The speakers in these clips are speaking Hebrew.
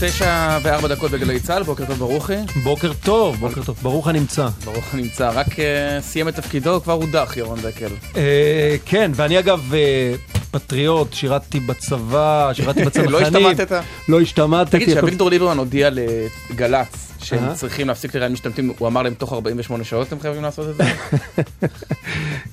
תשע וארבע דקות בגלי צה"ל, בוקר טוב ברוכי. בוקר טוב, בוקר טוב. ברוך הנמצא. ברוך הנמצא, רק uh, סיים את תפקידו, כבר הודח ירון דקל. Uh, כן, ואני אגב uh, פטריוט, שירתתי בצבא, שירתתי בצנחנים. לא השתמטת? לא השתמטתי. תגיד, שאביגדור ליברמן הודיע לגל"צ שהם צריכים להפסיק לראיין משתמטים, הוא אמר להם תוך 48 שעות אתם חייבים לעשות את זה?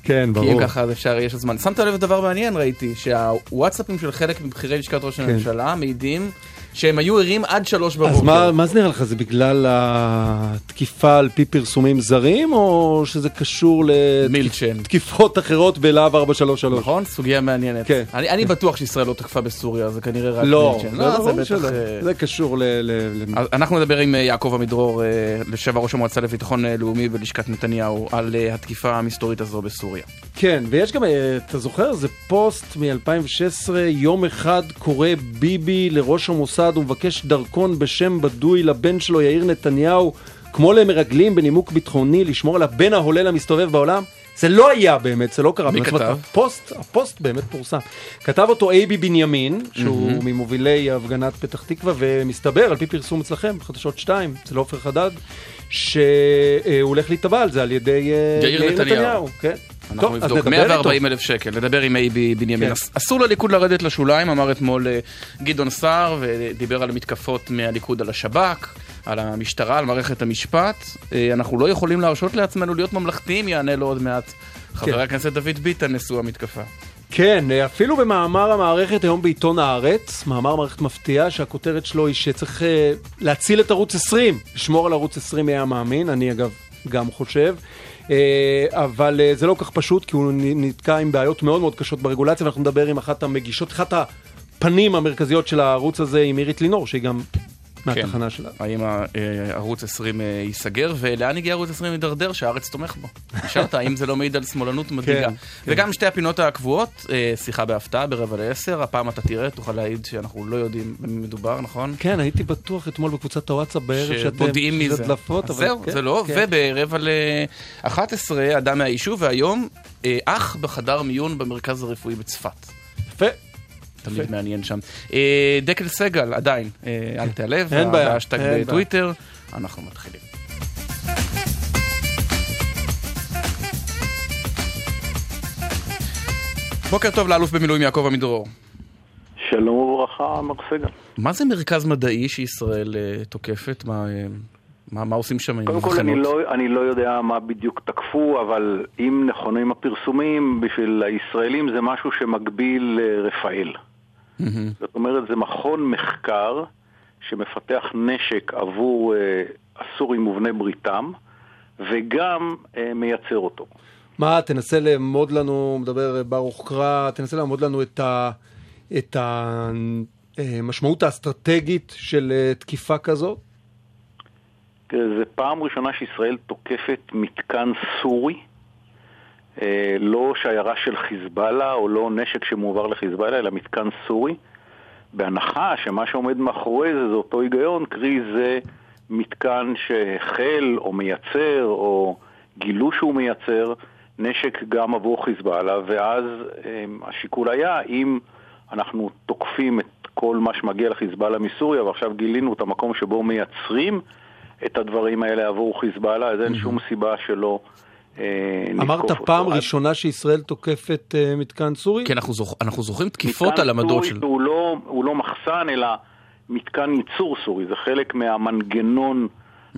כן, ברור. כי אם ככה אפשר, יש זמן. שמת לב לדבר מעניין, ראיתי, שהוואטסאפים של חלק מבכירי לשכת ראש כן. הממשלה מעידים שהם היו ערים עד שלוש בבוקר. אז מה, מה זה נראה לך? זה בגלל התקיפה על פי פרסומים זרים, או שזה קשור לתקיפות אחרות בלהב 433? נכון, סוגיה מעניינת. כן. אני, אני בטוח שישראל לא תקפה בסוריה, זה כנראה רק לא, מילצ'ן. לא, זה ברור שלא. זה קשור ל... ל. אנחנו נדבר עם אה, יעקב עמידרור, אה, לשעבר ראש המועצה לביטחון אה, לאומי בלשכת נתניהו, על התקיפה המסתורית הזו בסוריה. כן, ויש גם, אתה זוכר, זה פוסט מ-2016, יום אחד קורא ביבי לראש המוסד המוסד ומבקש דרכון בשם בדוי לבן שלו יאיר נתניהו, כמו למרגלים בנימוק ביטחוני, לשמור על הבן ההולל המסתובב בעולם? זה לא היה באמת, זה לא קרה. מי כתב? הפוסט, הפוסט באמת פורסם. כתב אותו אייבי בנימין, שהוא mm-hmm. ממובילי הפגנת פתח תקווה, ומסתבר, על פי פרסום אצלכם, חדשות 2, אצל עופר חדד, שהוא הולך להיתבע על זה על ידי אה, יאיר נתניהו. נתניהו כן. אנחנו נבדוק 140 אלף שקל, נדבר עם אייבי בנימין. כן. אסור לליכוד לרדת לשוליים, אמר אתמול אה, גדעון סער, ודיבר על המתקפות מהליכוד על השב"כ, על המשטרה, על מערכת המשפט. אה, אנחנו לא יכולים להרשות לעצמנו להיות ממלכתיים, יענה לו עוד מעט חבר כן. הכנסת דוד ביטן, נשוא המתקפה. כן, אפילו במאמר המערכת היום בעיתון הארץ, מאמר מערכת מפתיע, שהכותרת שלו היא שצריך uh, להציל את ערוץ 20, לשמור על ערוץ 20 היה מאמין, אני אגב גם חושב. Uh, אבל uh, זה לא כל כך פשוט, כי הוא נתקע עם בעיות מאוד מאוד קשות ברגולציה, ואנחנו נדבר עם אחת המגישות, אחת הפנים המרכזיות של הערוץ הזה, עם עירית לינור, שהיא גם מהתחנה כן. שלה. האם אה, ערוץ 20 אה, ייסגר, ולאן הגיע ערוץ 20 להידרדר שהארץ תומך בו? נשאלת האם זה לא מעיד על שמאלנות מדאיגה. כן, כן. וגם שתי הפינות הקבועות, אה, שיחה בהפתעה ברבע לעשר, הפעם אתה תראה, תוכל להעיד שאנחנו לא יודעים במי מדובר, נכון? כן, הייתי בטוח אתמול בקבוצת הוואטסאפ בערב שאתם... שבודיעים מזה. זהו, זה לא, וברבע ל-11, אדם מהיישוב, והיום אח בחדר מיון במרכז הרפואי בצפת. יפה. תמיד מעניין שם. אה, דקל סגל, עדיין, אה, אל תיעלב, אין בעיה, האשטג בטוויטר, אנחנו מתחילים. בוקר טוב לאלוף במילואים יעקב עמידרור. שלום וברכה, מר סגל. מה זה מרכז מדעי שישראל uh, תוקפת? מה, מה, מה עושים שם עם קודם כל, אני לא, אני לא יודע מה בדיוק תקפו, אבל אם נכונים הפרסומים, בשביל הישראלים זה משהו שמקביל לרפאל. Mm-hmm. זאת אומרת, זה מכון מחקר שמפתח נשק עבור אה, הסורים ובני בריתם, וגם אה, מייצר אותו. מה, תנסה לאמוד לנו, מדבר ברוך קרא, תנסה לאמוד לנו את, ה, את המשמעות אה, האסטרטגית של תקיפה כזאת? זה פעם ראשונה שישראל תוקפת מתקן סורי. אה, לא שיירה של חיזבאללה או לא נשק שמועבר לחיזבאללה, אלא מתקן סורי, בהנחה שמה שעומד מאחורי זה זה אותו היגיון, קרי זה מתקן שהחל או מייצר או גילו שהוא מייצר נשק גם עבור חיזבאללה, ואז אה, השיקול היה אם אנחנו תוקפים את כל מה שמגיע לחיזבאללה מסוריה, ועכשיו גילינו את המקום שבו מייצרים את הדברים האלה עבור חיזבאללה, אז אין שום סיבה שלא אמרת פעם ראשונה שישראל תוקפת אה, מתקן סורי? כן, אנחנו זוכרים תקיפות על עמדות של... מתקן סורי הוא לא מחסן, אלא מתקן ייצור סורי, זה חלק מהמנגנון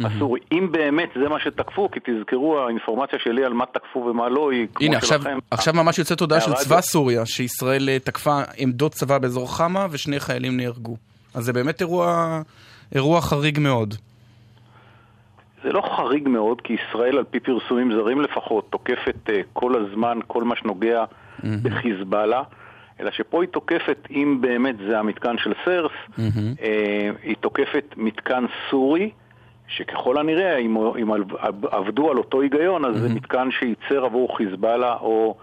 הסורי. אם באמת זה מה שתקפו, כי תזכרו, האינפורמציה שלי על מה תקפו ומה לא היא כמו שלכם. הנה, עכשיו ממש יוצאת הודעה של צבא סוריה, שישראל אה, תקפה עמדות צבא באזור חמה ושני חיילים נהרגו. אז זה באמת אירוע חריג מאוד. זה לא חריג מאוד, כי ישראל, על פי פרסומים זרים לפחות, תוקפת uh, כל הזמן כל מה שנוגע mm-hmm. בחיזבאללה, אלא שפה היא תוקפת, אם באמת זה המתקן של סרס, mm-hmm. uh, היא תוקפת מתקן סורי, שככל הנראה, אם, אם עבדו על אותו היגיון, אז mm-hmm. זה מתקן שייצר עבור חיזבאללה או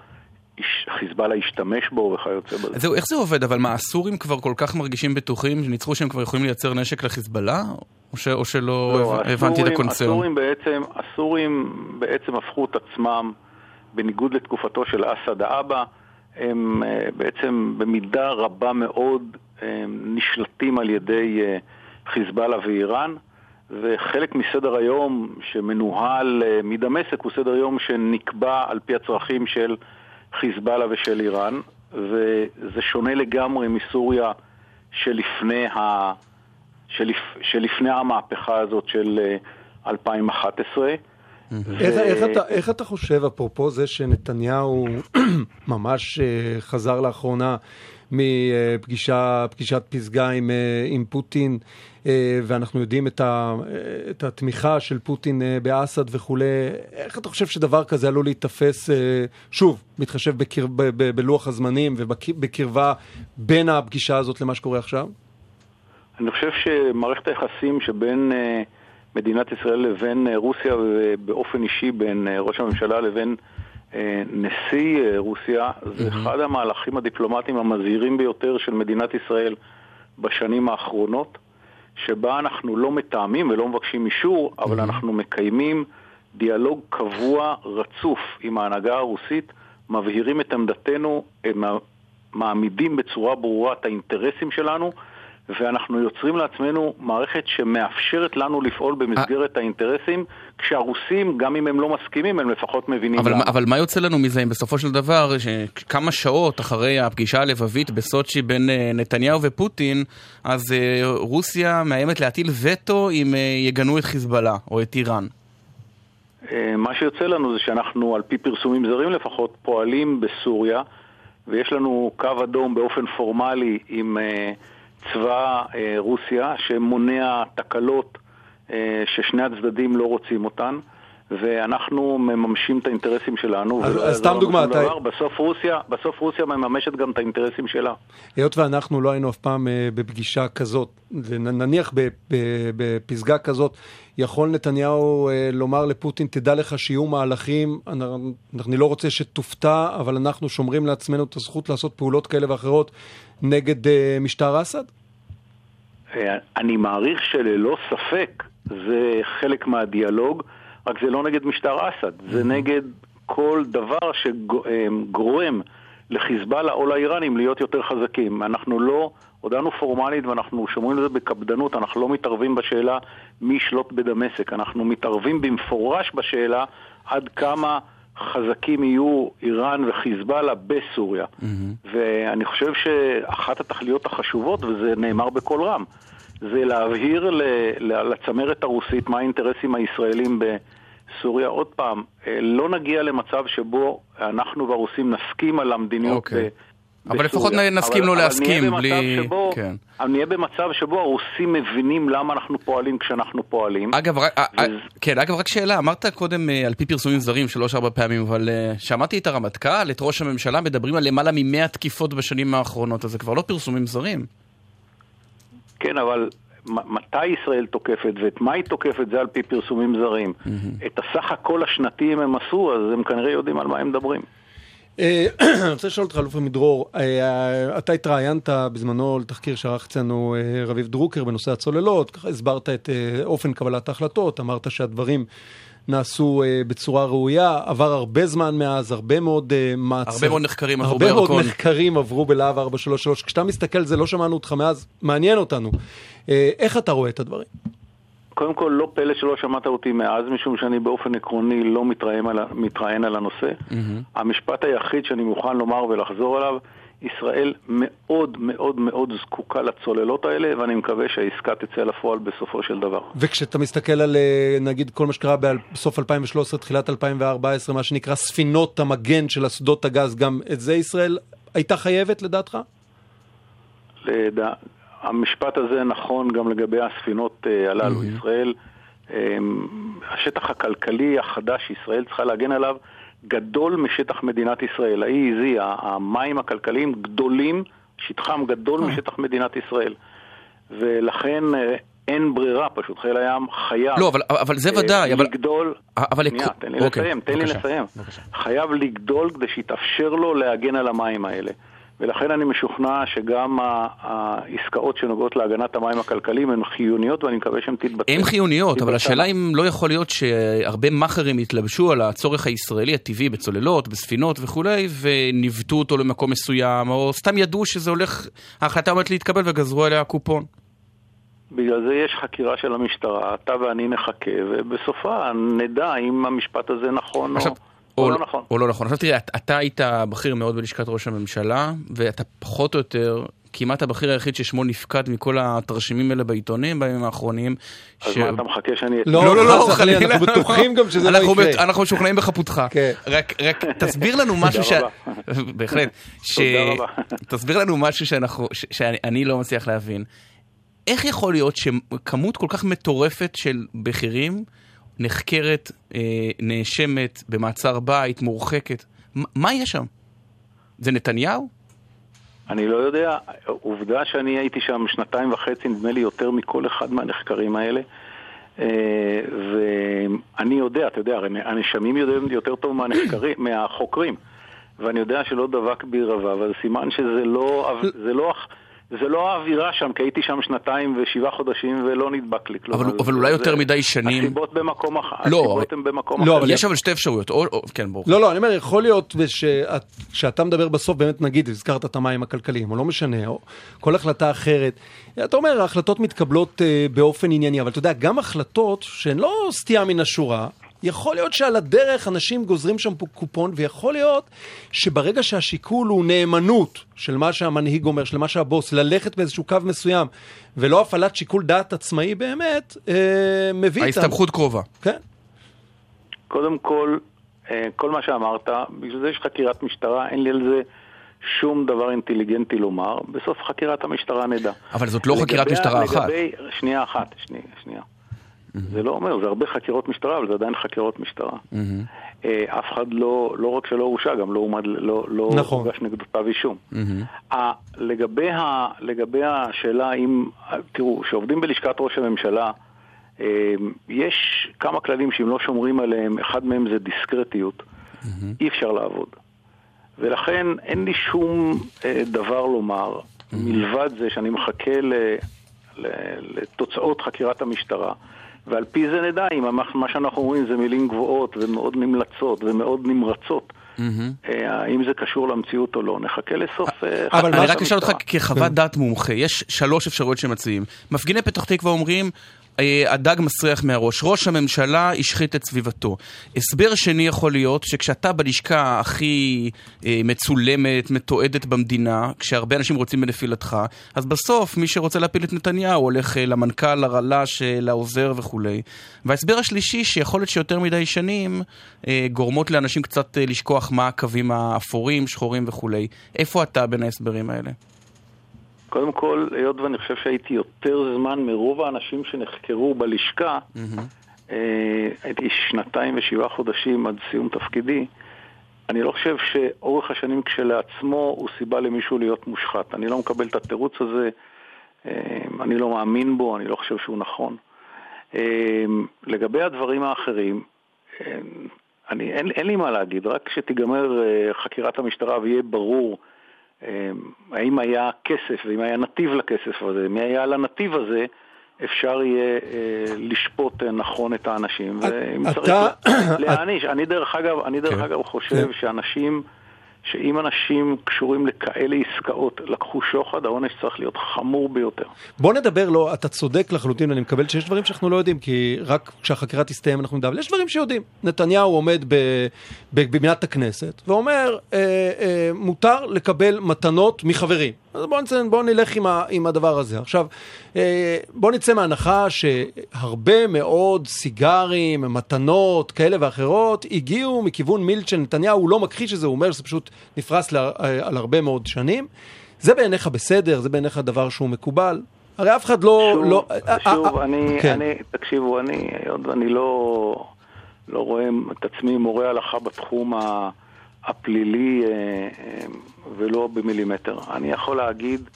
חיזבאללה השתמש בו וכיוצא בזה. זהו, איך זה עובד? אבל מה, הסורים כבר כל כך מרגישים בטוחים, שניצחו שהם כבר יכולים לייצר נשק לחיזבאללה? או, ש, או שלא לא, הבנתי את הקונצרן? הסורים בעצם, הסורים בעצם הפכו את עצמם, בניגוד לתקופתו של אסד האבא, הם אה, בעצם במידה רבה מאוד נשלטים על ידי אה, חיזבאללה ואיראן. וחלק מסדר היום שמנוהל אה, מדמשק הוא סדר יום שנקבע על פי הצרכים של חיזבאללה ושל איראן, וזה שונה לגמרי מסוריה שלפני, ה... שלפ... שלפני המהפכה הזאת של 2011. אה, ו... איך, איך, אתה, איך אתה חושב, אפרופו זה שנתניהו ממש חזר לאחרונה מפגישת פסגה עם, עם פוטין, אה, ואנחנו יודעים את, ה, את התמיכה של פוטין אה, באסד וכולי. איך אתה חושב שדבר כזה עלול להיתפס, אה, שוב, מתחשב בקר, ב, ב, בלוח הזמנים ובקרבה בין הפגישה הזאת למה שקורה עכשיו? אני חושב שמערכת היחסים שבין מדינת ישראל לבין רוסיה, ובאופן אישי בין ראש הממשלה לבין נשיא רוסיה, זה. אחד המהלכים הדיפלומטיים המזהירים ביותר של מדינת ישראל בשנים האחרונות. שבה אנחנו לא מתאמים ולא מבקשים אישור, אבל mm-hmm. אנחנו מקיימים דיאלוג קבוע, רצוף, עם ההנהגה הרוסית, מבהירים את עמדתנו, מעמידים בצורה ברורה את האינטרסים שלנו, ואנחנו יוצרים לעצמנו מערכת שמאפשרת לנו לפעול במסגרת האינטרסים, כשהרוסים, גם אם הם לא מסכימים, הם לפחות מבינים אבל, למה. אבל מה יוצא לנו מזה אם בסופו של דבר, כמה שעות אחרי הפגישה הלבבית בסוצ'י בין אה, נתניהו ופוטין, אז אה, רוסיה מאיימת להטיל וטו אם אה, יגנו את חיזבאללה או את איראן? מה שיוצא לנו זה שאנחנו, על פי פרסומים זרים לפחות, פועלים בסוריה, ויש לנו קו אדום באופן פורמלי עם... צבא אה, רוסיה שמונע תקלות אה, ששני הצדדים לא רוצים אותן. ואנחנו מממשים את האינטרסים שלנו. אז, אז סתם דוגמא, אתה... דבר, בסוף, רוסיה, בסוף רוסיה מממשת גם את האינטרסים שלה. היות ואנחנו לא היינו אף פעם אה, בפגישה כזאת, ונניח בפסגה כזאת, יכול נתניהו אה, לומר לפוטין, תדע לך שיהיו מהלכים, אני, אני לא רוצה שתופתע, אבל אנחנו שומרים לעצמנו את הזכות לעשות פעולות כאלה ואחרות נגד אה, משטר אסד? אה, אני מעריך שללא ספק זה חלק מהדיאלוג. רק זה לא נגד משטר אסד, זה נגד כל דבר שגורם לחיזבאללה או לאיראנים להיות יותר חזקים. אנחנו לא, הודענו פורמלית ואנחנו שומרים את זה בקפדנות, אנחנו לא מתערבים בשאלה מי ישלוט בדמשק, אנחנו מתערבים במפורש בשאלה עד כמה חזקים יהיו איראן וחיזבאללה בסוריה. Mm-hmm. ואני חושב שאחת התכליות החשובות, וזה נאמר בקול רם, זה להבהיר לצמרת הרוסית מה האינטרסים הישראלים בסוריה. עוד פעם, אה, לא נגיע למצב שבו אנחנו והרוסים נסכים על המדיניות okay. אוקיי. בסוריה. אבל לפחות נסכים לא להסכים, בלי... שבו, כן. אבל נהיה במצב שבו הרוסים מבינים למה אנחנו פועלים כשאנחנו פועלים. אגב, רק, אה, אה, ו... כן, אגב, רק שאלה, אמרת קודם על פי פרסומים זרים שלוש-ארבע פעמים, אבל שמעתי את הרמטכ"ל, את ראש הממשלה, מדברים על למעלה ממאה תקיפות בשנים האחרונות, אז זה כבר לא פרסומים זרים. כן, אבל מתי ישראל תוקפת ואת מה היא תוקפת זה על פי פרסומים זרים. Mm-hmm. את הסך הכל השנתי אם הם עשו, אז הם כנראה יודעים על מה הם מדברים. אה, אני רוצה לשאול אותך, אלוף עמידרור, אה, אתה התראיינת בזמנו לתחקיר שערך אצלנו אה, רביב דרוקר בנושא הצוללות, ככה הסברת את אופן קבלת ההחלטות, אמרת שהדברים נעשו uh, בצורה ראויה, עבר הרבה זמן מאז, הרבה מאוד uh, מעצר. הרבה מאוד נחקרים עברו בירקון. הרבה מאוד נחקרים עברו בלהב 433. כשאתה מסתכל, זה לא שמענו אותך מאז, מעניין אותנו. Uh, איך אתה רואה את הדברים? קודם כל, לא פלא שלא שמעת אותי מאז, משום שאני באופן עקרוני לא מתראיין על, מתראיין על הנושא. Mm-hmm. המשפט היחיד שאני מוכן לומר ולחזור עליו, ישראל מאוד מאוד מאוד זקוקה לצוללות האלה, ואני מקווה שהעסקה תצא לפועל בסופו של דבר. וכשאתה מסתכל על אה, נגיד כל מה שקרה בסוף 2013, תחילת 2014, מה שנקרא ספינות המגן של אסדות הגז, גם את זה ישראל הייתה חייבת לדעתך? לדע... המשפט הזה נכון גם לגבי הספינות uh, הללו. Mm-hmm. ישראל, um, השטח הכלכלי החדש שישראל צריכה להגן עליו, גדול משטח מדינת ישראל. ה-EEZ, המים הכלכליים גדולים, שטחם גדול אה. משטח מדינת ישראל. ולכן אה, אין ברירה, פשוט חיל הים חייב... לא, אבל, אבל זה ודאי, אבל... לגדול... אבל... שנייה, תן לי אוקיי, לסיים, תן בבקשה, לי לסיים. בבקשה. חייב לגדול כדי שיתאפשר לו להגן על המים האלה. ולכן אני משוכנע שגם העסקאות שנוגעות להגנת המים הכלכליים הן חיוניות ואני מקווה שהן תתבצע. הן חיוניות, אבל השאלה אם לא יכול להיות שהרבה מאכערים יתלבשו על הצורך הישראלי הטבעי בצוללות, בספינות וכולי, וניווטו אותו למקום מסוים, או סתם ידעו שזה הולך, ההחלטה עומדת להתקבל וגזרו עליה קופון. בגלל זה יש חקירה של המשטרה, אתה ואני נחכה, ובסופה נדע אם המשפט הזה נכון עכשיו, או... או, או לא נכון. או לא נכון. עכשיו תראה, אתה היית בכיר מאוד בלשכת ראש הממשלה, ואתה פחות או יותר כמעט הבכיר היחיד ששמו נפקד מכל התרשימים האלה בעיתונים בימים האחרונים. אז ש... מה, אתה מחכה שאני... לא, לא, לא, לא, חלילה. אנחנו בטוחים גם שזה לא יקרה. אנחנו משוכנעים בחפותך. כן. רק, רק תסביר לנו משהו ש... בהחלט. תודה רבה. תסביר לנו משהו שאני לא מצליח להבין. איך יכול להיות שכמות כל כך מטורפת של בכירים נחקרת, אה, נאשמת, במעצר בית, מורחקת. מה יש שם? זה נתניהו? אני לא יודע. עובדה שאני הייתי שם שנתיים וחצי, נדמה לי יותר מכל אחד מהנחקרים האלה. אה, ואני יודע, אתה יודע, הנשמים יודעים יותר טוב מהנחקרים, מהחוקרים. ואני יודע שלא דבק בי רבב, אבל סימן שזה לא... זה לא זה לא האווירה שם, כי הייתי שם שנתיים ושבעה חודשים ולא נדבק לי כלום. אבל, אבל אולי זה, יותר מדי שנים... הסיבות במקום אחר. לא, הסיבות הן במקום לא, אחר. אבל יש אבל שתי אפשרויות, או, או, כן, ברור. לא, לא, אני אומר, יכול להיות שאתה מדבר בסוף, באמת נגיד, הזכרת את המים הכלכליים, או לא משנה, או כל החלטה אחרת. אתה אומר, ההחלטות מתקבלות uh, באופן ענייני, אבל אתה יודע, גם החלטות שהן לא סטייה מן השורה, יכול להיות שעל הדרך אנשים גוזרים שם קופון, ויכול להיות שברגע שהשיקול הוא נאמנות של מה שהמנהיג אומר, של מה שהבוס, ללכת באיזשהו קו מסוים, ולא הפעלת שיקול דעת עצמאי באמת, אה, מביא איתם. ההסתמכות קרובה. כן. קודם כל, אה, כל מה שאמרת, בשביל זה יש חקירת משטרה, אין לי על זה... שום דבר אינטליגנטי לומר, בסוף חקירת המשטרה נדע. אבל זאת לא חקירת משטרה אחת. לגבי, שנייה אחת, שנייה, שנייה. זה לא אומר, זה הרבה חקירות משטרה, אבל זה עדיין חקירות משטרה. אה, אף אחד לא, לא רק שלא הורשע, גם לא הועמד, לא, לא נכון. הוגש נגדו כתב אישום. לגבי, ה, לגבי השאלה אם, תראו, כשעובדים בלשכת ראש הממשלה, אה, יש כמה כללים שאם לא שומרים עליהם, אחד מהם זה דיסקרטיות, אי אפשר לעבוד. ולכן אין לי שום אה, דבר לומר, מלבד זה שאני מחכה ל, ל, לתוצאות חקירת המשטרה. ועל פי זה נדע אם מה שאנחנו אומרים זה מילים גבוהות ומאוד נמלצות ומאוד נמרצות. האם זה קשור למציאות או לא, נחכה לסוף... אה, אבל אני רק אשאל אותך כחוות. דעת מומחה, יש שלוש אפשרויות שמציעים. מפגיני פתח תקווה אומרים, אה, הדג מסריח מהראש. ראש הממשלה השחית את סביבתו. הסבר שני יכול להיות שכשאתה בלשכה הכי אה, מצולמת, מתועדת במדינה, כשהרבה אנשים רוצים בנפילתך, אז בסוף מי שרוצה להפיל את נתניהו הולך אה, למנכ"ל, לרל"ש, לעוזר וכולי. וההסבר השלישי, שיכול להיות שיותר מדי שנים גורמות לאנשים קצת לשכוח מה הקווים האפורים, שחורים וכולי. איפה אתה בין ההסברים האלה? קודם כל, היות ואני חושב שהייתי יותר זמן מרוב האנשים שנחקרו בלשכה, mm-hmm. הייתי שנתיים ושבעה חודשים עד סיום תפקידי, אני לא חושב שאורך השנים כשלעצמו הוא סיבה למישהו להיות מושחת. אני לא מקבל את התירוץ הזה, אה, אני לא מאמין בו, אני לא חושב שהוא נכון. אה, לגבי הדברים האחרים, אני, אין, אין לי מה להגיד, רק כשתיגמר חקירת המשטרה ויהיה ברור האם היה כסף ואם היה נתיב לכסף הזה, מי היה על הנתיב הזה, אפשר יהיה אה, לשפוט נכון את האנשים, ואם צריך להעניש. אני דרך אגב, אני דרך כן. אגב חושב כן. שאנשים... שאם אנשים קשורים לכאלה עסקאות לקחו שוחד, העונש צריך להיות חמור ביותר. בוא נדבר, לא, אתה צודק לחלוטין, אני מקבל שיש דברים שאנחנו לא יודעים, כי רק כשהחקירה תסתיים אנחנו נדע, אבל יש דברים שיודעים. נתניהו עומד בבניית הכנסת ואומר, אה, אה, מותר לקבל מתנות מחברים. אז בואו נצא, בוא נלך עם, ה, עם הדבר הזה. עכשיו, אה, בואו נצא מהנחה שהרבה מאוד סיגרים, מתנות כאלה ואחרות, הגיעו מכיוון מילצ'ן. נתניהו, הוא לא מכחיש את זה, הוא אומר שזה פשוט נפרס לה, אה, על הרבה מאוד שנים. זה בעיניך בסדר? זה בעיניך דבר שהוא מקובל? הרי אף אחד לא... שוב, לא, שוב אה, אני, כן. אני, תקשיבו, אני, עוד אני לא, לא רואה את עצמי מורה הלכה בתחום ה... הפלילי ולא במילימטר. אני יכול להגיד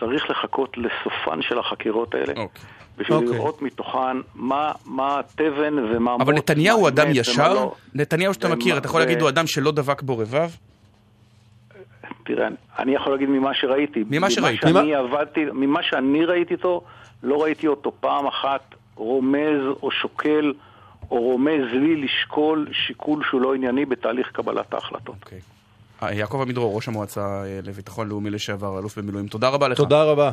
צריך לחכות לסופן של החקירות האלה. Okay. אוקיי. בשביל okay. אוקיי. לראות מתוכן מה, מה התבן ומה... אבל נתניהו הוא אדם ישר? לא. נתניהו שאתה מכיר, אתה יכול להגיד הוא אדם שלא דבק בו רבב? תראה, אני יכול להגיד ממה שראיתי. ממה שראית? ממה שאני עבדתי, ממה שאני ראיתי אותו, לא ראיתי אותו פעם אחת רומז או שוקל או רומז לי לשקול שיקול שהוא לא ענייני בתהליך קבלת ההחלטות. Okay. אוקיי. אה, יעקב עמידרור, ראש המועצה אה, לביטחון לאומי לשעבר, אלוף במילואים, תודה רבה לך. תודה רבה.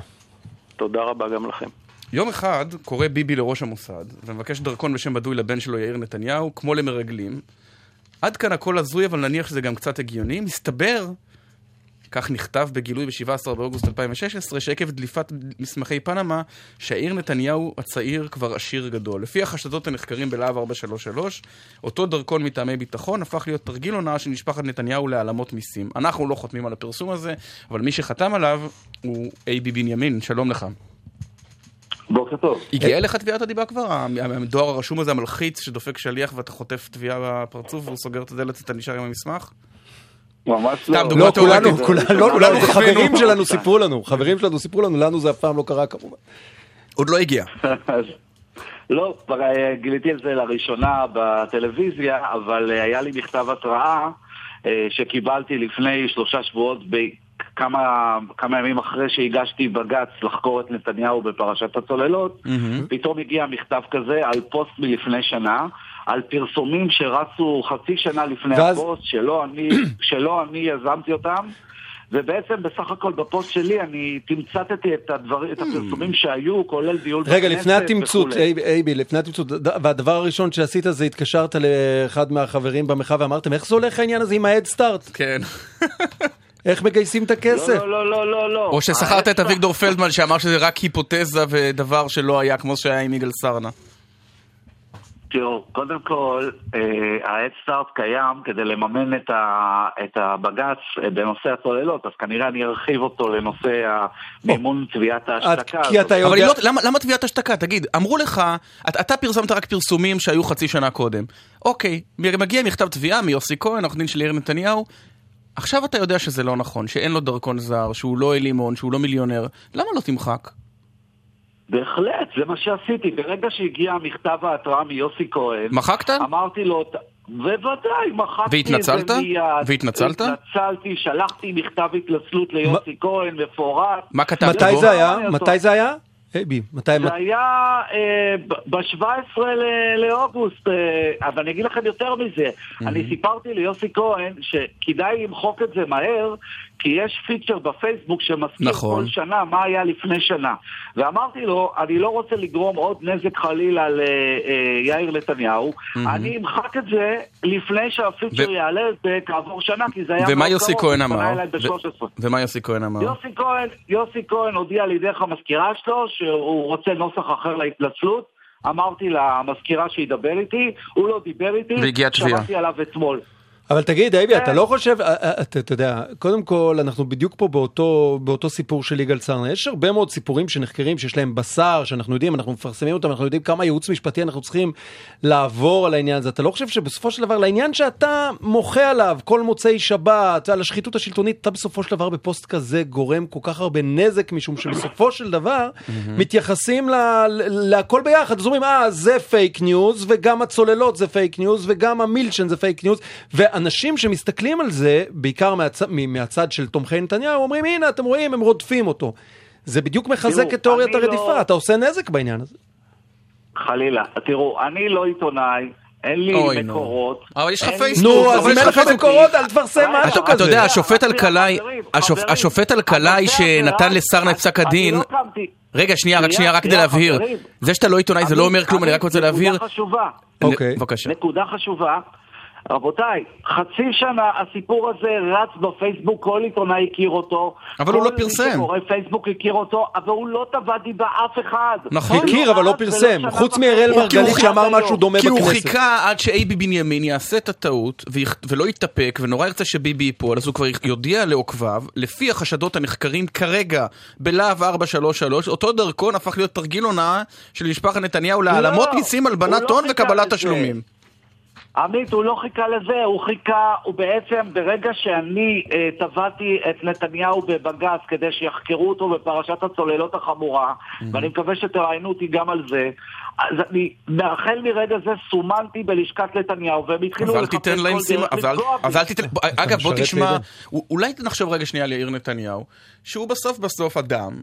תודה רבה גם לכם. יום אחד קורא ביבי לראש המוסד ומבקש דרכון בשם בדוי לבן שלו יאיר נתניהו, כמו למרגלים. עד כאן הכל הזוי, אבל נניח שזה גם קצת הגיוני. מסתבר כך נכתב בגילוי ב-17 באוגוסט 2016, שעקב דליפת מסמכי פנמה, שהעיר נתניהו הצעיר כבר עשיר גדול. לפי החשדות הנחקרים בלהב 433, אותו דרכון מטעמי ביטחון הפך להיות תרגיל הונאה של משפחת נתניהו להעלמות מיסים. אנחנו לא חותמים על הפרסום הזה, אבל מי שחתם עליו הוא אייבי בנימין. שלום לך. בוקר טוב. הגיעה אליך תביעת הדיבה כבר? הדואר הרשום הזה, המלחיץ, שדופק שליח ואתה חוטף תביעה בפרצוף והוא סוגר את הדלת, אתה נשאר עם המסמך? ממש לא. לא, כולנו, כולנו, חברים שלנו סיפרו לנו, חברים שלנו סיפרו לנו, לנו זה אף פעם לא קרה כמובן. עוד לא הגיע. לא, כבר אה, גיליתי את זה לראשונה בטלוויזיה, אבל אה, היה לי מכתב התראה אה, שקיבלתי לפני שלושה שבועות כמה, כמה ימים אחרי שהגשתי בג"ץ לחקור את נתניהו בפרשת הצוללות, mm-hmm. פתאום הגיע מכתב כזה על פוסט מלפני שנה, על פרסומים שרצו חצי שנה לפני ואז... הפוסט, שלא אני, שלא אני יזמתי אותם. ובעצם בסך הכל בפוסט שלי אני תמצתתי את, הדבר, את הפרסומים שהיו, כולל דיון בכנסת רגע, לפני התמצות, אייבי, לפני התמצות, והדבר הראשון שעשית זה התקשרת לאחד מהחברים במחאה ואמרתם, איך זה הולך העניין הזה עם ההדסטארט? כן. איך מגייסים את הכסף? לא, לא, לא, לא, לא. או ששכרת את אביגדור פלדמן שאמר שזה רק היפותזה ודבר שלא היה כמו שהיה עם יגאל סרנה. תראו, קודם כל, ה-Head קיים כדי לממן את, ה, את הבג"ץ אה, בנושא הצוללות, אז כנראה אני ארחיב אותו לנושא המימון תביעת ההשתקה. כי אתה יודע... אבל לא, למה, למה תביעת השתקה? תגיד, אמרו לך, אתה, אתה פרסמת רק פרסומים שהיו חצי שנה קודם. אוקיי, מגיע מכתב תביעה מיוסי כהן, עורך דין של יאיר נתניהו, עכשיו אתה יודע שזה לא נכון, שאין לו דרכון זר, שהוא לא אלימון, שהוא לא מיליונר, למה לא תמחק? בהחלט, זה מה שעשיתי. ברגע שהגיע מכתב ההתראה מיוסי כהן... מחקת? אמרתי לו, בוודאי, מחקתי את זה מיד. והתנצלת? התנצלתי, שלחתי מכתב התנצלות ליוסי כהן, מפורט. מה כתבת מתי זה היה? מתי זה היה? אייבי, מתי... זה היה אה, ב-17 לאוגוסט, אה, אבל אני אגיד לכם יותר מזה. אני סיפרתי ליוסי כהן שכדאי למחוק את זה מהר, כי יש פיצ'ר בפייסבוק שמזכיר נכון. כל שנה מה היה לפני שנה. ואמרתי לו, אני לא רוצה לגרום עוד נזק חלילה ליאיר נתניהו, אני אמחק את זה לפני שהפיצ'ר ו... יעלה כעבור שנה, כי זה היה ומה יוסי כהן אמר? ומה יוסי כהן אמר? יוסי כהן, יוסי כהן הודיע לי דרך המזכירה שלו שהוא רוצה נוסח אחר להתנצלות. אמרתי למזכירה שידבר איתי, הוא לא דיבר איתי, שמעתי עליו אתמול. אבל תגיד, אייבי, אתה כן. לא חושב, אה, אה, אתה יודע, קודם כל, אנחנו בדיוק פה באותו, באותו סיפור של יגאל סרנה. יש הרבה מאוד סיפורים שנחקרים, שיש להם בשר, שאנחנו יודעים, אנחנו מפרסמים אותם, אנחנו יודעים כמה ייעוץ משפטי אנחנו צריכים לעבור על העניין הזה. אתה לא חושב שבסופו של דבר, לעניין שאתה מוחה עליו כל מוצאי שבת, על השחיתות השלטונית, אתה בסופו של דבר בפוסט כזה גורם כל כך הרבה נזק, משום שבסופו של דבר מתייחסים להכל ביחד. אז אומרים, אה, זה פייק ניוז, וגם הצוללות זה פייק ניוז, וגם המילצ'ן זה פייק ניוז. אנשים שמסתכלים על זה, בעיקר מהצ... מהצד של תומכי נתניהו, אומרים, הנה, אתם רואים, הם רודפים אותו. זה בדיוק מחזק את תיאוריית הרדיפה, לא... אתה עושה נזק בעניין הזה. חלילה. תראו, אני לא עיתונאי. אין לי מקורות. אבל יש לך פייסבוק. נו, אז אם אין לך מקורות, אל תפרסם משהו כזה. אתה יודע, השופט אלקלעי, השופט אלקלעי שנתן לסרנה את פסק הדין... לא רגע, שנייה, רק שנייה, רק כדי להבהיר. זה שאתה לא עיתונאי זה לא אומר כלום, אני רק רוצה להבהיר. נקודה חשובה. אוקיי. בבקשה. נקודה חשובה. רבותיי, חצי שנה הסיפור הזה רץ בפייסבוק, כל עיתונאי הכיר אותו. אבל הוא לא פרסם. כל שקורא פייסבוק הכיר אותו, אבל הוא לא טבע דיבה אף אחד. נכון. הכיר, אבל לא פרסם. חוץ מאראל מרגלית שאמר משהו דומה בכנסת. כי הוא חיכה עד שאייבי בנימין יעשה את הטעות, ולא יתאפק, ונורא ירצה שביבי ייפול, אז הוא כבר יודיע לעוקביו, לפי החשדות הנחקרים כרגע בלהב 433, אותו דרכון הפך להיות תרגיל הונאה של משפחת נתניהו להעלמות מיסים, הלבנת לא הון וקבלת תשלומים. עמית, הוא לא חיכה לזה, הוא חיכה, הוא בעצם, ברגע שאני אה, תבעתי את נתניהו בבג"ץ כדי שיחקרו אותו בפרשת הצוללות החמורה, mm-hmm. ואני מקווה שתראיינו אותי גם על זה, אז אני, החל מרגע זה סומנתי בלשכת נתניהו, והם התחילו לחפש כל דרך לפגוע בי. אז אל תיתן, אגב, בוא תשמע, אולי נחשוב רגע שנייה על יאיר נתניהו, שהוא בסוף בסוף אדם,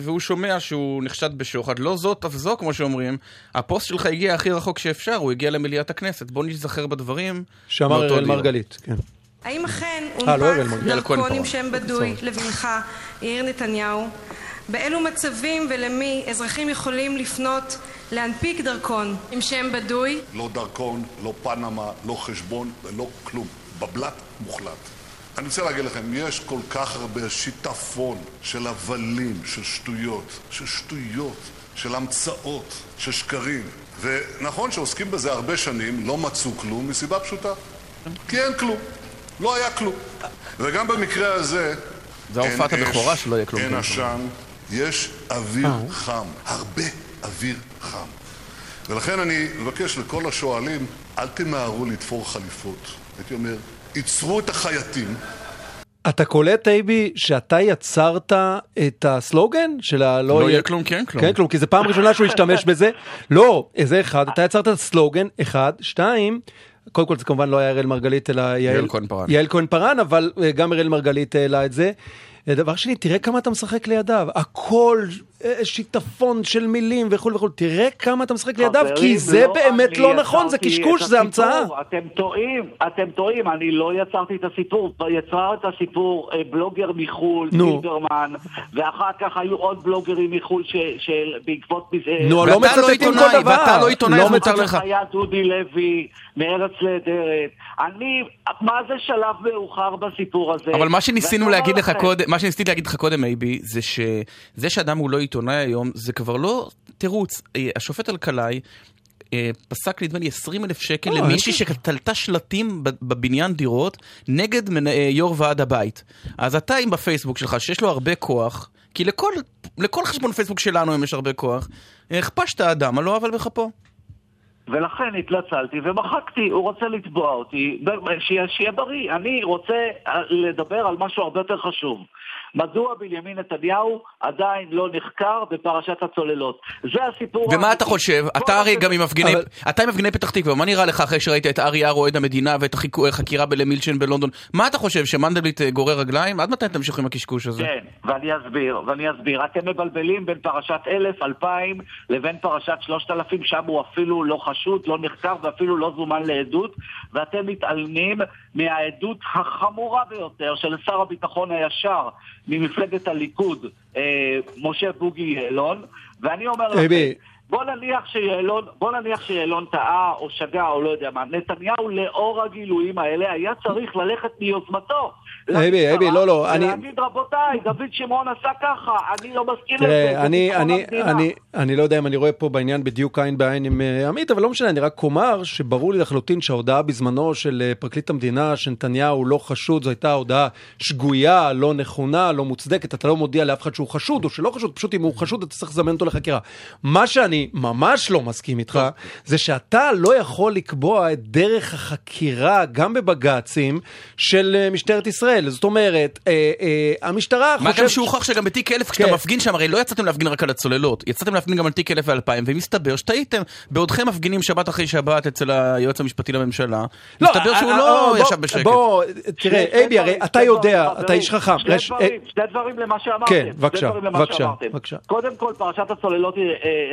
והוא שומע שהוא נחשד בשוחד. לא זאת אף זו, כמו שאומרים, הפוסט שלך הגיע הכי רחוק שאפשר, הוא הגיע למליאת הכנסת. בוא נזכר בדברים. שאמר אראל מרגלית, כן. האם אכן אה, לא הונפק דרכון עם שם בדוי לבנך, יאיר נתניהו? באילו מצבים ולמי אזרחים יכולים לפנות להנפיק דרכון עם שם בדוי? לא דרכון, לא פנמה, לא חשבון ולא כלום. בבלת מוחלט. אני רוצה להגיד לכם, יש כל כך הרבה שיטפון של הבלים, של שטויות, של שטויות, של המצאות, של שקרים. ונכון שעוסקים בזה הרבה שנים, לא מצאו כלום, מסיבה פשוטה. כי אין כלום. לא היה כלום. וגם במקרה הזה, זה הופעת הבכורה שלא יהיה כלום. אין עשן, יש אוויר אה. חם, הרבה אוויר חם. ולכן אני מבקש לכל השואלים, אל תמהרו לתפור חליפות. הייתי אומר, ייצרו את החייטים. אתה קולט, אייבי, שאתה יצרת את הסלוגן של הלא לא יהיה כלום, כן כלום. כן כלום, כי זו פעם ראשונה שהוא השתמש בזה. לא, זה אחד, אתה יצרת את הסלוגן, אחד, שתיים, קודם כל זה כמובן לא היה אראל מרגלית, אלא יעל כהן פארן. יעל כהן פארן, אבל אה, גם אראל מרגלית העלה את זה. דבר שני, תראה כמה אתה משחק לידיו. הכל אה, שיטפון של מילים וכו' וכו', תראה כמה אתה משחק לידיו, כי זה לא באמת לא נכון, זה קשקוש, זה המצאה. אתם טועים, אתם טועים, אני לא יצרתי את הסיפור, יצר את הסיפור אה, בלוגר מחו"ל, סילברמן, ואחר כך היו עוד בלוגרים מחו"ל שבעקבות מזה... נו, לא מצטטים כל דבר. ואתה לא עיתונאי, אז מותר לך. היה דודי לוי, מארץ נהדרת. אני, מה זה שלב מאוחר בסיפור הזה? אבל מה שניסינו להגיד לך קודם, מה שניסיתי להגיד לך קודם, אייבי, זה שזה שאדם הוא לא עיתונאי היום, זה כבר לא תירוץ. אה, השופט אלקלעי אה, פסק נדמה לי 20 אלף שקל אה, למישהי שתלתה שלטים בבניין דירות נגד יו"ר ועד הבית. אז אתה עם בפייסבוק שלך, שיש לו הרבה כוח, כי לכל, לכל חשבון פייסבוק שלנו יש הרבה כוח, הכפשת אדם על לא עוול בכפו. ולכן התלצלתי ומחקתי, הוא רוצה לתבוע אותי, שיהיה בריא. אני רוצה לדבר על משהו הרבה יותר חשוב. מדוע בנימין נתניהו עדיין לא נחקר בפרשת הצוללות. זה הסיפור... ומה אתה חושב? אתה הרי גם עם מפגיני... אתה עם מפגיני פתח תקווה, מה נראה לך אחרי שראית את ארי אר אוהד המדינה ואת החקירה בלמילצ'ן בלונדון? מה אתה חושב, שמנדלבליט אה, גורר רגליים? עד מתי תמשיכו עם הקשקוש הזה? כן, ואני אסביר, ואני אסביר. אתם מבלבלים בין פרשת אלף, אלפיים, לבין פרשת שלושת אלפים, שם הוא אפילו לא חשוד, לא נחקר ואפילו לא זומן לעדות, ואתם מתעלמים מהעדות החמורה ביותר של שר הביטחון הישר ממפלגת הליכוד, אה, משה בוגי יעלון, ואני אומר לכם, בוא נניח שיעלון, בוא נניח שיעלון טעה או שגה או לא יודע מה, נתניהו לאור הגילויים האלה היה צריך ללכת מיוזמתו. אייבי, אייבי, לא, לא, אני... להגיד, רבותיי, דוד שמעון עשה ככה, אני לא מסכים לזה. תראה, אני, אני, אני, אני לא יודע אם אני רואה פה בעניין בדיוק עין בעין עם אה, עמית, אבל לא משנה, אני רק אומר שברור לי לחלוטין שההודעה בזמנו של אה, פרקליט המדינה, שנתניהו לא חשוד, זו הייתה הודעה שגויה, לא נכונה, לא מוצדקת, אתה לא מודיע לאף אחד שהוא חשוד או שלא חשוד, פשוט אם הוא חשוד אתה צריך לזמן אותו לחקירה. מה שאני ממש לא מסכים איתך, זה שאתה לא יכול לקבוע את דרך החקירה, גם בבג"צים, של אה, משטרת ישראל. זאת אומרת, אה, אה, המשטרה חושבת... מה גם שהוכח שגם בתיק 1000, כשאתה כן. מפגין שם, הרי לא יצאתם להפגין רק על הצוללות, יצאתם להפגין גם על תיק 1000 ו-2000, ומסתבר שטעיתם. בעודכם מפגינים שבת אחרי שבת אצל היועץ המשפטי לממשלה, לא, מסתבר שהוא לא ישב בשקט. בוא, תראה, אייבי, הרי אתה יודע, אתה איש חכם. שני דברים למה שאמרתם. כן, בבקשה, בבקשה. קודם כל, פרשת הצוללות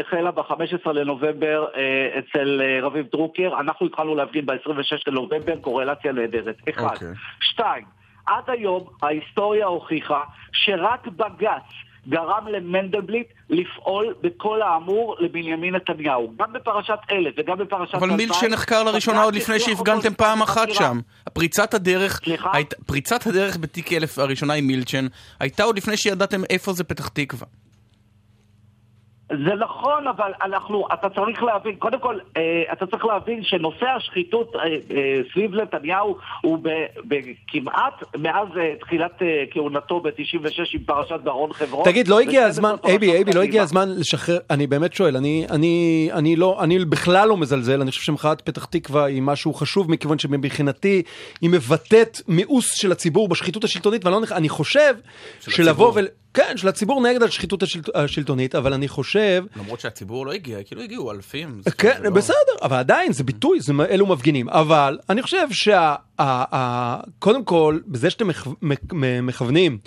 החלה ב-15 לנובמבר אה, אצל אה, רביב דרוקר, אנחנו התחלנו להפגין ב-26 לנובמבר, קורלציה נהדרת. אחד. אוקיי. שתיים, עד היום ההיסטוריה הוכיחה שרק בג"ץ גרם למנדלבליט לפעול בכל האמור לבנימין נתניהו. גם בפרשת אלף וגם בפרשת... אבל מילצ'ן נחקר לראשונה עוד לפני שהפגנתם פעם אחת שם. פריצת הדרך... סליחה? פריצת הדרך בתיק אלף הראשונה עם מילצ'ן הייתה עוד לפני שידעתם איפה זה פתח תקווה. זה נכון, אבל אנחנו, אתה צריך להבין, קודם כל, אה, אתה צריך להבין שנושא השחיתות אה, אה, סביב נתניהו הוא כמעט מאז תחילת כהונתו ב-96 עם פרשת ברון חברון. תגיד, לא הגיע הזמן, אייבי, אייבי, לא הגיע הזמן לשחרר, אני באמת שואל, אני, אני, אני לא, אני בכלל לא מזלזל, אני חושב שמחאת פתח תקווה היא משהו חשוב, מכיוון שמבחינתי היא מבטאת מיאוס של הציבור בשחיתות השלטונית, ואני לא, אני חושב שלבוא ו... כן, של הציבור נגד השחיתות השלטונית, אבל אני חושב... למרות שהציבור לא הגיע, כאילו הגיעו אלפים. כן, לא... בסדר, אבל עדיין זה ביטוי, זה, אלו מפגינים. אבל אני חושב שקודם כל, בזה שאתם מכוונים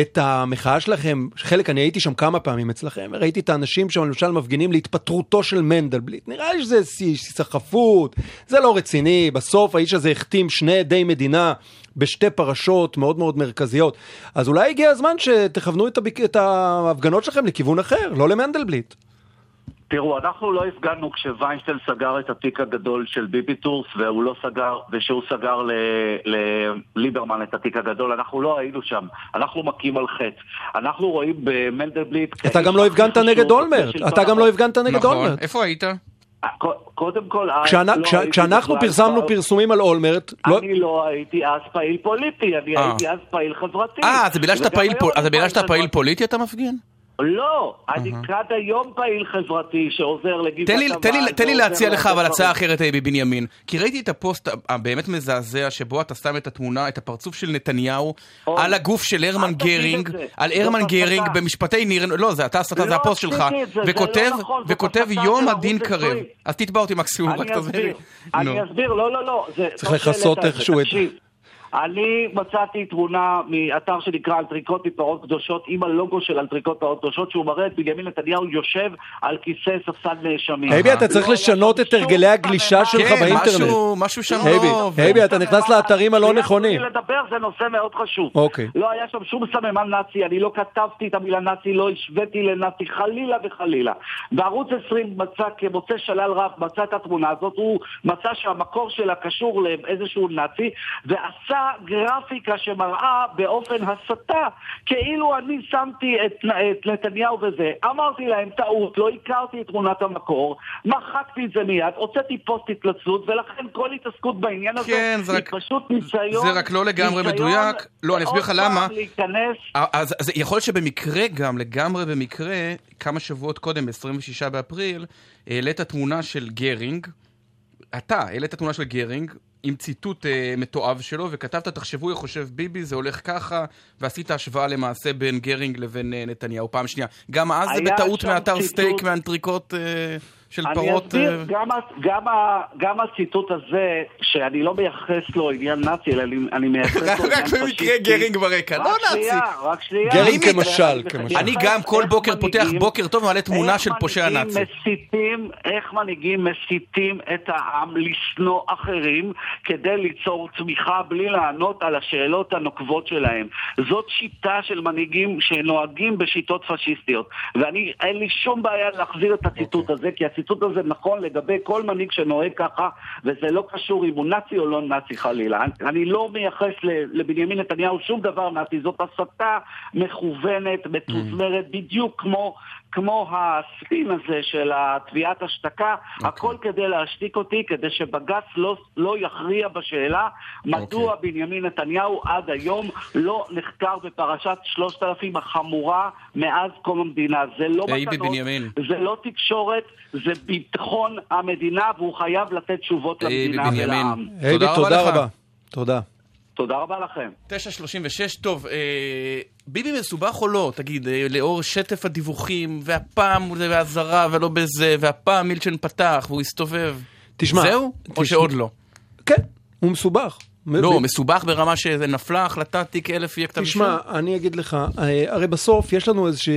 את המחאה שלכם, חלק, אני הייתי שם כמה פעמים אצלכם, ראיתי את האנשים שם למשל מפגינים להתפטרותו של מנדלבליט. נראה לי שזה סחפות, זה לא רציני, בסוף האיש הזה החתים שני עדי מדינה. בשתי פרשות מאוד מאוד מרכזיות. אז אולי הגיע הזמן שתכוונו את, הבק... את ההפגנות שלכם לכיוון אחר, לא למנדלבליט. תראו, אנחנו לא הפגנו כשוויינשטיין סגר את התיק הגדול של ביבי טורס והוא לא סגר, וכשהוא סגר לליברמן את התיק הגדול, אנחנו לא היינו שם, אנחנו מכים על חטא. אנחנו רואים במנדלבליט... אתה גם לא הפגנת נגד אולמרט, אתה גם לא הפגנת נגד אולמרט. נכון, איפה היית? קודם כל, לא כשאנחנו פרסמנו פרסומים על אולמרט... לא- אני לא הייתי אז פעיל פוליטי, אני אה. הייתי אז פעיל חברתי. אה, זה בגלל שאתה פעיל פוליטי אתה מפגין? לא, אני עד היום פעיל חברתי שעוזר לגבעת תן לי להציע לך אבל הצעה אחרת, אייבי בנימין. כי ראיתי את הפוסט הבאמת מזעזע שבו אתה שם את התמונה, את הפרצוף של נתניהו על הגוף של הרמן גרינג, על הרמן גרינג במשפטי נירנ... לא, זה אתה הסתה, זה לא הפוסט שלך. וכותב נכון, יום הדין קרב. אז תתבע אותי מקסימום, רק תסביר. אני אסביר, לא, לא, לא. צריך לכסות איכשהו את... אני מצאתי תמונה מאתר שנקרא אלטריקות מפרות קדושות עם הלוגו של אלטריקות מפרות קדושות שהוא מראה את בנימין נתניהו יושב על כיסא ספסל נאשמים. הייבי, אתה צריך לשנות את הרגלי הגלישה שלך באינטרנט. כן, משהו שם לא... הייבי, אתה נכנס לאתרים הלא נכונים. לדבר, זה נושא מאוד חשוב. אוקיי. לא היה שם שום סממן נאצי, אני לא כתבתי את המילה נאצי, לא השוויתי לנאצי, חלילה וחלילה. בערוץ 20 מצא כמוצא שלל רב, מצא את התמונה הזאת, הוא מצא שהמקור שלה קשור לאיזשהו נאצי, ועשה גרפיקה שמראה באופן הסתה כאילו אני שמתי את, את נתניהו וזה. אמרתי להם, טעות, לא הכרתי את תמונת המקור, מחקתי את זה מיד, הוצאתי פוסט התלצלות, ולכן כל התעסקות בעניין הזה כן, היא רק, פשוט ניסיון... זה רק לא לגמרי מדויק. לא, אני אסביר לך למה. להיכנס... אז, אז יכול להיות שבמקרה גם, לגמרי במקרה, כמה שבועות קודם, ב-26 באפריל, העלית תמונה של גרינג. אתה העלית תמונה של גרינג, עם ציטוט אה, מתועב שלו, וכתבת, תחשבו איך חושב ביבי, זה הולך ככה, ועשית השוואה למעשה בין גרינג לבין אה, נתניהו. פעם שנייה. גם אז זה בטעות מאתר ציטוט... סטייק מהאנטריקות... אה... של אני פרות... אני אסביר, uh... גם, גם, גם הציטוט הזה, שאני לא מייחס לו עניין נאצי, אלא אני מייחס לו עניין פשיסטי. רק במקרה גרינג ברקע, לא נאצי. רק שנייה, רק שנייה. גרינג כמשל, כמשל. אני גם כל בוקר פותח בוקר טוב ומעלה תמונה של פושע נאצי. מסיתים, איך מנהיגים מסיתים את העם לשנוא אחרים כדי ליצור צמיחה בלי לענות על השאלות הנוקבות שלהם. זאת שיטה של מנהיגים שנוהגים בשיטות פשיסטיות. ואני, אין לי שום בעיה להחזיר את הציטוט okay. okay. הזה, כי הציטוט הזה נכון לגבי כל מנהיג שנוהג ככה, וזה לא קשור אם הוא נאצי או לא נאצי חלילה. אני, אני לא מייחס לבנימין נתניהו שום דבר נאצי, זאת הסתה מכוונת, מתוזמרת, mm. בדיוק כמו כמו הספין הזה של התביעת השתקה, okay. אוקיי. הכל כדי להשתיק אותי, כדי שבג"ץ לא, לא יכריע בשאלה מדוע okay. אוקיי. בנימין נתניהו עד היום לא נחקר בפרשת שלושת אלפים החמורה מאז קום המדינה. זה לא מתנות, זה לא תקשורת, זה ביטחון המדינה, והוא חייב לתת תשובות למדינה ולעם. תודה, תודה רבה. תודה. תודה רבה לכם. 936, טוב, אה, ביבי מסובך או לא? תגיד, אה, לאור שטף הדיווחים, והפעם זה באזהרה ולא בזה, והפעם מילצ'ן פתח והוא הסתובב. תשמע. זהו? תשמע, או שעוד לא? כן, הוא מסובך. לא, מסובך ברמה שזה נפלה החלטה, תיק אלף יהיה כתב אישום? תשמע, אני אגיד לך, אה, הרי בסוף יש לנו איזושהי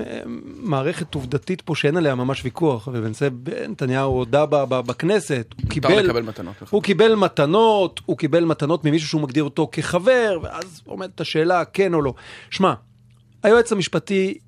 אה, מערכת עובדתית פה שאין עליה ממש ויכוח, ובנושא נתניהו הודה בכנסת, הוא קיבל, מתנות, הוא קיבל מתנות, הוא קיבל מתנות ממישהו שהוא מגדיר אותו כחבר, ואז עומדת השאלה כן או לא. שמע, היועץ המשפטי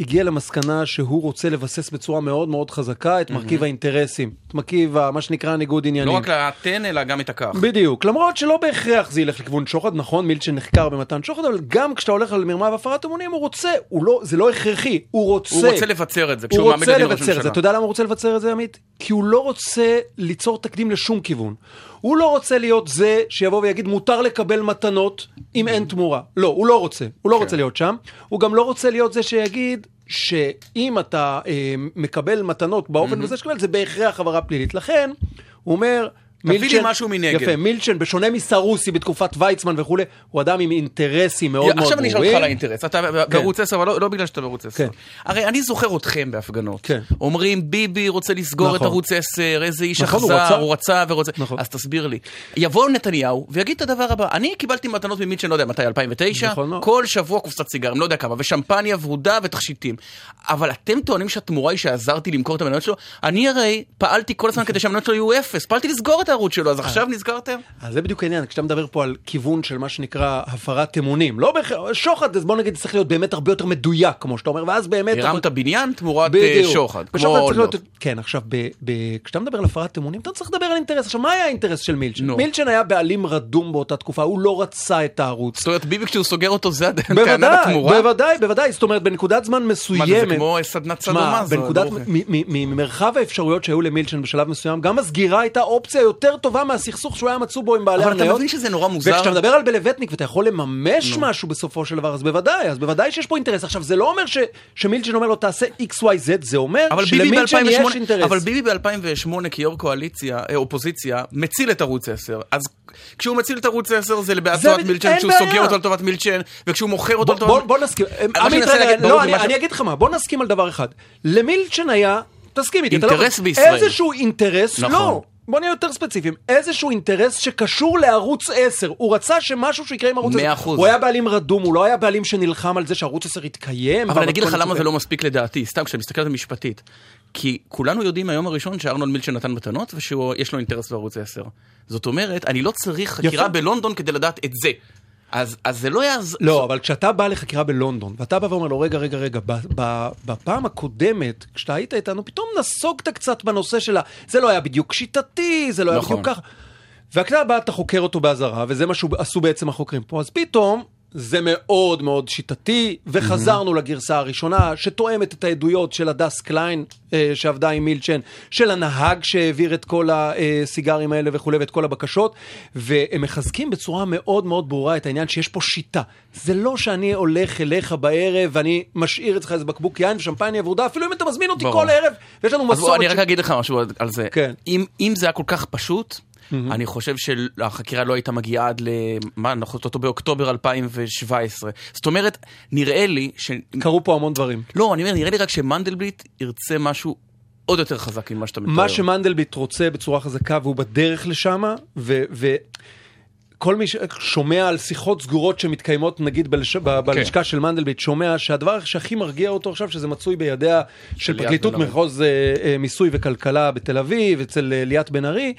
הגיע למסקנה שהוא רוצה לבסס בצורה מאוד מאוד חזקה את מרכיב האינטרסים, את מרכיב מה שנקרא ניגוד עניינים. לא רק להתן, אלא גם את הכך. בדיוק, למרות שלא בהכרח זה ילך לכיוון שוחד, נכון, מילצ'ן נחקר במתן שוחד, אבל גם כשאתה הולך על מרמה והפרת אמונים, הוא רוצה, הוא לא, זה לא הכרחי, הוא רוצה. הוא רוצה לבצר את זה, כשהוא מעמיד לדין ראש הממשלה. אתה יודע למה הוא רוצה לבצר את זה, עמית? כי הוא לא רוצה ליצור תקדים לשום כיוון. הוא לא רוצה להיות זה שיבוא ויגיד מותר לקבל מתנות אם אין תמורה. לא, הוא לא רוצה. הוא לא כן. רוצה להיות שם. הוא גם לא רוצה להיות זה שיגיד שאם אתה אה, מקבל מתנות באופן הזה שקבל, זה בהכרח עברה פלילית. לכן, הוא אומר, תביא לי משהו מנגד. יפה, מילצ'ן, בשונה מסרוסי בתקופת ויצמן וכולי, הוא אדם עם אינטרסים מאוד מאוד ברורים. עכשיו אני אשאל אותך על האינטרס, אתה כן. בערוץ 10, אבל לא, לא בגלל שאתה בערוץ 10. כן. הרי אני זוכר אתכם בהפגנות. כן. אומרים, ביבי רוצה לסגור נכון. את ערוץ 10, איזה איש נכון, אכזר, הוא, הוא רצה ורוצה. נכון. אז תסביר לי. יבוא נתניהו ויגיד את הדבר הבא, אני קיבלתי מתנות ממילצ'ן, לא יודע מתי, 2009, נכון כל שבוע קופסת סיגרים, לא יודע כמה, ושמפניה ורודה ותכשיטים. אבל אתם טוענים שהתמורה היא שעזרתי למכור את המניות שלו? אני הרי פעלתי כל הזמן כדי שהמניות שלו יהיו אפס, פעלתי לסגור את הערוץ שלו, אז עכשיו נזכרתם? אז זה בדיוק העניין, כשאתה מדבר פה על כיוון של מה שנקרא הפרת אמונים, לא בהכרח, שוחד, אז בוא נגיד צריך להיות באמת הרבה יותר מדויק, כמו שאתה אומר, ואז באמת... הרמת בניין תמורת אה, שוחד, כמו אולמרט. כן, עכשיו, כשאתה מדבר על הפרת אמונים, אתה צריך לדבר על אינטרס. עכשיו, מה היה האינטרס של מילצ'ן? מילצ'ן היה בעלים רדום באותה תקופה, הוא לא רצה את הערוץ. זאת אומרת, ביבי כשהוא סוגר אותו, זה טענה לתמורה? בוודאי, בוודאי, זאת אומרת, בנקודת זמן מסוימת... מה זה, כמו סדנת סדומה? ממרחב האפשרויות שהיו למילצ'ן בשלב מסוים, גם הסגירה הייתה אופציה יותר טובה מהסכסוך שהוא היה מצאו בו עם בעלי המניות. אבל אתה מבין שזה נורא מוזר. וכשאתה מדבר על בלווטניק ואתה יכול לממש no. משהו בסופו של דבר, אז בוודאי, אז בוודאי שיש פה אינטרס. עכשיו, זה לא אומר ש, שמילצ'ן אומר לו תעשה XYZ, זה אומר שלמילצ'ן יש אינטרס. אבל ביבי ב-2008 כיו"ר קואליציה, אה, אופוזיציה, מציל את ערוץ 10. אז כשהוא מציל את ערוץ 10 זה לטובת מילצ'ן, כשהוא סוגר אותו לטובת מילצ'ן, וכשהוא מוכר אותו לטובת... בוא נסכים. לא, אני אגיד לך מה, בוא נסכים על דבר אחד. למילצ'ן היה... תסכים איתי, אינטרס בישראל. איזשהו אינטרס, נכון. לא, בוא נהיה יותר ספציפיים, איזשהו אינטרס שקשור לערוץ 10. הוא רצה שמשהו שיקרה עם ערוץ 10. 100%. הוא היה בעלים רדום, הוא לא היה בעלים שנלחם על זה שערוץ 10 יתקיים. אבל אני אגיד לך למה זה לא מספיק לדעתי, סתם כשאני מסתכל על זה משפטית. כי כולנו יודעים מהיום הראשון שארנון מילצ'ן נתן מתנות ושיש לו אינטרס בערוץ 10. זאת אומרת, אני לא צריך חקירה יפה. בלונדון כדי לדעת את זה. אז, אז זה לא יעזור. לא, אבל כשאתה בא לחקירה בלונדון, ואתה בא ואומר לו, רגע, רגע, רגע, בפעם הקודמת, כשאתה היית איתנו, פתאום נסוגת קצת בנושא של ה... זה לא היה בדיוק שיטתי, זה לא נכון. היה בדיוק ככה. ואתה בא, אתה חוקר אותו באזהרה, וזה מה שעשו בעצם החוקרים פה, אז פתאום זה מאוד מאוד שיטתי, וחזרנו mm-hmm. לגרסה הראשונה, שתואמת את העדויות של הדס קליין, אה, שעבדה עם מילצ'ן, של הנהג שהעביר את כל הסיגרים האלה וכולי, ואת כל הבקשות, והם מחזקים בצורה מאוד מאוד ברורה את העניין שיש פה שיטה. זה לא שאני הולך אליך בערב ואני משאיר אצלך איזה בקבוק יין ושמפניה ורודה, אפילו אם אתה מזמין אותי ברור. כל ערב, ויש לנו מסורת... אני רק אגיד לך משהו על זה. כן. אם, אם זה היה כל כך פשוט... Mm-hmm. אני חושב שהחקירה לא הייתה מגיעה עד ל... מה, אנחנו אותו באוקטובר 2017. זאת אומרת, נראה לי ש... קרו פה המון דברים. לא, אני אומר, נראה לי רק שמנדלבליט ירצה משהו עוד יותר חזק ממה שאתה מתאר. מה שמנדלבליט רוצה בצורה חזקה והוא בדרך לשם, ו... ו... כל מי ששומע על שיחות סגורות שמתקיימות נגיד בלש... כן. בלשכה של מנדלבליט, שומע שהדבר שהכי מרגיע אותו עכשיו שזה מצוי בידיה של פרקליטות מחוז אה, אה, מיסוי וכלכלה בתל אביב, אצל אה, ליאת בן ארי,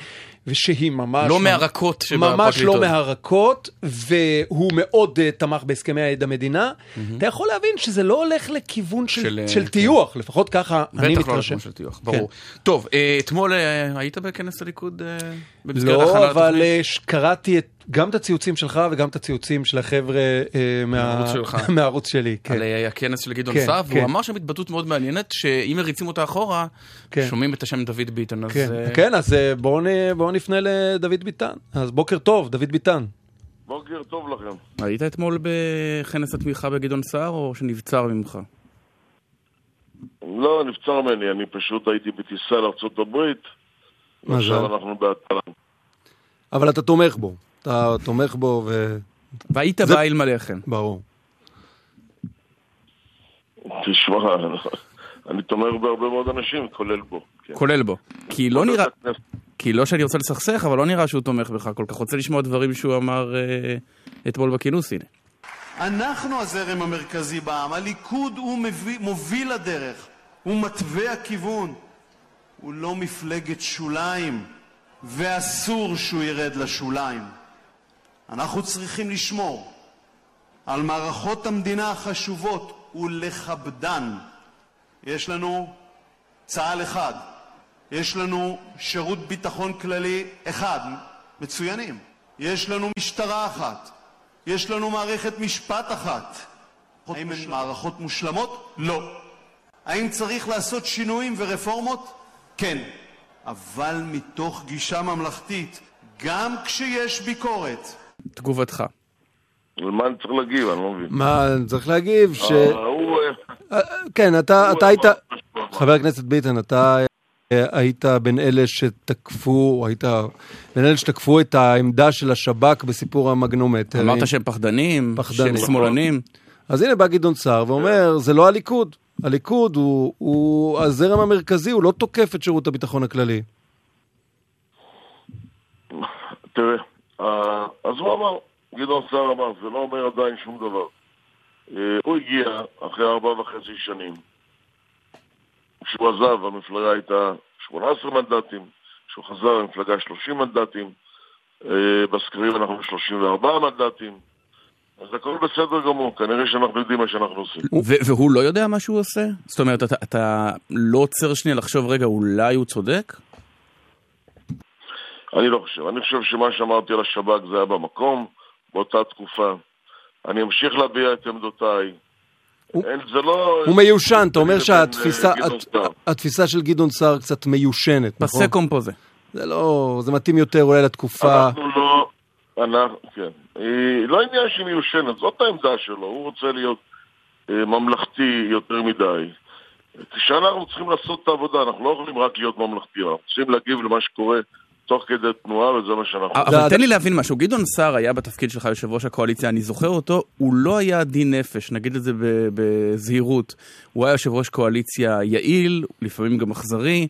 ושהיא ממש... לא מהרכות שבפרקליטות. ממש לא מהרכות, והוא מאוד uh, תמך בהסכמי העד המדינה. Mm-hmm. אתה יכול להבין שזה לא הולך לכיוון של, של, של כן. טיוח, לפחות ככה אני מתרשם. בטח לא לכיוון של טיוח, כן. ברור. כן. טוב, uh, אתמול uh, היית בכנס הליכוד uh, במסגרת לא, הכנה לתוכנית? לא, אבל uh, קראתי את, גם את הציוצים שלך וגם את הציוצים של החבר'ה uh, מה... מהערוץ שלי. כן. על uh, הכנס של גדעון כן, סער, כן. והוא אמר שם התבטאות מאוד מעניינת, שאם מריצים אותה אחורה, כן. שומעים את השם דוד ביטון. כן, אז, uh... כן, אז בואו בוא בואו נפנה לדוד ביטן. אז בוקר טוב, דוד ביטן. בוקר טוב לכם. היית אתמול בכנס התמיכה בגדעון סער, או שנבצר ממך? לא, נבצר ממני, אני פשוט הייתי בטיסה לארה"ב, ועכשיו אנחנו בהתחלה. אבל אתה תומך בו. אתה תומך בו ו... והיית בא אלמלא כן. ברור. תשמע, אני תומך בהרבה מאוד אנשים, כולל בו. כן. כולל בו. כי לא נראה... כי לא שאני רוצה לסכסך, אבל לא נראה שהוא תומך בך כל כך. רוצה לשמוע דברים שהוא אמר אה, אתמול בכינוס, הנה. אנחנו הזרם המרכזי בעם, הליכוד הוא מביא, מוביל הדרך, הוא מתווה הכיוון, הוא לא מפלגת שוליים, ואסור שהוא ירד לשוליים. אנחנו צריכים לשמור על מערכות המדינה החשובות ולכבדן. יש לנו צה"ל אחד, יש לנו שירות ביטחון כללי אחד, מצוינים. יש לנו משטרה אחת, יש לנו מערכת משפט אחת. האם הן מערכות מושלמות? לא. האם צריך לעשות שינויים ורפורמות? כן. אבל מתוך גישה ממלכתית, גם כשיש ביקורת. תגובתך. מה אני צריך להגיב? אני לא מבין. מה אני צריך להגיב? ש... אה, אה, כן, אתה היית... חבר הכנסת ביטן, אתה אה, היית בין אלה שתקפו, היית בין אלה שתקפו את העמדה של השב"כ בסיפור המגנומטר. אמרת שהם פחדנים, שהם שמאלנים. אז הנה בא גדעון סער ואומר, זה לא הליכוד. הליכוד הוא, הוא הזרם המרכזי, הוא לא תוקף את שירות הביטחון הכללי. תראה, אז הוא אמר, גדעון סער אמר, זה לא אומר עדיין שום דבר. אה, הוא הגיע אחרי ארבע וחצי שנים. כשהוא עזב, המפלגה הייתה 18 מנדטים, כשהוא חזר, המפלגה 30 מנדטים, אה, בסקרים אנחנו 34 מנדטים. אז הכל בסדר גמור, כנראה שאנחנו יודעים מה שאנחנו עושים. והוא לא יודע מה שהוא עושה? זאת אומרת, אתה, אתה לא עוצר שנייה לחשוב, רגע, אולי הוא צודק? אני לא חושב. אני חושב שמה שאמרתי על השב"כ זה היה במקום, באותה תקופה. אני אמשיך להביע את עמדותיי. הוא, זה לא... הוא מיושן, אתה אומר שהתפיסה של גדעון סער קצת מיושנת, נכון? פסה קומפוזה. זה לא... זה מתאים יותר אולי לתקופה... אנחנו לא... אנחנו, כן. אה, לא עניין שהיא מיושנת, זאת העמדה שלו, הוא רוצה להיות אה, ממלכתי יותר מדי. כשאנחנו צריכים לעשות את העבודה, אנחנו לא יכולים רק להיות ממלכתיים, אנחנו צריכים להגיב למה שקורה תוך כדי תנועה, וזה מה שאנחנו... אבל תן לי להבין משהו, גדעון סער היה בתפקיד שלך יושב ראש הקואליציה, אני זוכר אותו, הוא לא היה עדין נפש, נגיד את זה בזהירות. הוא היה יושב ראש קואליציה יעיל, לפעמים גם אכזרי.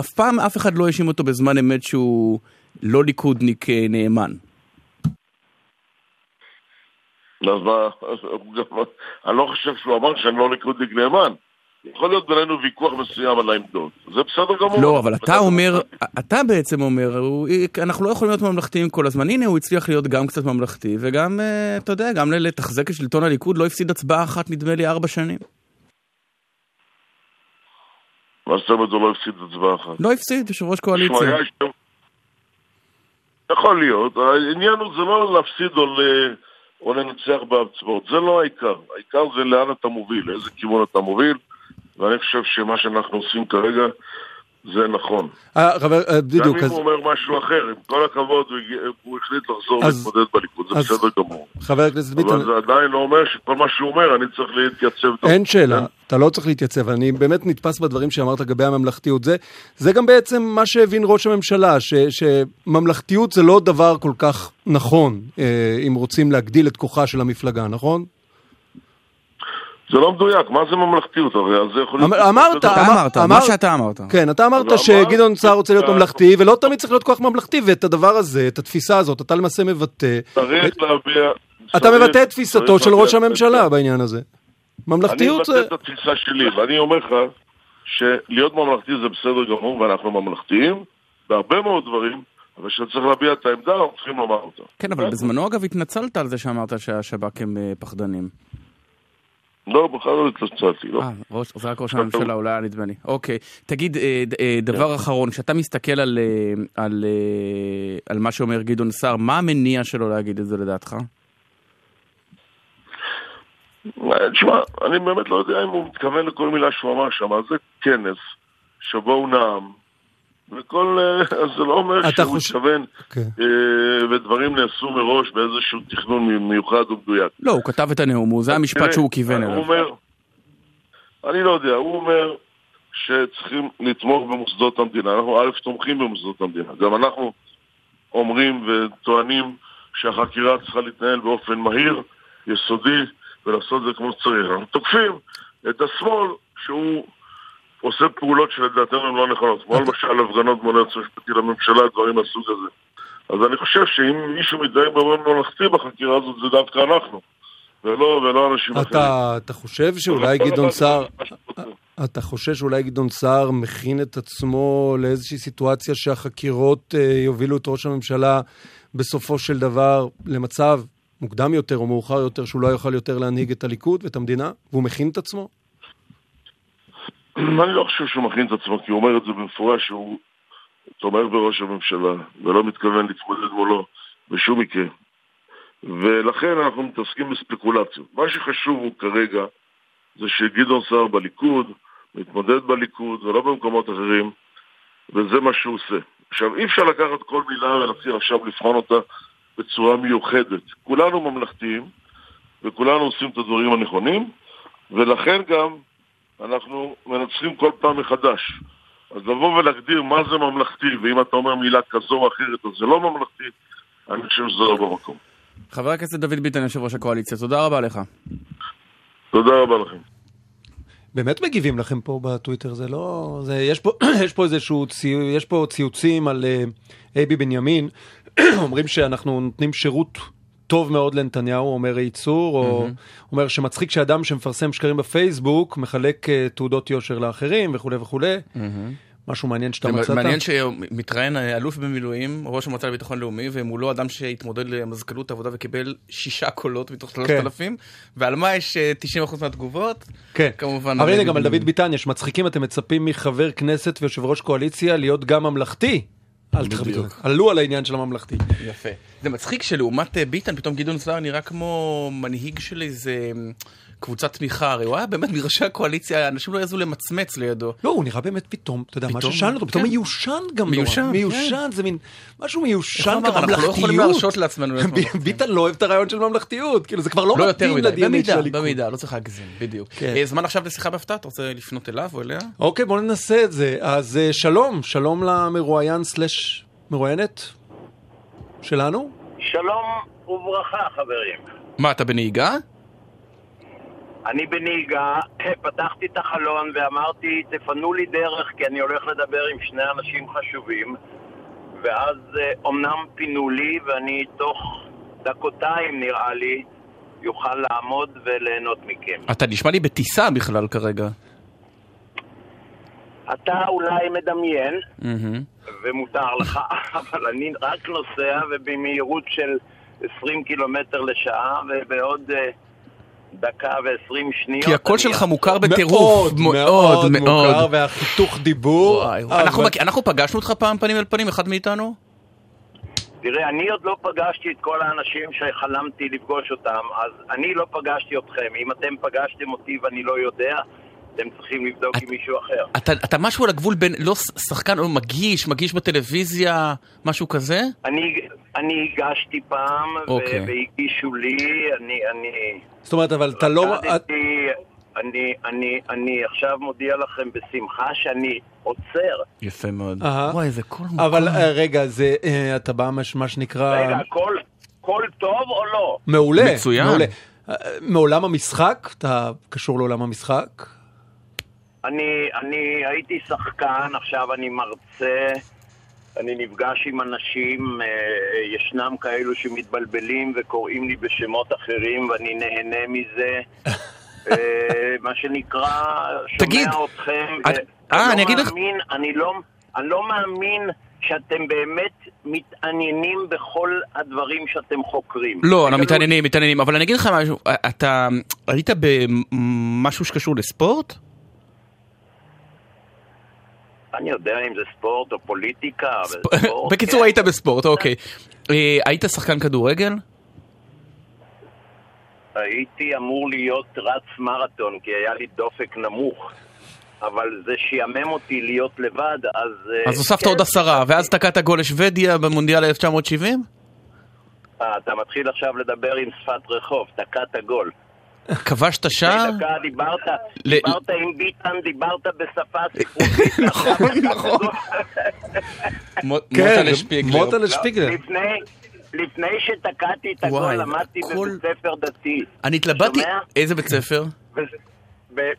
אף פעם אף אחד לא האשים אותו בזמן אמת שהוא לא ליכודניק אה, נאמן. אז מה, אני לא חושב שהוא אמר שאני לא ליכודניק נאמן. יכול להיות בינינו ויכוח מסוים על העמדות, זה בסדר גמור. לא, אבל אתה אומר, אתה בעצם אומר, אנחנו לא יכולים להיות ממלכתיים כל הזמן. הנה, הוא הצליח להיות גם קצת ממלכתי, וגם, אה, אתה יודע, גם לתחזק את שלטון הליכוד, לא הפסיד הצבעה אחת, נדמה לי, ארבע שנים. מה זאת אומרת הוא לא הפסיד הצבעה אחת? לא הפסיד, יושב ראש קואליציה. יכול להיות, העניין הוא זה לא להפסיד או ל... או לנצח בהצבעות. זה לא העיקר. העיקר זה לאן אתה מוביל, לאיזה כיוון אתה מוביל, ואני חושב שמה שאנחנו עושים כרגע זה נכון. אה, חבר, אה, בדיוק. גם אם הוא אומר משהו אחר, עם כל הכבוד, הוא החליט לחזור להתמודד בליכוד, זה בסדר גמור. חבר הכנסת ביטון... אבל זה עדיין לא אומר שכל מה שהוא אומר, אני צריך להתייצב. אין שאלה, אתה לא צריך להתייצב. אני באמת נתפס בדברים שאמרת לגבי הממלכתיות. זה גם בעצם מה שהבין ראש הממשלה, שממלכתיות זה לא דבר כל כך נכון, אה, אם רוצים להגדיל את כוחה של המפלגה, נכון? זה לא מדויק, מה זה ממלכתיות הרי? אז זה יכול להיות... אמרת, אמרת, מה שאתה אמרת. כן, אתה אמרת שגדעון סער רוצה להיות ממלכתי, ולא תמיד צריך להיות כוח ממלכתי, ואת הדבר הזה, את התפיסה הזאת, אתה למעשה מבטא... צריך להביע... אתה מבטא את תפיסתו של ראש הממשלה בעניין הזה. ממלכתיות זה... אני מבטא את התפיסה שלי, ואני אומר לך שלהיות ממלכתי זה בסדר גמור, ואנחנו ממלכתיים, בהרבה מאוד דברים, אבל כשצריך להביע את העמדה, אנחנו צריכים לומר אותה. כן, אבל בזמנו אגב התנצלת על זה שאמרת שהשב"כ הם אה, פחדנים. לא, בכלל לא התנצלתי, לא. אה, זה רק ראש הממשלה, אולי היה נדמה לי. אוקיי. תגיד, אה, אה, דבר כן. אחרון, כשאתה מסתכל על מה שאומר גדעון סער, מה המניע שלו להגיד את זה לדעתך? תשמע, אני באמת לא יודע אם הוא מתכוון לכל מילה שהוא אמר שם, זה כנס שבו הוא נאם, וכל, אז זה לא אומר שהוא חוש... מתכוון, okay. אוקיי. אה, ודברים נעשו מראש באיזשהו תכנון מיוחד ומדויק. לא, הוא כתב את הנאום, זה המשפט שהוא כיוון אליו. אומר, אני לא יודע, הוא אומר שצריכים לתמוך במוסדות המדינה. אנחנו א', תומכים במוסדות המדינה. גם אנחנו אומרים וטוענים שהחקירה צריכה להתנהל באופן מהיר, יסודי, ולעשות את זה כמו שצריך. אנחנו תוקפים את השמאל שהוא... עושה פעולות שלדעתנו הן לא נכונות, כמו למשל הפגנות מול היועץ המשפטי לממשלה, דברים מהסוג הזה. אז אני חושב שאם מישהו מתנהג באופן ממלכתי בחקירה הזאת, זה דווקא אנחנו, ולא, ולא אנשים אתה, אחרים. אתה חושב שאולי גדעון סער... אתה חושב שאולי גדעון סער מכין את עצמו לאיזושהי סיטואציה שהחקירות uh, יובילו את ראש הממשלה בסופו של דבר למצב מוקדם יותר או מאוחר יותר, שהוא לא יוכל יותר להנהיג את הליכוד ואת המדינה, והוא מכין את עצמו? אני לא חושב שהוא מכין את עצמו, כי הוא אומר את זה במפורש שהוא תומך בראש הממשלה, ולא מתכוון להתמודד מולו בשום מקרה. ולכן אנחנו מתעסקים בספקולציות. מה שחשוב הוא כרגע זה שגדעון סער בליכוד, מתמודד בליכוד ולא במקומות אחרים, וזה מה שהוא עושה. עכשיו, אי אפשר לקחת כל מילה ולהתחיל עכשיו לבחון אותה בצורה מיוחדת. כולנו ממלכתיים, וכולנו עושים את הדברים הנכונים, ולכן גם אנחנו מנצחים כל פעם מחדש. אז לבוא ולהגדיר מה זה ממלכתי, ואם אתה אומר מילה כזו או אחרת, אז זה לא ממלכתי, אני חושב שזה לא במקום. חבר הכנסת דוד ביטן, יושב ראש הקואליציה, תודה רבה לך. תודה רבה לכם. באמת מגיבים לכם פה בטוויטר, זה לא... זה, יש, פה, יש פה איזשהו ציו, יש פה ציוצים על uh, אייבי בנימין, אומרים שאנחנו נותנים שירות טוב מאוד לנתניהו, אומר ייצור, או mm-hmm. אומר שמצחיק שאדם שמפרסם שקרים בפייסבוק מחלק uh, תעודות יושר לאחרים וכולי וכולי. Mm-hmm. משהו מעניין שאתה מצאת? מעניין שמתראיין אה, אלוף במילואים, ראש המועצה לביטחון לאומי, ומולו אדם שהתמודד למזכ"לות עבודה וקיבל שישה קולות מתוך שלושת כן. אלפים, ועל מה יש 90% אה, מהתגובות? כן. כמובן... אבל הנה, גם על דוד ביטן יש מצחיקים, אתם מצפים מחבר כנסת ויושב ראש קואליציה להיות גם ממלכתי. אל תכבדו, עלו על העניין של הממלכתי. יפה. זה מצחיק שלעומת אה, ביטן, פתאום גדעון סער נראה כמו מנהיג של איזה... קבוצת תמיכה, הרי הוא היה באמת מראשי הקואליציה, אנשים לא יעזו למצמץ לידו. לא, הוא נראה באמת פתאום, אתה יודע, מה ששאלנו אותו, פתאום כן. מיושן גם מיושן, נורא. מיושן, זה מין משהו מיושן גם ממלכתיות. אנחנו לא יכולים להרשות לעצמנו. ביטן לא אוהב את הרעיון של ממלכתיות, כאילו זה כבר לא, לא מתאים לדיאנית של הליכוד. במידה, לא צריך להגזים, בדיוק. כן. אה, זמן עכשיו לשיחה בהפתעה, אתה רוצה לפנות אליו או אליה? אוקיי, בוא ננסה את זה. אז אה, שלום, שלום למרואיין סלאש מרואיינת שלנו. שלום וברכה, חברים. מה, אתה בנהיגה? אני בנהיגה, פתחתי את החלון ואמרתי, תפנו לי דרך כי אני הולך לדבר עם שני אנשים חשובים ואז אומנם אה, פינו לי ואני תוך דקותיים נראה לי יוכל לעמוד וליהנות מכם. אתה נשמע לי בטיסה בכלל כרגע. אתה אולי מדמיין, mm-hmm. ומותר לך, אבל אני רק נוסע ובמהירות של 20 קילומטר לשעה ובעוד... Uh, דקה ועשרים שניות. כי הקול שלך מוכר בטירוף. מאוד, מאוד, מאוד. מוכר, והחיתוך דיבור. אנחנו פגשנו אותך פעם פנים אל פנים, אחד מאיתנו? תראה, אני עוד לא פגשתי את כל האנשים שחלמתי לפגוש אותם, אז אני לא פגשתי אתכם. אם אתם פגשתם אותי ואני לא יודע, אתם צריכים לבדוק את, עם מישהו אחר. אתה, אתה משהו על הגבול בין לא שחקן או מגיש, מגיש בטלוויזיה, משהו כזה? אני, אני הגשתי פעם, אוקיי. והגישו לי, אני, אני... זאת אומרת, אבל אתה לא... אני, אני, אני עכשיו מודיע לכם בשמחה שאני עוצר. יפה מאוד. וואי, איזה קול מוכר. אבל uh, רגע, זה, uh, אתה בא מה שנקרא... רגע, קול, קול טוב או לא? מעולה. מצוין. מעולה. Uh, מעולם המשחק? אתה קשור לעולם המשחק? אני, אני הייתי שחקן, עכשיו אני מרצה, אני נפגש עם אנשים, אה, ישנם כאלו שמתבלבלים וקוראים לי בשמות אחרים ואני נהנה מזה. אה, מה שנקרא, תגיד, שומע אתכם. את... אה, לא אני אגיד לך... אני לא, אני לא מאמין שאתם באמת מתעניינים בכל הדברים שאתם חוקרים. לא, אנחנו מתעניינים, מתעניינים, אבל אני אגיד לך משהו, אתה היית במשהו שקשור לספורט? אני יודע אם זה ספורט או פוליטיקה. בקיצור, כן. היית בספורט, אוקיי. אה, היית שחקן כדורגל? הייתי אמור להיות רץ מרתון, כי היה לי דופק נמוך. אבל זה שיאמם אותי להיות לבד, אז... אה, אז הוספת עוד כן. עשרה, ואז תקעת גול לשוודיה במונדיאל 1970? אה, אתה מתחיל עכשיו לדבר עם שפת רחוב, תקעת גול. כבשת שער? דיברת, דיברת עם ביטן, דיברת בשפה ספרותית. נכון, נכון. מוטה לשפיגלר. מוטה לשפיגלר. לפני שתקעתי את הגול למדתי בבית ספר דתי. אני התלבטתי, איזה בית ספר?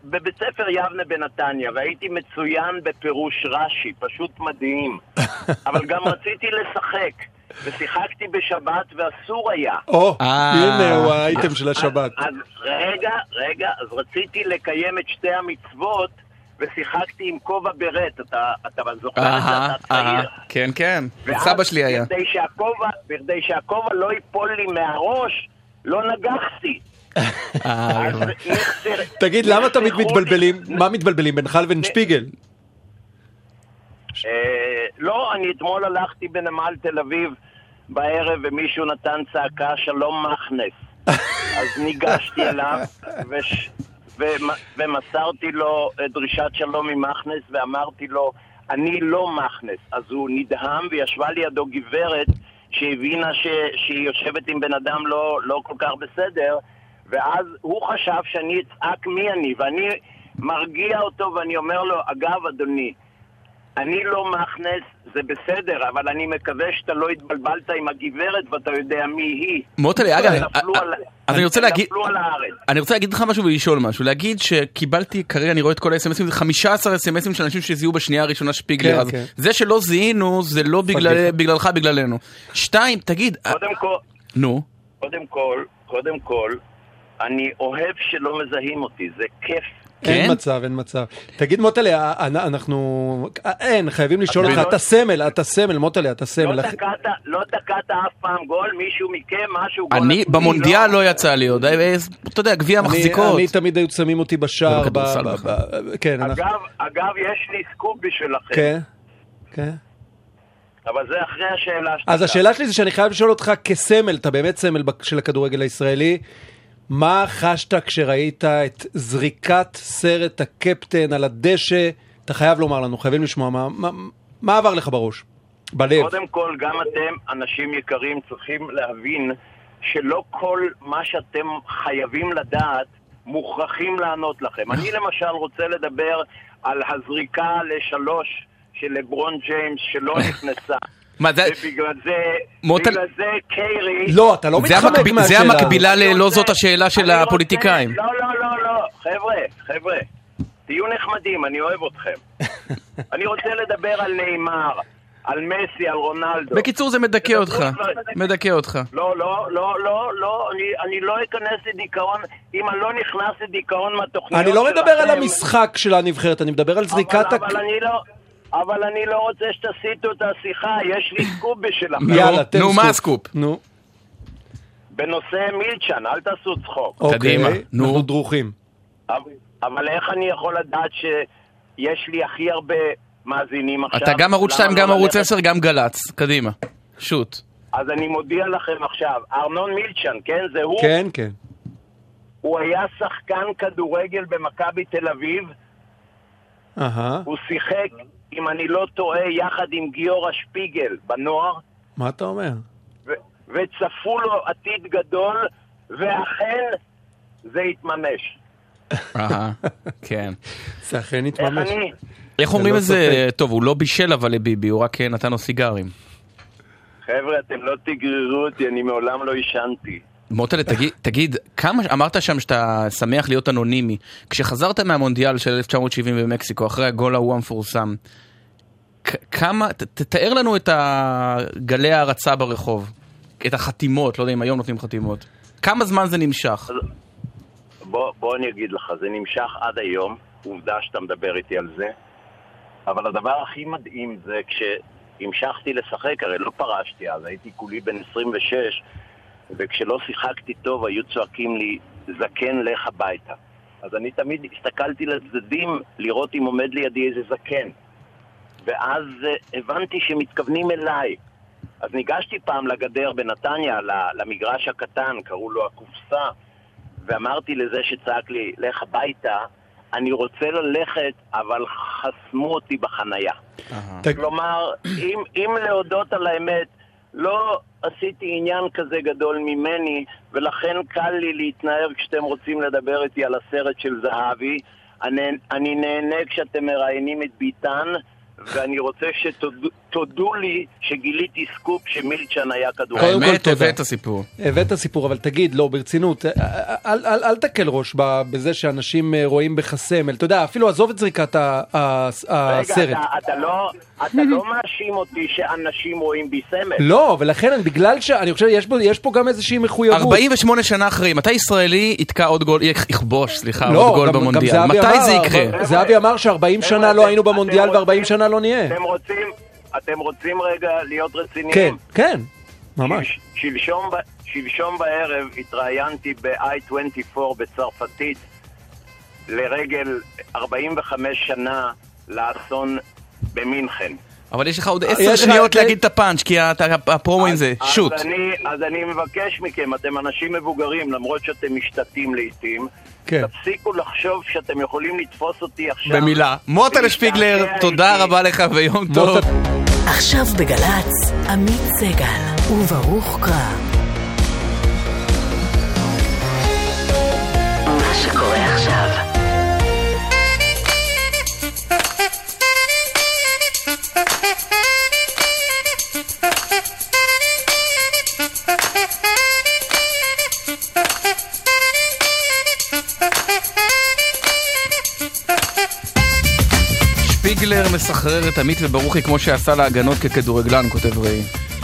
בבית ספר יבנה בנתניה, והייתי מצוין בפירוש רש"י, פשוט מדהים. אבל גם רציתי לשחק. ושיחקתי בשבת ואסור היה. או, אה. הנה הוא האייטם של השבת. אז רגע, רגע, אז רציתי לקיים את שתי המצוות. ושיחקתי עם כובע ברט, אתה, אתה זוכר את זה, אתה צעיר. כן, כן, סבא שלי היה. בכדי שהכובע, בכדי שהכובע לא ייפול לי מהראש, לא נגחתי. תגיד, למה תמיד מתבלבלים? מה מתבלבלים? בינך לבין שפיגל? לא, אני אתמול הלכתי בנמל תל אביב בערב ומישהו נתן צעקה שלום מכנס. אז ניגשתי אליו וש... ומסרתי לו דרישת שלום ממכנס ואמרתי לו, אני לא מכנס. אז הוא נדהם וישבה לידו גברת שהבינה ש... שהיא יושבת עם בן אדם לא, לא כל כך בסדר, ואז הוא חשב שאני אצעק מי אני, ואני מרגיע אותו ואני אומר לו, אגב, אדוני, אני לא מכנס, זה בסדר, אבל אני מקווה שאתה לא התבלבלת עם הגברת ואתה יודע מי היא. מוטלי, אגב, אז אני רוצה להגיד, אני רוצה להגיד לך משהו ולשאול משהו, להגיד שקיבלתי, כרגע אני רואה את כל ה-SMSים, זה 15 SMSים של אנשים שזיהו בשנייה הראשונה שפיגלר, אז זה שלא זיהינו, זה לא בגללך, בגללנו. שתיים, תגיד... קודם כל... נו. קודם כל, קודם כל, אני אוהב שלא מזהים אותי, זה כיף כן? אין מצב, אין מצב. תגיד מוטלה, אנחנו... אין, חייבים לשאול אותך, אתה סמל, אתה סמל, מוטלה, אתה סמל. לא תקעת אף פעם גול, מישהו מכם, משהו גול. אני, במונדיאל לא יצא לי עוד, אתה יודע, גביע המחזיקות. אני תמיד היו שמים אותי בשער. כן. אגב, יש לי סקופ בשבילכם. כן, כן. אבל זה אחרי השאלה שלך. אז השאלה שלי זה שאני חייב לשאול אותך כסמל, אתה באמת סמל של הכדורגל הישראלי. מה חשת כשראית את זריקת סרט הקפטן על הדשא? אתה חייב לומר לנו, חייבים לשמוע, מה, מה, מה עבר לך בראש? בלב. קודם כל, גם אתם, אנשים יקרים, צריכים להבין שלא כל מה שאתם חייבים לדעת, מוכרחים לענות לכם. אני למשל רוצה לדבר על הזריקה לשלוש של לברון ג'יימס שלא נכנסה. מה זה... ובגלל זה, מוטל... בגלל זה קיירי... לא, אתה לא מתחמק המקב... מהשאלה. זה המקבילה ללא זאת השאלה של הפוליטיקאים. לא, לא, לא, לא, חבר'ה, חבר'ה, תהיו נחמדים, אני אוהב אתכם. אני רוצה לדבר על נאמר. על מסי, על רונלדו. בקיצור זה מדכא אותך, מדכא אותך. לא, לא, לא, לא, לא, אני, אני לא אכנס לדיכאון, אם אני לא נכנס לדיכאון מהתוכניות שלכם... אני לא מדבר על המשחק של הנבחרת, אני מדבר על זריקת... אבל, אבל אני לא... אבל אני לא רוצה שתסיטו את השיחה, יש לי סקופ בשבילכם. יאללה, תן סקופ. נו, מה הסקופ? נו. בנושא מילצ'ן, אל תעשו צחוק. קדימה, נו. אנחנו דרוכים. אבל איך אני יכול לדעת שיש לי הכי הרבה מאזינים עכשיו? אתה גם ערוץ 2, גם לא ערוץ 10, גם גל"צ. קדימה, שוט. אז אני מודיע לכם עכשיו, ארנון מילצ'ן, כן? זה הוא? כן, כן. הוא היה שחקן כדורגל במכבי תל אביב. אהה. הוא שיחק אם אני לא טועה, יחד עם גיורא שפיגל בנוער. מה אתה אומר? וצפו לו עתיד גדול, ואכן זה התממש. אהה, כן. זה אכן התממש. איך אומרים את זה? טוב, הוא לא בישל אבל לביבי, הוא רק נתן לו סיגרים. חבר'ה, אתם לא תגררו אותי, אני מעולם לא עישנתי. מוטלה, תגיד, תגיד, כמה, אמרת שם שאתה שמח להיות אנונימי. כשחזרת מהמונדיאל של 1970 במקסיקו, אחרי הגול ההוא המפורסם, כמה, תתאר לנו את גלי ההערצה ברחוב, את החתימות, לא יודע אם היום נותנים חתימות. כמה זמן זה נמשך? בוא, בוא אני אגיד לך, זה נמשך עד היום, עובדה שאתה מדבר איתי על זה, אבל הדבר הכי מדהים זה כשהמשכתי לשחק, הרי לא פרשתי אז, הייתי כולי בן 26, וכשלא שיחקתי טוב היו צועקים לי, זקן, לך הביתה. אז אני תמיד הסתכלתי לצדדים לראות אם עומד לידי איזה זקן. ואז uh, הבנתי שמתכוונים אליי. אז ניגשתי פעם לגדר בנתניה, למגרש הקטן, קראו לו הקופסה, ואמרתי לזה שצעק לי, לך הביתה, אני רוצה ללכת, אבל חסמו אותי בחנייה. Uh-huh. כלומר, אם, אם להודות על האמת, לא עשיתי עניין כזה גדול ממני, ולכן קל לי להתנער כשאתם רוצים לדבר איתי על הסרט של זהבי. אני, אני נהנה כשאתם מראיינים את ביטן, ואני רוצה שתודו לי שגיליתי סקופ שמילצ'ן היה כדורגל. האמת, הבאת סיפור. הבאת סיפור, אבל תגיד, לא, ברצינות, אל, אל, אל, אל תקל ראש בזה שאנשים אה, רואים בך סמל. אתה יודע, אפילו עזוב את זריקת הסרט. רגע, אתה, אתה, לא, אתה לא מאשים אותי שאנשים רואים בי סמל. לא, ולכן, בגלל שאני חושב, יש, יש פה גם איזושהי מחויבות. 48 שנה אחרי, מתי ישראלי יתקע עוד גול, יכבוש, סליחה, לא, עוד גול גם, במונדיאל? גם מתי אמר, זה יקרה? זהבי אמר ש-40 שנה לא היינו במונדיאל ו-40 שנה לא נהיה. אתם רוצים, אתם רוצים רגע להיות רציניים? כן, כן, ממש. שלשום, שלשום בערב התראיינתי ב-i24 בצרפתית לרגל 45 שנה לאסון במינכן. אבל יש לך עוד עשר שניות להגיד את הפאנץ', כי הפרומו עם זה, שוט. אז אני מבקש מכם, אתם אנשים מבוגרים, למרות שאתם משתתים לעיתים, כן. תפסיקו לחשוב שאתם יכולים לתפוס אותי עכשיו. במילה. מוטה לשפיגלר, תודה רבה לך ויום טוב. עכשיו בגל"צ, עמית סגל וברוך קרא. מה שקורה עכשיו שפיגלר מסחרר את עמית וברוכי כמו שעשה להגנות ככדורגלן, כותב ראי.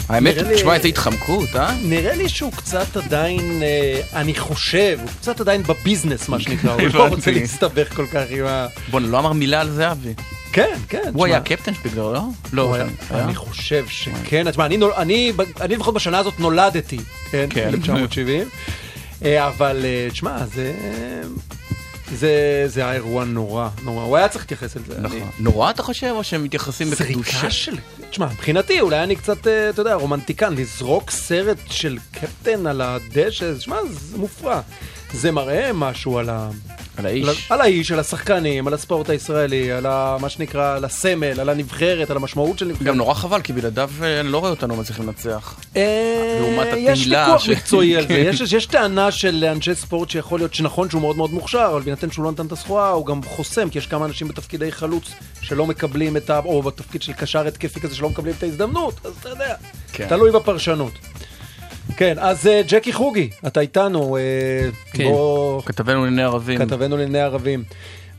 האמת, תשמע איזה התחמקות, אה? נראה לי שהוא קצת עדיין, אה, אני חושב, הוא קצת עדיין בביזנס, מה שנקרא, הוא לא רוצה להסתבך כל כך עם ה... בוא'נה, לא אמר מילה על זה, אבי. כן, כן. הוא היה קפטן שפיגלר, לא? לא, אני חושב שכן. תשמע, אני לפחות בשנה הזאת נולדתי, כן, 1970. כן. אה, אבל, אה, תשמע, זה... זה, זה היה אירוע נורא, נורא. הוא היה צריך להתייחס לזה. נכון. אני... נורא אתה חושב, או שהם מתייחסים בקדושה? זריקה של... תשמע, מבחינתי, אולי אני קצת, אה, אתה יודע, רומנטיקן, לזרוק סרט של קפטן על הדשא, תשמע, זה מופרע. זה מראה משהו על ה... על האיש. על האיש, על השחקנים, על הספורט הישראלי, על ה, מה שנקרא, על הסמל, על הנבחרת, על המשמעות של נבחרת. גם נורא חבל, כי בלעדיו אה, אני לא רואה אותנו מצליחים לנצח. אה, לעומת התהילה. יש ויכוח מקצועי על זה. כן. יש טענה של אנשי ספורט שיכול להיות שנכון שהוא מאוד מאוד מוכשר, אבל בהינתן שהוא לא נתן את הסחורה, הוא גם חוסם, כי יש כמה אנשים בתפקידי חלוץ שלא מקבלים את ה... או בתפקיד של קשר התקפי כזה שלא מקבלים את ההזדמנות, אז אתה יודע. כן. תלוי בפרשנות. כן, אז uh, ג'קי חוגי, אתה איתנו. Uh, כן, בוא... כתבנו לענייני ערבים. כתבנו לענייני ערבים.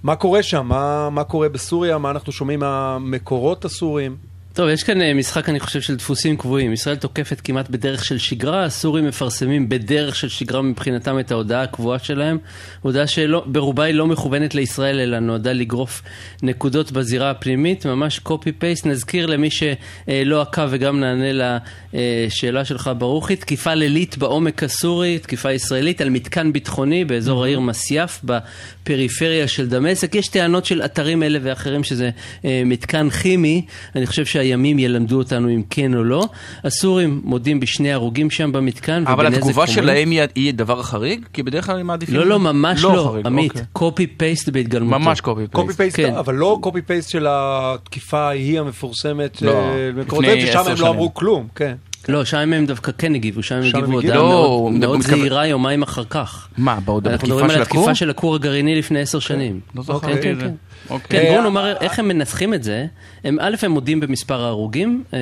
מה קורה שם? מה, מה קורה בסוריה? מה אנחנו שומעים מהמקורות הסוריים? טוב, יש כאן אה, משחק, אני חושב, של דפוסים קבועים. ישראל תוקפת כמעט בדרך של שגרה, הסורים מפרסמים בדרך של שגרה מבחינתם את ההודעה הקבועה שלהם. הודעה שברובה היא לא מכוונת לישראל, אלא נועדה לגרוף נקודות בזירה הפנימית, ממש קופי-פייסט. נזכיר למי שלא עקב וגם נענה לשאלה שלך, ברוכי, תקיפה לילית בעומק הסורי, תקיפה ישראלית על מתקן ביטחוני באזור העיר מסייף, בפריפריה של דמשק. יש טענות של אתרים אלה ואחרים שזה אה, מתקן כימי. אני חושב שה... הימים ילמדו אותנו אם כן או לא. הסורים מודים בשני הרוגים שם במתקן. אבל התגובה שלהם היא דבר חריג? כי בדרך כלל הם מעדיפים... לא, לא, ממש לא, לא. עמית. קופי פייסט בהתגלמותו. ממש קופי פייסט. קופי פייסט, כן. אבל לא קופי פייסט של התקיפה ההיא המפורסמת. לא, אה, לפני עשר ששם הם לא אמרו כלום, כן. לא, שם הם דווקא כן הגיבו, שם הם הגיבו הודעה לא, מאוד זהירה יומיים אחר כך. מה, בהודעה בתקיפה של הכור? אנחנו מדברים על התקיפה של הכור הגרעיני לפני עשר שנים. לא זוכר כן, כן, כן. אוקיי. כן, בואו נאמר איך הם מנסחים את זה. הם, א', הם מודים במספר ההרוגים, אה,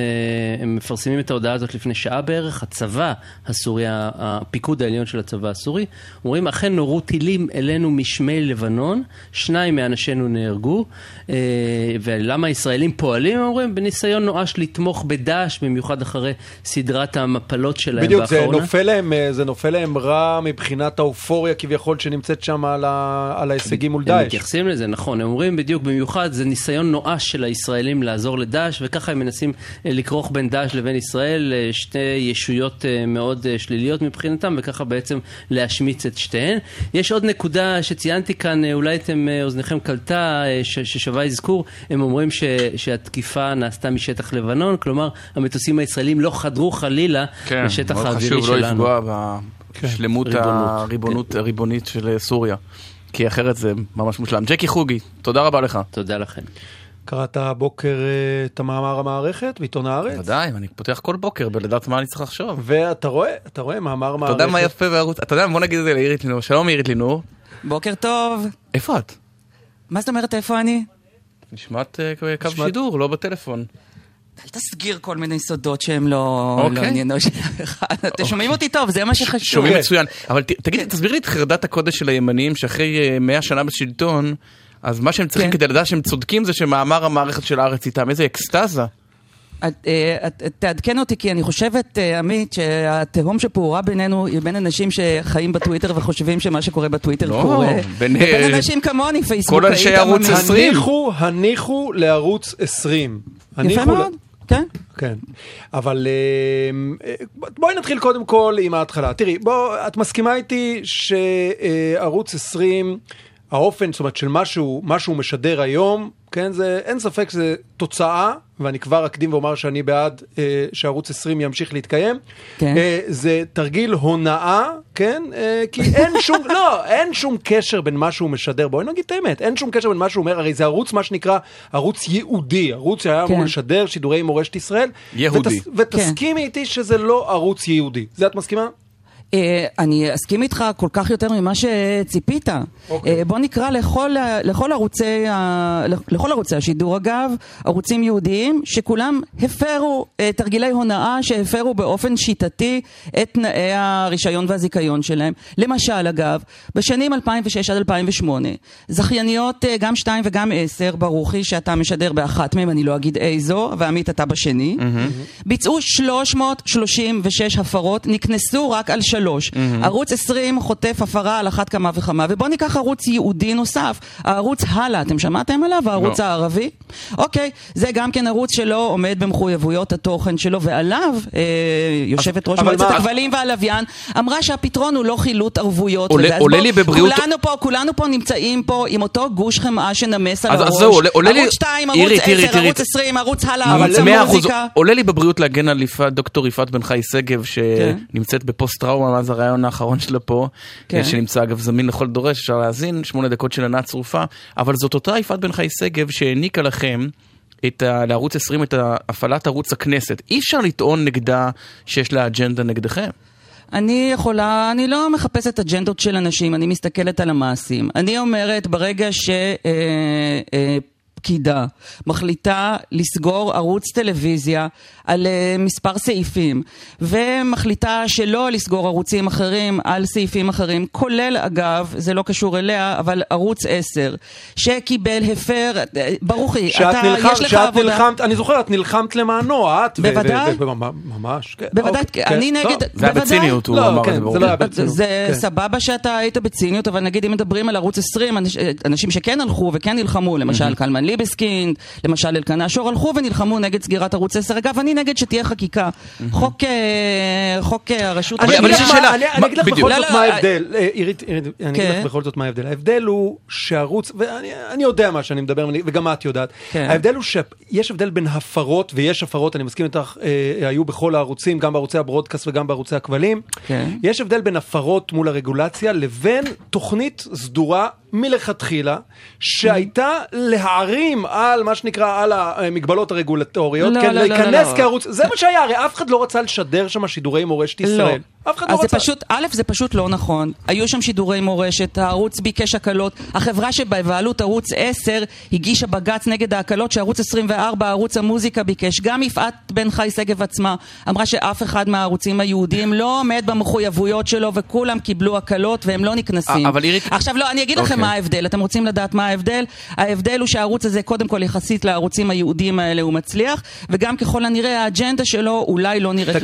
הם מפרסמים את ההודעה הזאת לפני שעה בערך, הצבא הסורי, הפיקוד העליון של הצבא הסורי, אומרים, אכן נורו טילים אלינו משמי לבנון, שניים מאנשינו נהרגו, אה, ולמה הישראלים פועלים, הם אומרים, בניסיון נואש לתמוך בדאעש, במיוחד אחרי סדרת המפלות שלהם בדיוק, באחרונה. בדיוק, זה, אה, זה נופל להם רע מבחינת האופוריה כביכול שנמצאת שם על, ה, על ההישגים מול דאעש. הם מתייחסים לזה, נכון, הם אומרים בדיוק, במיוחד, זה ניסיון נואש של הישראלים לעזור לדאעש, וככה הם מנסים אה, לכרוך בין דאעש לבין ישראל, אה, שתי ישויות אה, מאוד שליליות מבחינתם, וככה בעצם להשמיץ את שתיהן. יש עוד נקודה שציינתי כאן, אולי אתם, אוזניכם קלטה, ששווה אזכור, הם אומרים ש, שהתקיפה נעשתה משטח לבנון, כלומר, המטוסים הישראלים לא חדרו חלילה כן, לשטח האווירי שלנו. כן, מאוד חשוב לא לפגוע בשלמות הריבונות הריבונית של סוריה. כי אחרת זה ממש מושלם. ג'קי חוגי, תודה רבה לך. תודה לכם. קראת הבוקר אה, את המאמר המערכת בעיתון הארץ? ודאי, אני פותח כל בוקר בלדעת מה אני צריך לחשוב. ואתה רואה, אתה רואה מאמר מערכת. אתה יודע מה יפה בערוץ, אתה יודע, בוא נגיד את זה לאירית לינור. שלום אירית לינור. בוקר טוב. איפה את? מה זאת אומרת איפה אני? נשמעת אה, קו שידור, לא בטלפון. אל תסגיר כל מיני סודות שהם לא, לא אוקיי. עניינו של אף אחד. אתם שומעים אותי טוב, זה מה שחשוב. שומעים מצוין. אבל תגיד, כן. תסביר לי את חרדת הקודש של הימנים, שאחרי 100 אה, שנה בשלטון, אז מה שהם צריכים כן. כדי לדעת שהם צודקים זה שמאמר המערכת של הארץ איתם. איזה אקסטזה. אה, תעדכן אותי, כי אני חושבת, אה, עמית, שהתהום שפעורה בינינו היא בין אנשים שחיים בטוויטר וחושבים שמה שקורה בטוויטר לא, קורה. בין אנשים כמוני, פייסבוקאית. כל אנשי ערוץ 20. הניחו, הניחו לערוץ 20. יפה מאוד. כן. כן. אבל אה, בואי נתחיל קודם כל עם ההתחלה. תראי, בוא, את מסכימה איתי שערוץ 20, האופן, זאת אומרת, של מה שהוא, מה שהוא משדר היום, כן, זה, אין ספק שזה תוצאה, ואני כבר אקדים ואומר שאני בעד אה, שערוץ 20 ימשיך להתקיים. כן. אה, זה תרגיל הונאה, כן, אה, כי אין שום, לא, אין שום קשר בין מה שהוא משדר, בואי נגיד את האמת, אין שום קשר בין מה שהוא אומר, הרי זה ערוץ, מה שנקרא, ערוץ ייעודי, ערוץ שהיה כן. אמור לשדר שידורי מורשת ישראל. יהודי. ותס, ותסכימי כן. איתי שזה לא ערוץ ייעודי. זה את מסכימה? אה, אני אסכים איתך כל כך יותר ממה שציפית. Okay. אוקיי. אה, בוא נקרא לכל, לכל, ערוצי, לכל ערוצי השידור, אגב, ערוצים יהודיים, שכולם הפרו אה, תרגילי הונאה, שהפרו באופן שיטתי את תנאי הרישיון והזיכיון שלהם. למשל, אגב, בשנים 2006 עד 2008, זכייניות, גם 2 וגם 10, ברוכי, שאתה משדר באחת מהם, אני לא אגיד איזו, ועמית אתה בשני, mm-hmm. ביצעו 336 הפרות, נקנסו רק על שלוש. Mm-hmm. ערוץ 20 חוטף הפרה על אחת כמה וכמה. ובואו ניקח ערוץ ייעודי נוסף, הערוץ הלאה, אתם שמעתם עליו? הערוץ no. לא. הערבי? אוקיי, זה גם כן ערוץ שלא עומד במחויבויות התוכן שלו, ועליו אה, יושבת ראש מועצת הכבלים והלוויין אמרה שהפתרון הוא לא חילוט ערבויות. עולה, עולה לי בבריאות... כולנו פה, כולנו פה נמצאים פה עם אותו גוש חמאה שנמס על אז, הראש. אז זהו, עולה, עולה לי... ערוץ 2, ערוץ 10, ערוץ 20, ערוץ הלאה, ערוץ המוזיקה. עולה לי בבריאות להגן על דוקטור יפעת בן חי שגב, כן. שנמצאת בפוסט-טראומה מאז הראיון האחרון שלה פה, כן. שנמצא אגב זמין לכל דורש, אפשר להאזין, שמונה דקות של ענת צרופה, אבל זאת אותה יפעת בן חי שגב שהעניקה לכם את ה, לערוץ 20 את הפעלת ערוץ הכנסת. אי אפשר לטעון נגדה שיש לה אג'נדה נגדכם. אני יכולה, אני לא מחפשת אג'נדות של אנשים, אני מסתכלת על המעשים. אני אומרת, ברגע ש... אה, אה, פקידה מחליטה לסגור ערוץ טלוויזיה על uh, מספר סעיפים, ומחליטה שלא לסגור ערוצים אחרים על סעיפים אחרים, כולל אגב, זה לא קשור אליה, אבל ערוץ 10, שקיבל, הפר, אה, ברוכי, אתה, נלחם, יש לך שאת עבודה... נלחמת, אני זוכר, את נלחמת למענו, את, בוודאי, ממש, כן. בוודאי, אוקיי, אני כן, נגד, זה היה בציניות, הוא לא, אמר כן, את זה, זה לא היה בציניות. זה כן. סבבה שאתה היית בציניות, אבל נגיד אם מדברים על ערוץ 20, אנשים שכן הלכו וכן נלחמו, למשל קלמן ליבסקינד, למשל אלקנה שור, הלכו ונלחמו נגד סגירת ערוץ 10. אגב, אני נגד שתהיה חקיקה. חוק אה, אה, הרשות... אני אגיד לך בכל זאת מה ההבדל. עירית, אני אגיד לך בכל זאת מה ההבדל. ההבדל הוא שערוץ, ואני יודע מה שאני מדבר, וגם את יודעת. כן. ההבדל הוא שיש הבדל בין הפרות, ויש הפרות, אני מסכים איתך, אה, היו בכל הערוצים, גם בערוצי הברודקאסט וגם בערוצי הכבלים. כן. יש הבדל בין הפרות מול הרגולציה לבין תוכנית סדורה מלכתחילה, שהייתה להערים על מה שנקרא, על המגבלות הרגולטוריות, לא, כן, לא, להיכנס לא, לא, לא. כערוץ, זה מה שהיה, הרי אף אחד לא רצה לשדר שם שידורי מורשת לא. ישראל. לא. אף אחד לא רצה. זה פשוט, א', זה פשוט לא נכון. היו שם שידורי מורשת, הערוץ ביקש הקלות. החברה שבבעלות ערוץ 10 הגישה בג"ץ נגד ההקלות שערוץ 24, ערוץ המוזיקה ביקש. גם יפעת בן חי שגב עצמה אמרה שאף אחד מהערוצים היהודיים לא עומד במחויבויות שלו וכולם קיבלו הקלות והם לא נקנסים. אבל אירית... עכשיו לא, אני אגיד לכם אוקיי. מה ההבדל. אתם רוצים לדעת מה ההבדל? ההבדל הוא שהערוץ הזה, קודם כל יחסית לערוצים היהודיים האלה הוא מצליח, וגם ככל הנראה האג'נדה שלו אולי לא נראית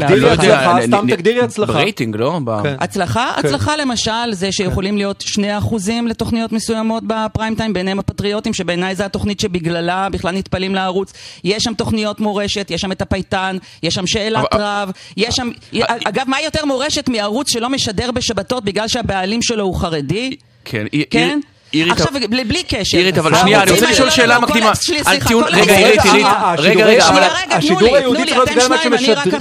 סתם תגדירי הצלחה. ברייטינג, לא? כן. הצלחה? כן. הצלחה למשל זה שיכולים להיות 2% לתוכניות מסוימות בפריים טיים, ביניהם הפטריוטים, שבעיניי זו התוכנית שבגללה בכלל נטפלים לערוץ. יש שם תוכניות מורשת, יש שם את הפייטן, יש שם שאלת רב, יש שם... אגב, מה יותר מורשת מערוץ שלא משדר בשבתות בגלל שהבעלים שלו הוא חרדי? כן. כן? אירית... עכשיו, בלי קשר. אירית, אבל שנייה, אני רוצה לשאול שאלה מקדימה. רגע, אירית, אירית, רגע, רגע, אבל... השידור היהודי כבר יודע מה שמשדרים.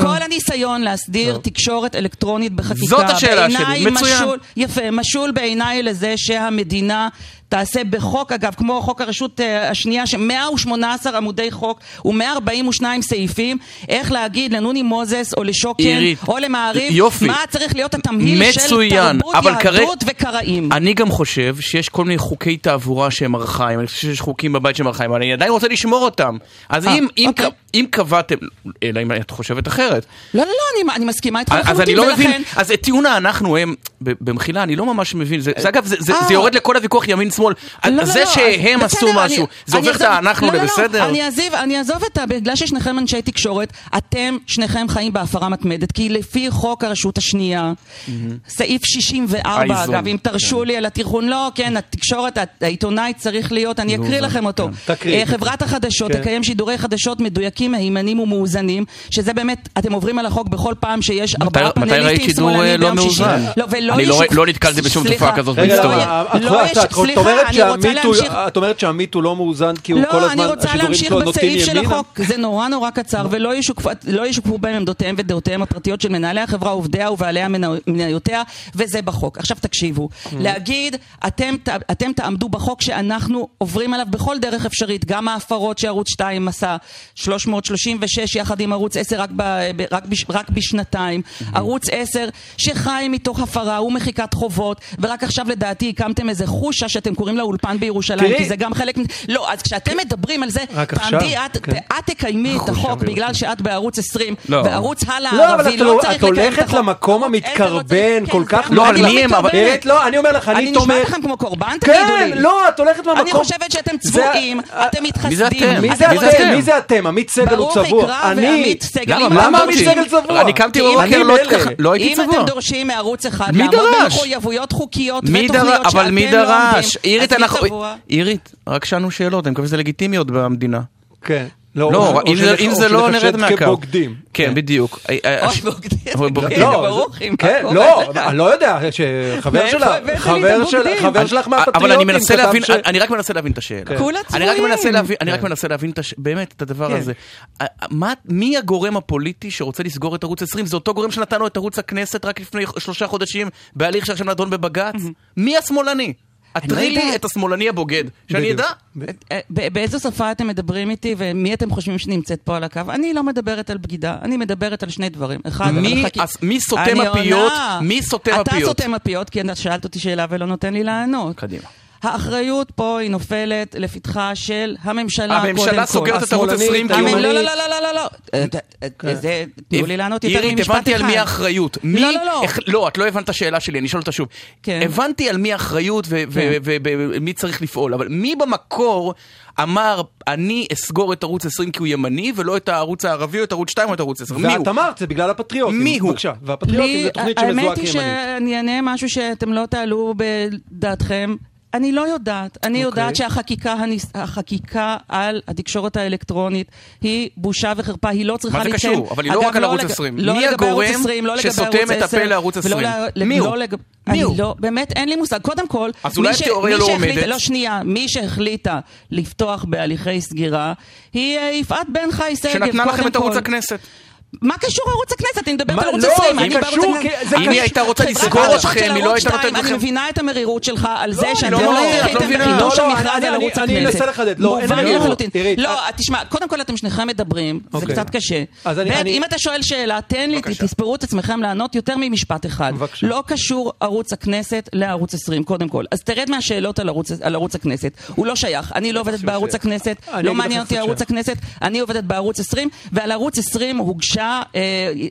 כל הניסיון להסדיר תקשורת אלקטרונית בחקיקה, זאת השאלה שלי, מצוין. יפה, משול בעיניי לזה שהמדינה... תעשה בחוק, אגב, כמו חוק הרשות uh, השנייה, ש-118 עמודי חוק ו-142 סעיפים, איך להגיד לנוני מוזס או לשוקן עירית, או למעריב, יופי. מה צריך להיות התמהיל מצוין, של תרבות, יהדות כרי... וקראים. אני גם חושב שיש כל מיני חוקי תעבורה שהם ארכאיים, אני חושב שיש חוקים בבית שהם ארכאיים, אבל אני עדיין רוצה לשמור אותם. אז 아, אה, אם, אוקיי. אם, אם קבעתם, אלא אם את חושבת אחרת. לא, לא, לא, אני, אני מסכימה איתך לחלוטין, אז אני לא ולכן... מבין, אז את טיעון האנחנו הם, במחילה, אני לא ממש מבין, זה, זה אגב, זה, זה, זה יורד לכל הוויכוח ימין שמאל. לא, לא, זה לא, שהם עשו משהו, זה הופך את אנחנו לבסדר? אני אעזוב את ה... בגלל ששניכם אנשי תקשורת, אתם שניכם חיים בהפרה מתמדת, כי לפי חוק הרשות השנייה, סעיף 64, אגב, אם תרשו כן. לי על התיכון, לא, כן, התקשורת, העיתונאי צריך להיות, אני אקריא לכם אותו. כן. אה, חברת החדשות כן. תקיים שידורי חדשות מדויקים. מהימנים ומאוזנים, שזה באמת, אתם עוברים על החוק בכל פעם שיש ארבעה פאנליסטים שמאלנים ביום שישי. לא, ולא אני לא, לא נתקלתי בשום תופעה כזאת בהיסטוריה. לא, סליחה. את אומרת שהמיטו לא מאוזן כי הוא כל הזמן, השידורים שלו נוטים ימינה? זה נורא נורא קצר, ולא ישוקפו בהם עמדותיהם ודעותיהם הפרטיות של מנהלי החברה, עובדיה ובעלי מניותיה, וזה בחוק. עכשיו תקשיבו, mm. להגיד, אתם תעמדו בחוק שאנחנו עוברים עליו בכל דרך אפשרית, גם ההפרות שערוץ 2 עשה, 336 יחד עם ערוץ 10 רק, ב, רק, בש, רק בשנתיים, mm-hmm. ערוץ 10 שחי מתוך הפרה ומחיקת חובות, ורק עכשיו לדעתי הקמתם איזה חושה שאתם קוראים לה אולפן בירושלים, כי זה גם חלק... לא, אז כשאתם מדברים על זה, תעמדי, את, כן. את תקיימי את החוק בגלל שאת בערוץ 20, לא. וערוץ הלאה לא, הערבי לא, לא צריך לקיים את החוק. את הולכת למקום המתקרבן כל כך... לא, אבל מי הם? לא, אני אומר לך, אני תומך... אני נשמע לכם כמו קורבן? תגידו לי. כן, לא, את הולכת למקום... אני חושבת שאתם צבועים, אתם מתחסדים. מי זה אתם? מי זה אתם? עמית סגל הוא צבוע. אני... למה עמית סגל צבוע? אני קמתי בבוקר, לא הייתי צבוע. אם אתם דורשים מערוץ אחד לעמוד במחויבויות חוקיות ותוכניות אבל מי דרש? אירית, אירית, רק שאלנו שאלות, אני מקווה שזה לגיטימיות במדינה. כן. לא, לא אם זה לא נרד מהקו. כבוגדים. כן, כן. בדיוק. אוי, אה, אה, בוגדים. לא, כן, לא, אני לא יודע, חבר שלך, חבר שלך מהפטריוטים. אבל אני מנסה להבין, אני רק מנסה להבין את השאלה. כולה צבועים. אני רק מנסה להבין באמת את הדבר כן. הזה. מי הגורם הפוליטי שרוצה לסגור את ערוץ 20? זה אותו גורם שנתנו את ערוץ הכנסת רק לפני שלושה חודשים בהליך שעכשיו נדון בבג"ץ? מי השמאלני? עטרי לי את השמאלני הבוגד, שאני אדע. אה, באיזו שפה אתם מדברים איתי ומי אתם חושבים שנמצאת פה על הקו? אני לא מדברת על בגידה, אני מדברת על שני דברים. אחד, מי סותם הפיות? מי סותם הפיות? אתה סותם הפיות כי שאלת אותי שאלה ולא נותן לי לענות. קדימה. האחריות פה היא נופלת לפתחה של הממשלה קודם כל. הממשלה סוגרת את ערוץ 20 כי. לא, לא, לא, לא, לא, לא. זה, תנו לי לענות יותר ממשפט אחד. הבנתי על מי האחריות. לא, לא, לא. לא, את לא הבנת את השאלה שלי, אני אשאל אותה שוב. כן. הבנתי על מי האחריות ומי צריך לפעול, אבל מי במקור אמר, אני אסגור את ערוץ 20 כי הוא ימני, ולא את הערוץ הערבי או את ערוץ 2 או את ערוץ 10. מי הוא? ואת אמרת, זה בגלל הפטריוטים. מי הוא? בבקשה. והפטריוטים זה תוכנית שמזוהה כימנית. האמת היא שאני אענה משהו שאתם לא תעלו בדעתכם. אני לא יודעת. אני okay. אוקיי. יודעת שהחקיקה הנס... על התקשורת האלקטרונית היא בושה וחרפה, היא לא צריכה להתקיים. מה זה קשור? אבל היא לא רק על ערוץ 20. לא מי הגורם 20, לא שסותם את הפה לערוץ 20? לא, מי הוא? לא לג... מי הוא? לא, באמת, אין לי מושג. קודם כל, אז אולי התיאוריה לא עומדת. לא, שנייה. מי שהחליטה לפתוח בהליכי סגירה היא אה, יפעת בן חי שגב, שנתנה לכם את ערוץ הכנסת. מה קשור ערוץ הכנסת? אני מדברת על ערוץ 20. לא, זה קשור, אם היא הייתה רוצה לסגור אתכם, היא לא הייתה נותנת לכם... אני מבינה את המרירות שלך על זה שאתם לא זכיתם בחידוש המכרז על ערוץ הכנסת. אני אנסה לחדד. לא, אין לי לחלוטין. לא, תשמע, קודם כל אתם שניכם מדברים, זה אוקיי. קצת קשה. אם אתה שואל שאלה, תן לי, תספרו את עצמכם לענות יותר ממשפט אחד. לא קשור ערוץ הכנסת לערוץ 20, קודם כל. אז תרד מהשאלות על ערוץ הכנסת. הוא לא שייך. אני לא עובדת בערוץ הכנסת, לא מעניין אותי ערוץ הכנסת, אני עובדת בערוץ 20, ועל ערוץ 20 הוגשה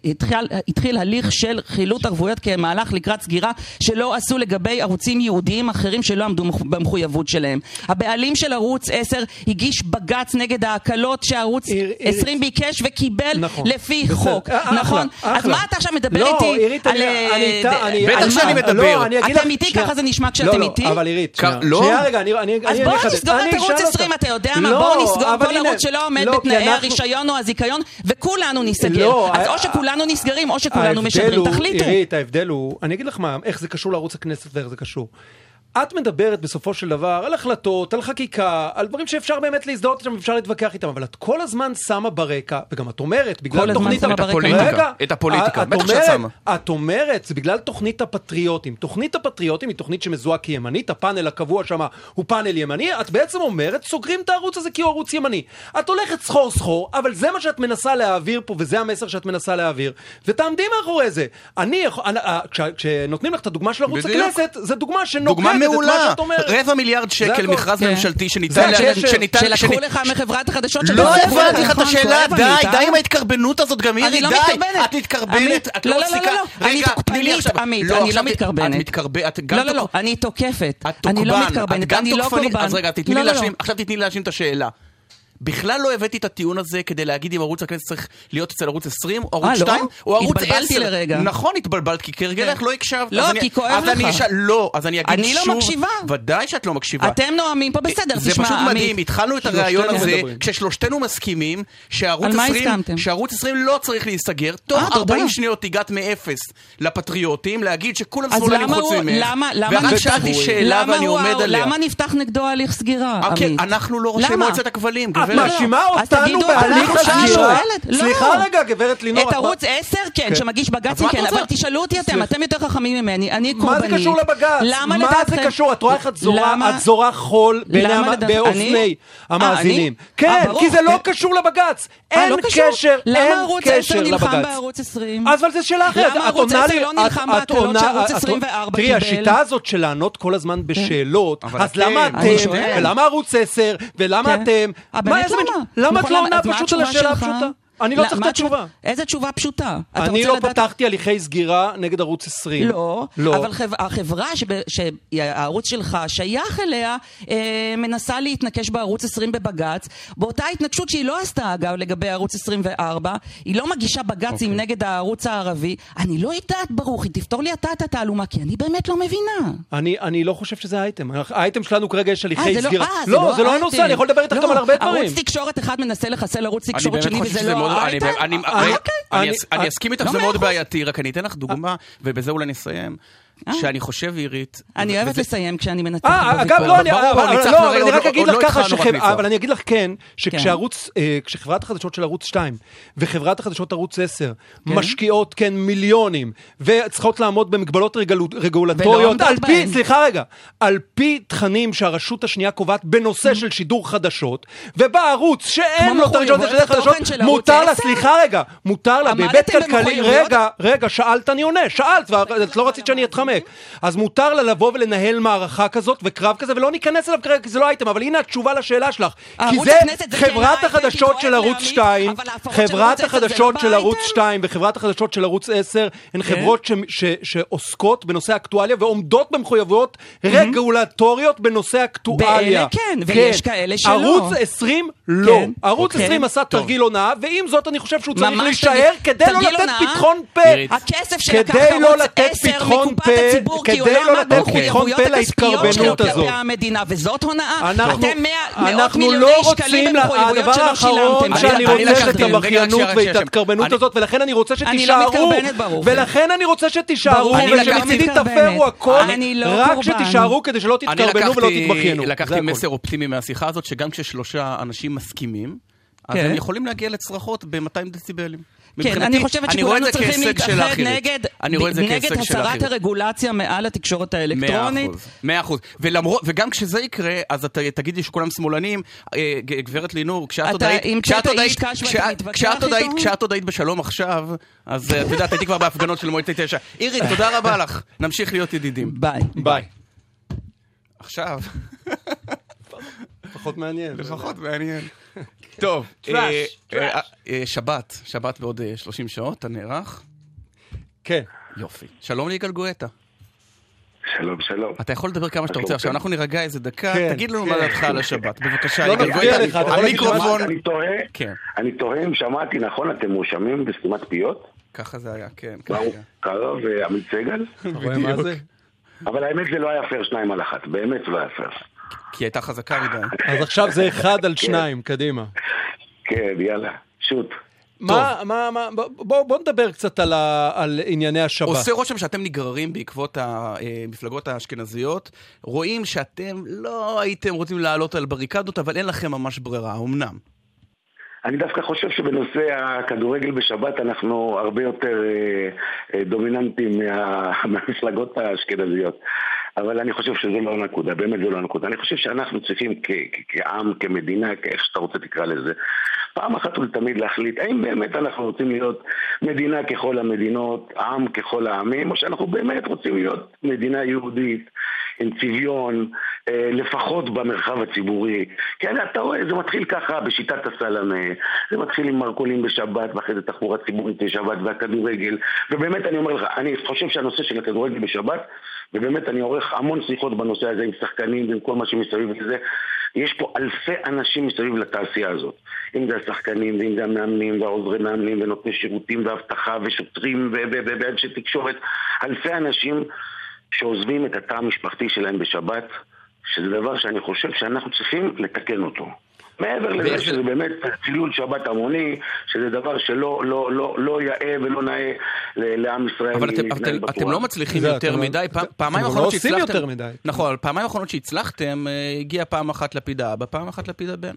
התחיל, התחיל הליך של חילוט ערבויות כמהלך לקראת סגירה שלא עשו לגבי ערוצים יהודיים אחרים שלא עמדו במחויבות שלהם. הבעלים של ערוץ 10 הגיש בג"ץ נגד ההקלות שערוץ 20 ביקש וקיבל נכון, לפי בסדר. חוק, אה, נכון? אחלה, אז מה אתה עכשיו מדבר לא, איתי עירית, על... אני, אני, אני, בטח שאני מדבר. לא, אתם איתי, ככה זה נשמע כשאתם איתי? לא, לא, אבל עירית, שנייה רגע, אני אחדד. אז בואו נסגור את ערוץ 20, אתה יודע מה? בואו נסגור כל ערוץ שלא עומד בתנאי הרישיון או הזיכיון, וכולנו ניסגר. אז או שכולנו נסגרים, או שכולנו משדרים, תחליטו. עירית, ההבדל הוא, אני אגיד לך מה, איך זה קשור לערוץ הכנסת ואיך זה קשור. את מדברת בסופו של דבר על החלטות, על חקיקה, על דברים שאפשר באמת להזדהות איתם ואפשר להתווכח איתם, אבל את כל הזמן שמה ברקע, וגם את אומרת, בגלל תוכנית... את הפוליטיקה, את הפוליטיקה, בטח שאת שמה. את אומרת, זה בגלל תוכנית הפטריוטים. תוכנית הפטריוטים היא תוכנית שמזוהה כימנית, הפאנל הקבוע שם הוא פאנל ימני, את בעצם אומרת, סוגרים את הערוץ הזה כי הוא ערוץ ימני. את הולכת סחור סחור, אבל זה מה שאת מנסה להעביר פה, וזה המסר שאת מנסה להעביר, ותעמדי מאחורי זה. אני, אה, כשנותנים לך את הדוגמה של ערוץ הכנסת, זה דוגמה שנוגדת מעולה. רבע מיליארד שקל מכרז כן. ממשלתי שניתן... שלקחו לך מחברת החדשות של... לא הבנתי לך את השאלה, די, די עם ההתקרבנות הזאת, גם מירי, לא די. את מתקרבנת, את לא מפסיקה. לא, לא, לא, אני תוקפנית, עמית, אני לא מתקרבנת. את מתקרבנת, לא, לא, לא, אני תוקפת. אני לא מתקרבנת, אני לא קורבן. אז רגע, עכשיו תתני לי להשלים את השאלה. בכלל לא הבאתי את הטיעון הזה כדי להגיד אם ערוץ הכנסת צריך להיות אצל ערוץ 20 או ערוץ 2 לא? או ערוץ 10. התבלבלתי לרגע. נכון, התבלבלת, כי כהרגלך כן. לא הקשבת. לא, כי כואב לך. לא, אז אני אגיד לא שוב. אני לא מקשיבה. ודאי שאת לא מקשיבה. אתם נואמים פה בסדר, תשמע, זה פשוט מדהים, התחלנו את הרעיון הזה כששלושתנו מסכימים שערוץ 20 לא צריך להיסגר. תוך 40 אה, שניות הגעת מאפס לפטריוטים, להגיד שכולם שמאלנים חוץ ממך. ואחר שאלתי שאלה ואני עומד עליה. למה נפתח נגדו הליך סגירה, אוקיי, עמית? אנחנו לא ראשי מועצת הכבלים. את מאשימה אותנו בהליך הסגירה? סליחה רגע, גברת לינור. את ערוץ 10 כן, כן, שמגיש בג"צים כן, אבל תשאלו אותי אתם, אתם יותר חכמים ממני, אני קורבנית. מה זה קשור לבג"ץ? למה לדעתכם? מה זה קשור? את רואה איך את זורה חול באוזני המאזינים. כן, כי זה לא קשור לבג"ץ. אין קשר, אין קשר לבג"ץ. למה ערוץ 10 נלחם בערוץ 20? אבל זה שאלה אחרת. למה ערוץ 10 לא נלחם בהקלות שערוץ 24 קיבל? תראי, השיטה הזאת של לענות כל הזמן כן. בשאלות, אז למה אתם, ולמה ערוץ 10, ולמה כן. אתם... באמת למה? למה את לא עונה פשוט על השאלה הפשוטה? אני לא צריך את התשובה. איזה תשובה פשוטה? אני לא פתחתי הליכי סגירה נגד ערוץ 20. לא, לא. אבל החברה שהערוץ שלך שייך אליה, אה, מנסה להתנקש בערוץ 20 בבג"ץ. באותה התנגשות שהיא לא עשתה, אגב, לגבי ערוץ 24, היא לא מגישה בג"צים אוקיי. נגד הערוץ הערבי. אני לא יודעת, ברוכי, תפתור לי אתה את התעלומה, כי אני באמת לא מבינה. אני לא חושב שזה האייטם. האייטם שלנו כרגע יש הליכי אה, סגירה. לא, זה לא הנושא, אני יכול לדבר איתך גם על הרבה דברים. ערוץ תקשורת אחד מנסה לחסל ערוץ תקשורת שני, וזה לא אני אסכים איתך, זה מאוד בעייתי, רק אני אתן לך דוגמה, ובזה אולי נסיים. אה. שאני חושב, עירית... אני אוהבת לסיים כשאני מנתחת אה, אגב, לא, אני לא, רק אגיד לך ככה, אבל אני אגיד לך כן, שכשערוץ, אה, כשחברת החדשות של ערוץ 2 וחברת החדשות ערוץ 10 כן. משקיעות, כן, מיליונים, וצריכות לעמוד במגבלות רגולטוריות, על פי, סליחה רגע, על פי תכנים שהרשות השנייה קובעת בנושא של שידור חדשות, ובא ערוץ שאין לו את הרישיון של חדשות, מותר לה, סליחה רגע, מותר לה, בהיבט כלכלי, רגע, רגע, שאלת, אני עונה, שאלת, ואת לא רצית שאני אתחמק. מתחמק. אז מותר לה לבוא ולנהל מערכה כזאת וקרב כזה, ולא ניכנס אליו כרגע כי זה לא אייטם, אבל הנה התשובה לשאלה שלך. כי זה חברת החדשות של ערוץ 2, חברת החדשות של ערוץ 2 וחברת החדשות של ערוץ 10, הן כן. חברות שעוסקות בנושא אקטואליה ועומדות במחויבויות רגולטוריות בנושא אקטואליה. כן, ויש כן. כאלה שלא. ערוץ 20 לא. כן. ערוץ 20 עשה תרגיל הונאה, ועם זאת אני חושב שהוא צריך להישאר כדי לא לתת פתחון פה. הכסף שלקח ערוץ 10 מקופת הציבור, כי הוא לא עמד במחויבויות הכספיות שלו כלפי המדינה, וזאת הונאה. אתם מאות מיליוני לא שקלים במחויבויות שלא שילמתם. שאני רוצה את הבכיינות ואת ההתקרבנות הזאת, ולכן אני רוצה שתישארו. ולכן אני רוצה שתישארו, ושמצידי תפרו הכל, רק שתישארו כדי שלא תתקרבנו ולא תתבכיינו. לקחתי מסר אופטימי מהשיחה הזאת, שגם כששלושה אנשים מסכימים, אז הם יכולים להגיע לצרחות ב-200 דציבלים. כן, אני חושבת שכולנו צריכים להתאחד נגד, נגד הסרת הרגולציה מעל התקשורת האלקטרונית. מאה אחוז. וגם כשזה יקרה, אז את תגידי שכולם שמאלנים. אה, גברת לינור, כשאת עוד היית... כשאת עוד היית בשלום עכשיו, אז אה, את יודעת, הייתי כבר בהפגנות של מועצת תשע. אירי, תודה רבה לך. נמשיך להיות ידידים. ביי. ביי. עכשיו. לפחות מעניין. לפחות מעניין. טוב, אה, אה, אה, שבת, שבת בעוד 30 שעות, אתה נערך? כן. יופי. שלום ליגאל גואטה. שלום, שלום. אתה יכול לדבר כמה שאתה רוצה עכשיו, אנחנו נירגע איזה דקה, כן, תגיד לנו מה כן. דעתך על השבת. בבקשה, לא יכול המיקרופון. אני תוהה אם שמעתי נכון, אתם מואשמים בסתימת פיות? ככה זה היה, כן. קרוב ועמית סגל? אבל האמת זה לא היה פייר שניים על אחת, באמת זה לא היה פייר. כי הייתה חזקה מדי. אז עכשיו זה אחד על כן. שניים, קדימה. כן, יאללה, שוט. מה, מה, מה, בוא, בוא נדבר קצת על, ה, על ענייני השבת. עושה רושם שאתם נגררים בעקבות המפלגות אה, האשכנזיות, רואים שאתם לא הייתם רוצים לעלות על בריקדות, אבל אין לכם ממש ברירה, אמנם. אני דווקא חושב שבנושא הכדורגל בשבת אנחנו הרבה יותר אה, אה, דומיננטים מה, מהמפלגות האשכנזיות. אבל אני חושב שזה לא הנקודה, באמת זה לא הנקודה. אני חושב שאנחנו צריכים כעם, כמדינה, איך שאתה רוצה תקרא לזה, פעם אחת ולתמיד להחליט האם באמת אנחנו רוצים להיות מדינה ככל המדינות, עם ככל העמים, או שאנחנו באמת רוצים להיות מדינה יהודית. עם צביון, אה, לפחות במרחב הציבורי. כן, אתה רואה, זה מתחיל ככה בשיטת הסלמה, זה מתחיל עם מרכולים בשבת, ואחרי זה תחבורה ציבורית בשבת והכדורגל. ובאמת, אני אומר לך, אני חושב שהנושא של הכדורגל בשבת, ובאמת אני עורך המון שיחות בנושא הזה עם שחקנים ועם כל מה שמסביב לזה, יש פה אלפי אנשים מסביב לתעשייה הזאת. אם זה השחקנים, ואם זה המאמנים, והעוזרי מאמנים, ונותני שירותים, ואבטחה, ושוטרים, ואנשי תקשורת. אלפי אנשים שעוזבים את התא המשפחתי שלהם בשבת, שזה דבר שאני חושב שאנחנו צריכים לתקן אותו. מעבר לזה שזה באמת צילול שבת המוני, שזה דבר שלא לא, לא, לא יאה ולא נאה לעם ישראל אבל אתם, אתם, אתם לא מצליחים יותר לא- מדי, פעמיים אחרונות שהצלחתם... אתם לא עושים יותר מדי. נכון, פעמיים אחרונות שהצלחתם, אה, הגיע פעם אחת לפיד האבא, פעם אחת לפיד הבן.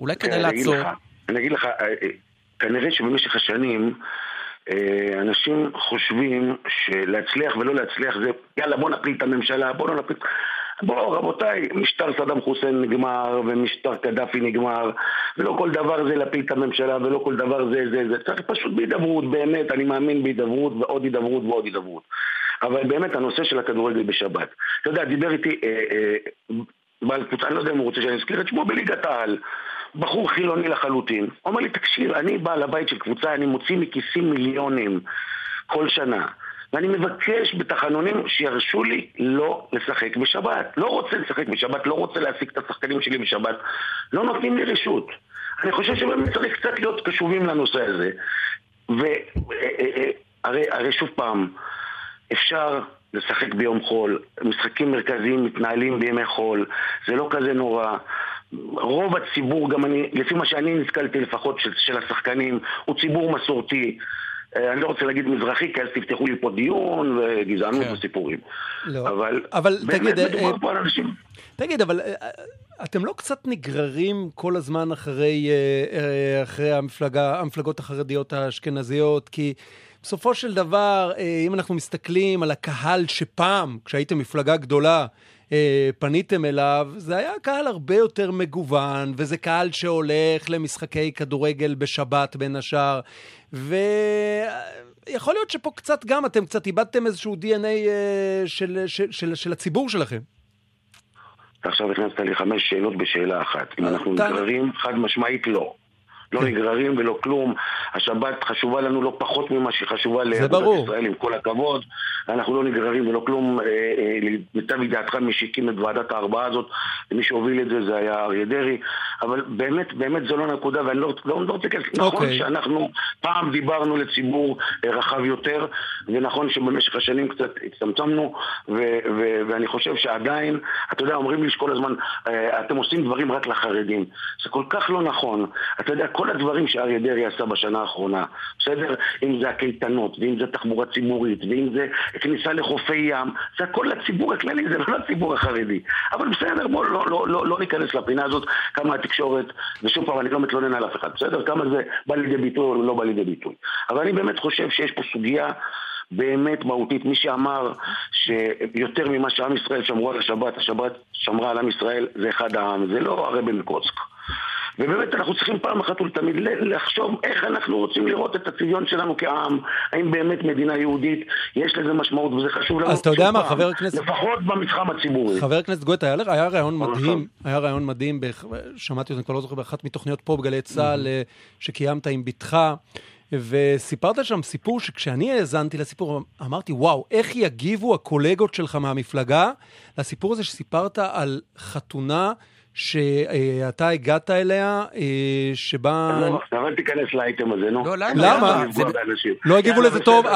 אולי כדאי כן, לעצור... אני אגיד לך, אה, אה, כנראה שבמשך השנים... אנשים חושבים שלהצליח ולא להצליח זה יאללה בוא נפיל את הממשלה, בוא לא נפיל... בואו רבותיי, משטר סדאם חוסיין נגמר ומשטר קדאפי נגמר ולא כל דבר זה להפיל את הממשלה ולא כל דבר זה זה זה. צריך פשוט בהידברות, באמת, אני מאמין בהידברות ועוד הידברות ועוד הידברות. אבל באמת הנושא של הכדורגל בשבת. אתה יודע, דיבר איתי אה, אה, בעל קבוצה, אני לא יודע אם הוא רוצה שאני אזכיר את שמו בליגת העל בחור חילוני לחלוטין. אומר לי, תקשיב, אני בעל הבית של קבוצה, אני מוציא מכיסים מיליונים כל שנה ואני מבקש בתחנונים שירשו לי לא לשחק בשבת. לא רוצה לשחק בשבת, לא רוצה להעסיק את השחקנים שלי בשבת. לא נותנים לי רשות. אני חושב שבאמת צריך קצת להיות קשובים לנושא הזה. והרי שוב פעם, אפשר לשחק ביום חול, משחקים מרכזיים מתנהלים בימי חול, זה לא כזה נורא. רוב הציבור, גם אני, לפי מה שאני נתקלתי לפחות של, של השחקנים, הוא ציבור מסורתי. אה, אני לא רוצה להגיד מזרחי, כי אז תפתחו לי פה דיון וגזענות כן. וסיפורים. לא. אבל, אבל באמת תגיד, מדובר אה, פה על אנשים... תגיד, אבל אה, אתם לא קצת נגררים כל הזמן אחרי, אחרי המפלגה, המפלגות החרדיות האשכנזיות? כי בסופו של דבר, אם אנחנו מסתכלים על הקהל שפעם, כשהייתם מפלגה גדולה, אה, פניתם אליו, זה היה קהל הרבה יותר מגוון, וזה קהל שהולך למשחקי כדורגל בשבת בין השאר, ויכול להיות שפה קצת גם אתם קצת איבדתם איזשהו DNA אה, של, של, של, של הציבור שלכם. עכשיו הכנסת לי חמש שאלות בשאלה אחת. אם אנחנו נגררים, חד משמעית לא. לא נגררים ולא כלום. השבת חשובה לנו לא פחות ממה שהיא חשובה לאגודת ישראל, עם כל הכבוד. אנחנו לא נגררים ולא כלום. אה, אה, למיטב ידיעתך, מי שהקים את ועדת הארבעה הזאת, מי שהוביל את זה, זה היה אריה דרעי. אבל באמת, באמת זו לא נקודה, ואני לא, לא, לא רוצה להיכנס. Okay. נכון אוקיי. שאנחנו פעם דיברנו לציבור אה, רחב יותר, ונכון שבמשך השנים קצת הצטמצמנו, ואני חושב שעדיין, אתה יודע, אומרים לי שכל הזמן, אתם עושים דברים רק לחרדים. זה כל כך לא נכון. אתה יודע, כל הדברים שאריה דרעי עשה בשנה האחרונה, בסדר? אם זה הקייטנות, ואם זה תחבורה ציבורית, ואם זה כניסה לחופי ים, זה הכל לציבור הכללי, זה לא לציבור החרדי. אבל בסדר, בואו לא, לא, לא, לא ניכנס לפינה הזאת, כמה התקשורת, ושוב פעם, אני לא מתלונן על אף אחד, בסדר? כמה זה בא לידי ביטוי או לא בא לידי ביטוי. אבל אני באמת חושב שיש פה סוגיה... באמת מהותית. מי שאמר שיותר ממה שעם ישראל שמרו על השבת, השבת שמרה על עם ישראל, זה אחד העם, זה לא הרבי מקוצק. ובאמת אנחנו צריכים פעם אחת ולתמיד לחשוב איך אנחנו רוצים לראות את הצביון שלנו כעם, האם באמת מדינה יהודית, יש לזה משמעות וזה חשוב לנו. אז אתה יודע מה, חבר הכנסת... לפחות במתחם הציבורי. חבר הכנסת גואטה, היה, היה רעיון מדהים, היה רעיון מדהים, שמעתי אותו, אני כבר לא זוכר, באחת מתוכניות פה בגלי צה"ל אה, שקיימת עם בתך. וסיפרת שם סיפור שכשאני האזנתי לסיפור, אמרתי, וואו, איך יגיבו הקולגות שלך מהמפלגה לסיפור הזה שסיפרת על חתונה שאתה הגעת אליה, אה, שבה... לא, אבל תיכנס לאייטם הזה, נו. לא, למה? לא הגיבו לזה טוב.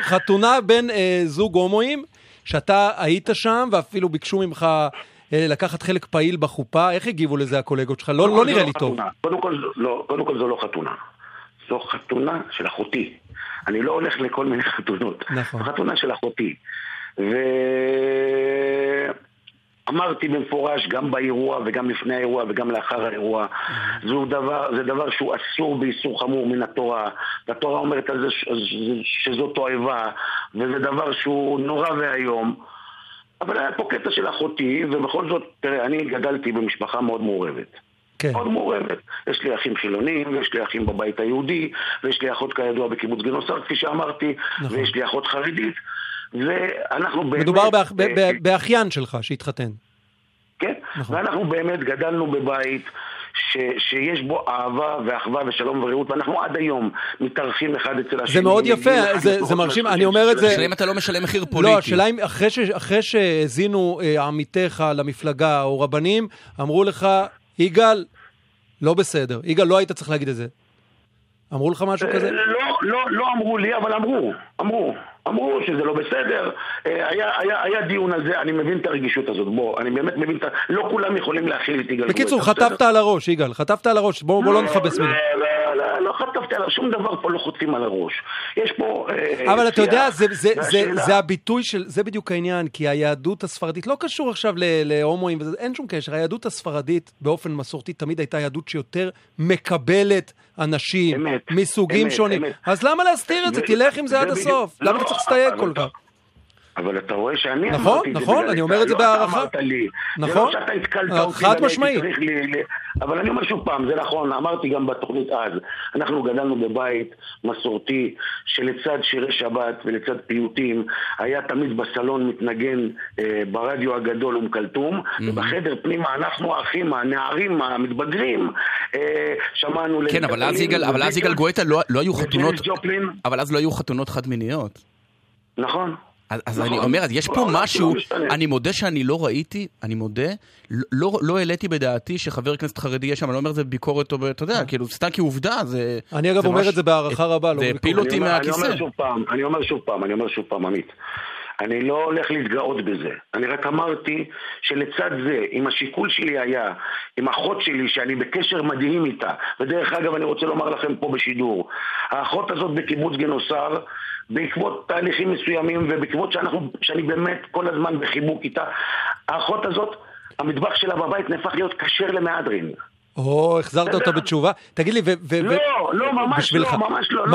חתונה בין אה, זוג הומואים, שאתה היית שם, ואפילו ביקשו ממך אה, לקחת חלק פעיל בחופה, איך הגיבו לזה הקולגות שלך? לא, לא נראה לי טוב. קודם כל זו לא חתונה. זו חתונה של אחותי. אני לא הולך לכל מיני חתונות. נכון. חתונה של אחותי. ו... אמרתי במפורש, גם באירוע וגם לפני האירוע וגם לאחר האירוע, זו דבר, זה דבר שהוא אסור באיסור חמור מן התורה. והתורה אומרת על זה שזו תועבה, וזה דבר שהוא נורא ואיום. אבל היה פה קטע של אחותי, ובכל זאת, תראה, אני גדלתי במשפחה מאוד מעורבת. כן. מאוד מעורבת. יש לי אחים חילונים, ויש לי אחים בבית היהודי, ויש לי אחות כידוע בקיבוץ גינוסר, כפי שאמרתי, נכון. ויש לי אחות חרדית. ואנחנו באמת... מדובר באח, באחיין שלך שהתחתן. כן, נכון. ואנחנו באמת גדלנו בבית ש, שיש בו אהבה ואחווה ושלום ורעות, ואנחנו עד היום מתארחים אחד אצל השני. זה מאוד יפה, זה, זה מרשים, אני אומר את זה... השאלה אם אתה לא משלם מחיר פוליטי. לא, השאלה אם אחרי שהאזינו אה, עמיתיך למפלגה או רבנים, אמרו לך, יגאל, לא בסדר. יגאל, לא היית צריך להגיד את זה. אמרו לך משהו כזה? לא, לא, לא אמרו לי, אבל אמרו, אמרו. אמרו שזה לא בסדר, אה, היה, היה, היה דיון על זה, אני מבין את הרגישות הזאת, בוא, אני באמת מבין את ה... לא כולם יכולים להכיל את יגאל בקיצור, חטפת על הראש, יגאל, חטפת על הראש, בוא, בוא לא נכבס מילה. לא, לא, לא חטפתי על שום דבר פה לא חוטפים על הראש. יש פה... אה, אבל אתה יודע, זה, זה, זה, זה הביטוי של, זה בדיוק העניין, כי היהדות הספרדית, לא קשור עכשיו להומואים, אין שום קשר, היהדות הספרדית באופן מסורתי תמיד הייתה יהדות שיותר מקבלת אנשים מסוגים שונים. אז למה להסתיר את זה? תלך עם זה עד הסוף. למה אתה צריך להסתייג כל כך? אבל אתה רואה שאני נכון, אמרתי את זה. נכון, נכון, אני אומר את זה בהערכה. לא אתה אמרת לי. נכון. זה לא שאתה התקלת אותי. חד משמעית. אבל אני אומר שוב פעם, זה נכון, אמרתי גם בתוכנית אז, אנחנו גדלנו בבית מסורתי שלצד שירי שבת ולצד פיוטים היה תמיד בסלון מתנגן אה, ברדיו הגדול אום כלתום, mm-hmm. ובחדר פנימה אנחנו האחים, הנערים, המתבגרים, אה, שמענו... כן, אבל אז יגאל, אבל אז יגאל גואטה לא, לא היו חתונות, אבל אז לא היו חתונות חד מיניות. נכון. אז, אז אני נכון. אומר, יש פה משהו, אני מודה שאני לא ראיתי, אני מודה, לא, לא העליתי בדעתי שחבר כנסת חרדי יהיה שם, אני לא אומר את זה בביקורת, או אתה יודע, אה. כאילו, סתם כעובדה, זה... אני אגב אומר את זה בהערכה רבה, לא זה הפיל אותי מהכיסא. אני אומר שוב פעם, אני אומר שוב פעם, אני אומר שוב פעם, עמית. אני לא הולך להתגאות בזה. אני רק אמרתי שלצד זה, אם השיקול שלי היה, עם אחות שלי, שאני בקשר מדהים איתה, ודרך אגב, אני רוצה לומר לכם פה בשידור, האחות הזאת בקיבוץ גנוסר, בעקבות תהליכים מסוימים ובעקבות שאנחנו, שאני באמת כל הזמן בחיבוק איתה, האחות הזאת, המטבח שלה בבית נהפך להיות כשר למהדרין. או, החזרת אותה בתשובה? תגיד לי, ו... לא, לא, ממש לא, ממש לא.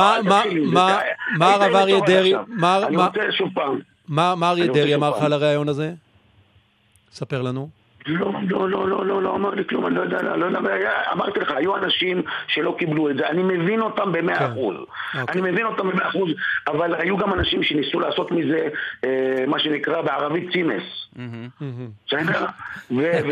מה הרב אריה דרעי... אני רוצה שוב פעם. מה אריה דרעי אמר לך על הריאיון הזה? ספר לנו. לא, לא, לא, לא, לא, לא אמר לי כלום, אני לא יודע, לא יודע, אמרתי לך, היו אנשים שלא קיבלו את זה, אני מבין אותם במאה כן. אחוז, אוקיי. אני מבין אותם במאה אחוז, אבל היו גם אנשים שניסו לעשות מזה, אה, מה שנקרא בערבית צימס.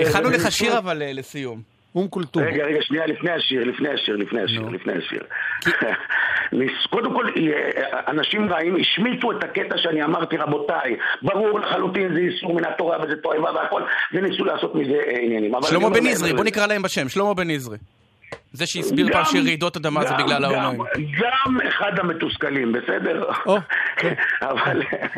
הכנו לך שיר אבל אה, לסיום. אום כולתום. רגע, רגע, שנייה, לפני השיר, לפני השיר, לפני השיר, לפני השיר. קודם כל, אה, אנשים רעים השמיטו את הקטע שאני אמרתי, רבותיי, ברור לחלוטין זה איסור מן התורה וזה תועבה והכל, וניסו לעשות מזה אה, עניינים. שלמה בן נזרי, בוא נקרא להם בשם, שלמה בן נזרי. זה שהסביר פעם שרעידות אדמה זה בגלל ההומואים. גם אחד המתוסכלים, בסדר? כן.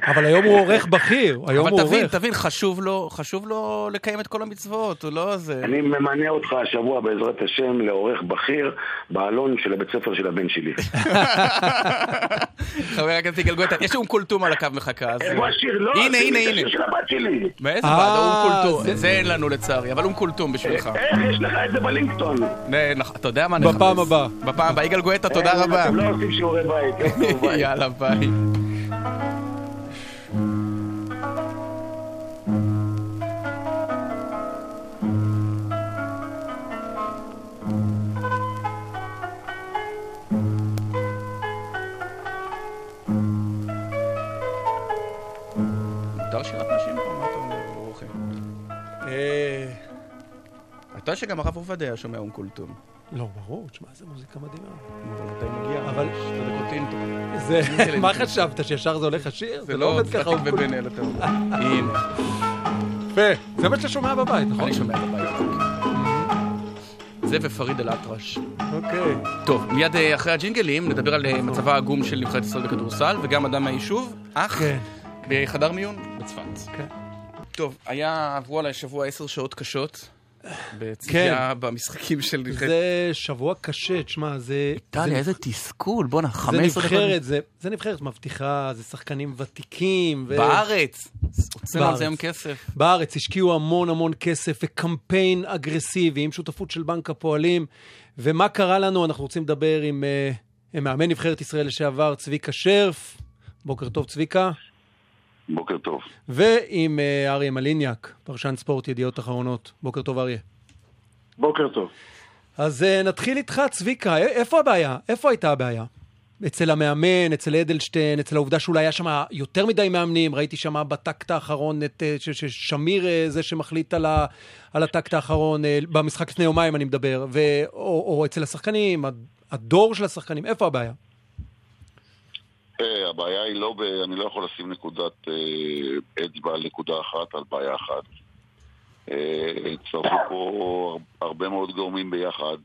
אבל היום הוא עורך בכיר, היום הוא עורך. אבל תבין, תבין, חשוב לו לקיים את כל המצוות, הוא לא זה... אני ממנה אותך השבוע בעזרת השם לעורך בכיר באלון של הבית ספר של הבן שלי. חבר הכנסת יגאל גואטה, יש אום קולטום על הקו מחכה. איפה השיר? לא, הנה, הנה, הנה. של הבת שלי. באיזה ועדה? אום אה, קולטום. זה אין לנו לצערי, אבל אום קולטום בשבילך. איך יש לך את זה בלינקטון? אתה יודע מה נכנס. בפעם הבאה. בפעם הבאה. יגאל גואטה, תודה אה, רבה. אתם לא עושים שיעורי בית. יאללה, ביי. אתה יודע שגם הרב עובדיה שומע אום כולתום. לא, ברור, תשמע, איזה מוזיקה מדהימה. אבל מתי מגיע? אבל... שתי דקות אינטרו. זה, מה חשבת, שישר זה הולך השיר? זה לא עובד ככה. זה לא ובן אל, אתה. הנה. יפה. זה מה שאתה שומע בבית, נכון? אני שומע בבית. זה ופריד אל-אטרש. אוקיי. טוב, מיד אה, אחרי הג'ינגלים נדבר על אה, מצבה העגום של נבחרת ישראל בכדורסל, וגם אדם מהיישוב, אח, כן. בחדר מיון בצפת. כן. טוב, עברו עליי שבוע עשר שעות קשות. בצפייה כן. במשחקים של נבחרת. זה שבוע קשה, תשמע, זה... איטליה, זה... איזה תסכול, בואנה, 15 דקות. זה נבחרת, זה, זה נבחרת מבטיחה, זה שחקנים ותיקים. ו... בארץ! הוצאנו על זה היום כסף. בארץ השקיעו המון המון כסף וקמפיין אגרסיבי עם שותפות של בנק הפועלים. ומה קרה לנו? אנחנו רוצים לדבר עם, uh, עם מאמן נבחרת ישראל לשעבר, צביקה שרף. בוקר טוב, צביקה. בוקר טוב. ועם uh, אריה מליניאק, פרשן ספורט ידיעות אחרונות. בוקר טוב, אריה. בוקר טוב. אז uh, נתחיל איתך, צביקה. איפה הבעיה? איפה הייתה הבעיה? אצל המאמן, אצל אדלשטיין, אצל העובדה שאולי היה שם יותר מדי מאמנים, ראיתי שם בטקט האחרון את שמיר זה שמחליט על, ה, על הטקט האחרון, במשחק לפני יומיים אני מדבר, ו, או, או אצל השחקנים, הדור של השחקנים, איפה הבעיה? הבעיה היא לא, ב... אני לא יכול לשים נקודת אצבע על נקודה אחת, על בעיה אחת. הצטרפו פה הרבה מאוד גורמים ביחד,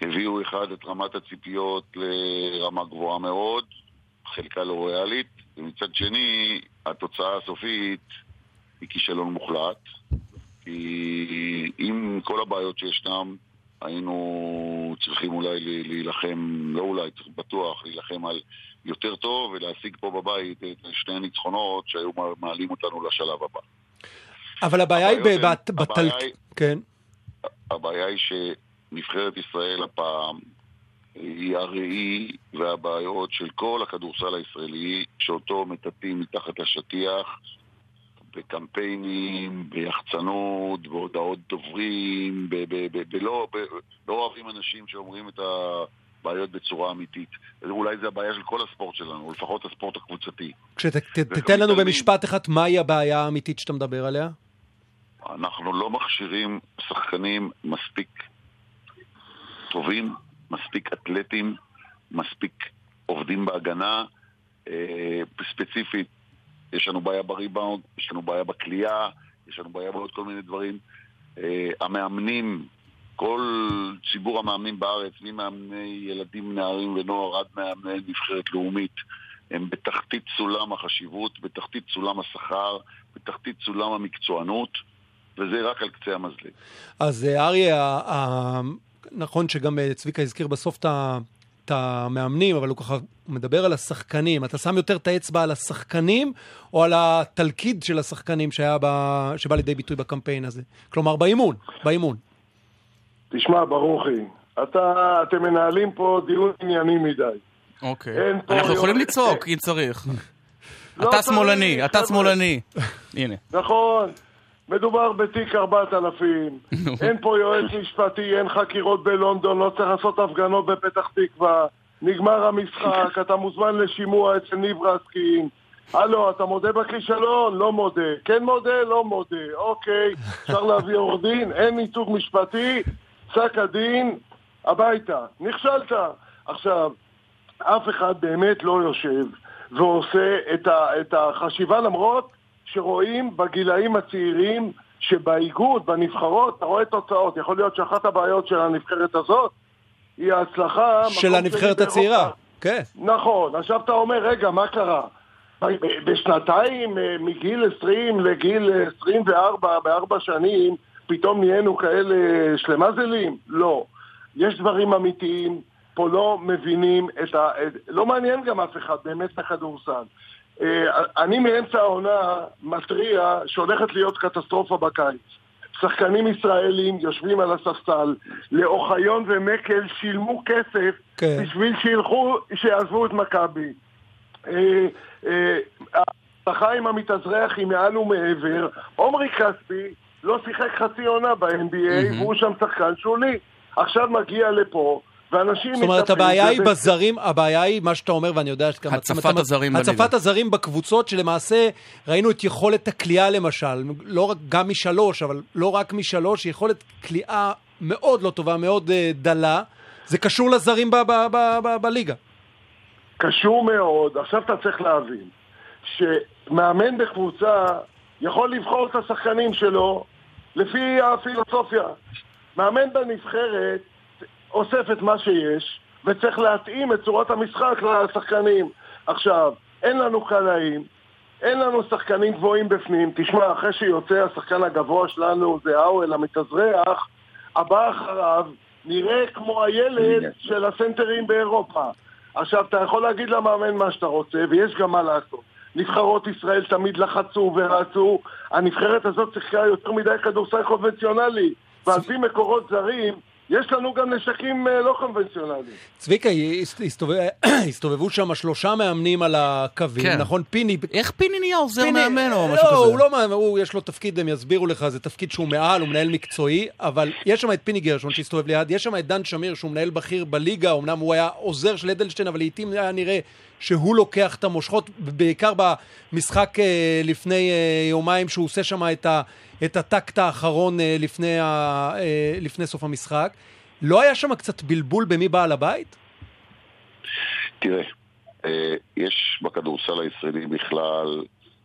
שהביאו אחד את רמת הציפיות לרמה גבוהה מאוד, חלקה לא ריאלית, ומצד שני, התוצאה הסופית היא כישלון מוחלט, כי עם כל הבעיות שישנם, היינו צריכים אולי להילחם, לא אולי, צריך בטוח להילחם על יותר טוב ולהשיג פה בבית את שני הניצחונות שהיו מעלים אותנו לשלב הבא. אבל הבעיה היא בטל... כן. הבעיה היא שנבחרת ישראל הפעם היא הראי והבעיות של כל הכדורסל הישראלי, שאותו מטאטאים מתחת לשטיח, בקמפיינים, ביחצנות, בהודעות דוברים, בלא לא אוהבים אנשים שאומרים את הבעיות בצורה אמיתית. אולי זה הבעיה של כל הספורט שלנו, או לפחות הספורט הקבוצתי. כשתתן לנו במשפט אחד, מהי הבעיה האמיתית שאתה מדבר עליה? אנחנו לא מכשירים שחקנים מספיק טובים, מספיק אתלטים, מספיק עובדים בהגנה, אה, ספציפית יש לנו בעיה בריבאונד, יש לנו בעיה בכלייה, יש לנו בעיה בעוד כל מיני דברים. Uh, המאמנים, כל ציבור המאמנים בארץ, ממאמני ילדים, נערים ונוער עד מאמני נבחרת לאומית, הם בתחתית סולם החשיבות, בתחתית סולם השכר, בתחתית סולם המקצוענות, וזה רק על קצה המזלג. אז אה, אריה, נכון שגם אה, צביקה הזכיר בסוף את. את המאמנים, אבל הוא ככה מדבר על השחקנים. אתה שם יותר את האצבע על השחקנים, או על התלכיד של השחקנים שהיה ב... שבא לידי ביטוי בקמפיין הזה? כלומר, באימון, באימון. תשמע, ברוכי, אתה, אתם מנהלים פה דיון ענייני מדי. אוקיי. אנחנו יכולים לצעוק אם צריך. לא אתה שמאלני, אתה שמאלני. הנה. נכון. מדובר בתיק 4000, אין פה יועץ משפטי, אין חקירות בלונדון, לא צריך לעשות הפגנות בפתח תקווה, נגמר המשחק, אתה מוזמן לשימוע אצל ניב רסקין. הלו, אתה מודה בכישלון? לא מודה. כן מודה? לא מודה. אוקיי, אפשר להביא עורך דין? אין ייצוג משפטי, פסק הדין, הביתה. נכשלת. עכשיו, אף אחד באמת לא יושב ועושה את, ה, את החשיבה למרות שרואים בגילאים הצעירים שבאיגוד, בנבחרות, אתה רואה תוצאות. יכול להיות שאחת הבעיות של הנבחרת הזאת היא ההצלחה... של הנבחרת הצעירה, כן. נכון. עכשיו אתה אומר, רגע, מה קרה? בשנתיים, אה, מגיל 20 לגיל 24, בארבע שנים, פתאום נהיינו כאלה שלמזלים? לא. יש דברים אמיתיים, פה לא מבינים את ה... לא מעניין גם אף אחד באמת את הכדורסל. אה, אני מאמצע העונה מתריע שהולכת להיות קטסטרופה בקיץ. שחקנים ישראלים יושבים על הספסל, לאוחיון ומקל שילמו כסף כן. בשביל שילכו, שיעזבו את מכבי. אה, אה, ההצלחה עם המתאזרח היא מעל ומעבר. עומרי כספי לא שיחק חצי עונה ב-NBA, והוא שם שחקן שולי. עכשיו מגיע לפה, ואנשים... זאת אומרת, הבעיה היא בזרים, הבעיה היא מה שאתה אומר, ואני יודע שגם... הצפת הזרים בליגה. הצפת הזרים בקבוצות, שלמעשה ראינו את יכולת הכלייה למשל, לא רק, גם משלוש, אבל לא רק משלוש, יכולת כליאה מאוד לא טובה, מאוד uh, דלה. זה קשור לזרים בליגה. קשור מאוד. עכשיו אתה צריך להבין, שמאמן בקבוצה יכול לבחור את השחקנים שלו לפי הפילוסופיה. מאמן בנבחרת אוסף את מה שיש, וצריך להתאים את צורת המשחק לשחקנים. עכשיו, אין לנו קלעים, אין לנו שחקנים גבוהים בפנים. תשמע, אחרי שיוצא השחקן הגבוה שלנו, זה האוול המתאזרח, הבא אחריו נראה כמו הילד של הסנטרים באירופה. עכשיו, אתה יכול להגיד למאמן מה שאתה רוצה, ויש גם מה לעשות. נבחרות ישראל תמיד לחצו ורצו, הנבחרת הזאת שיחקה יותר מדי כדורסל קונבנציונלי, ועל פי מקורות זרים, יש לנו גם נשקים אה, לא קונבנציונליים. צביקה, הסתובבו שם שלושה מאמנים על הקווים, כן. נכון? פיני... איך פיני נהיה עוזר פיני... מאמן או משהו לא, כזה? הוא לא מאמן, הוא, יש לו תפקיד, הם יסבירו לך, זה תפקיד שהוא מעל, הוא מנהל מקצועי, אבל יש שם את פיני גרשון שהסתובב ליד, יש שם את דן שמיר שהוא מנהל בכיר בליגה, אמנם הוא היה עוזר של אדלשטיין, אבל לעיתים היה נראה שהוא לוקח את המושכות, בעיקר במשחק אה, לפני אה, יומיים, שהוא עושה שם את, את הטקט האחרון אה, לפני, ה, לפני סוף המשחק. לא היה שם קצת בלבול במי בעל הבית? תראה, יש בכדורסל הישראלי בכלל,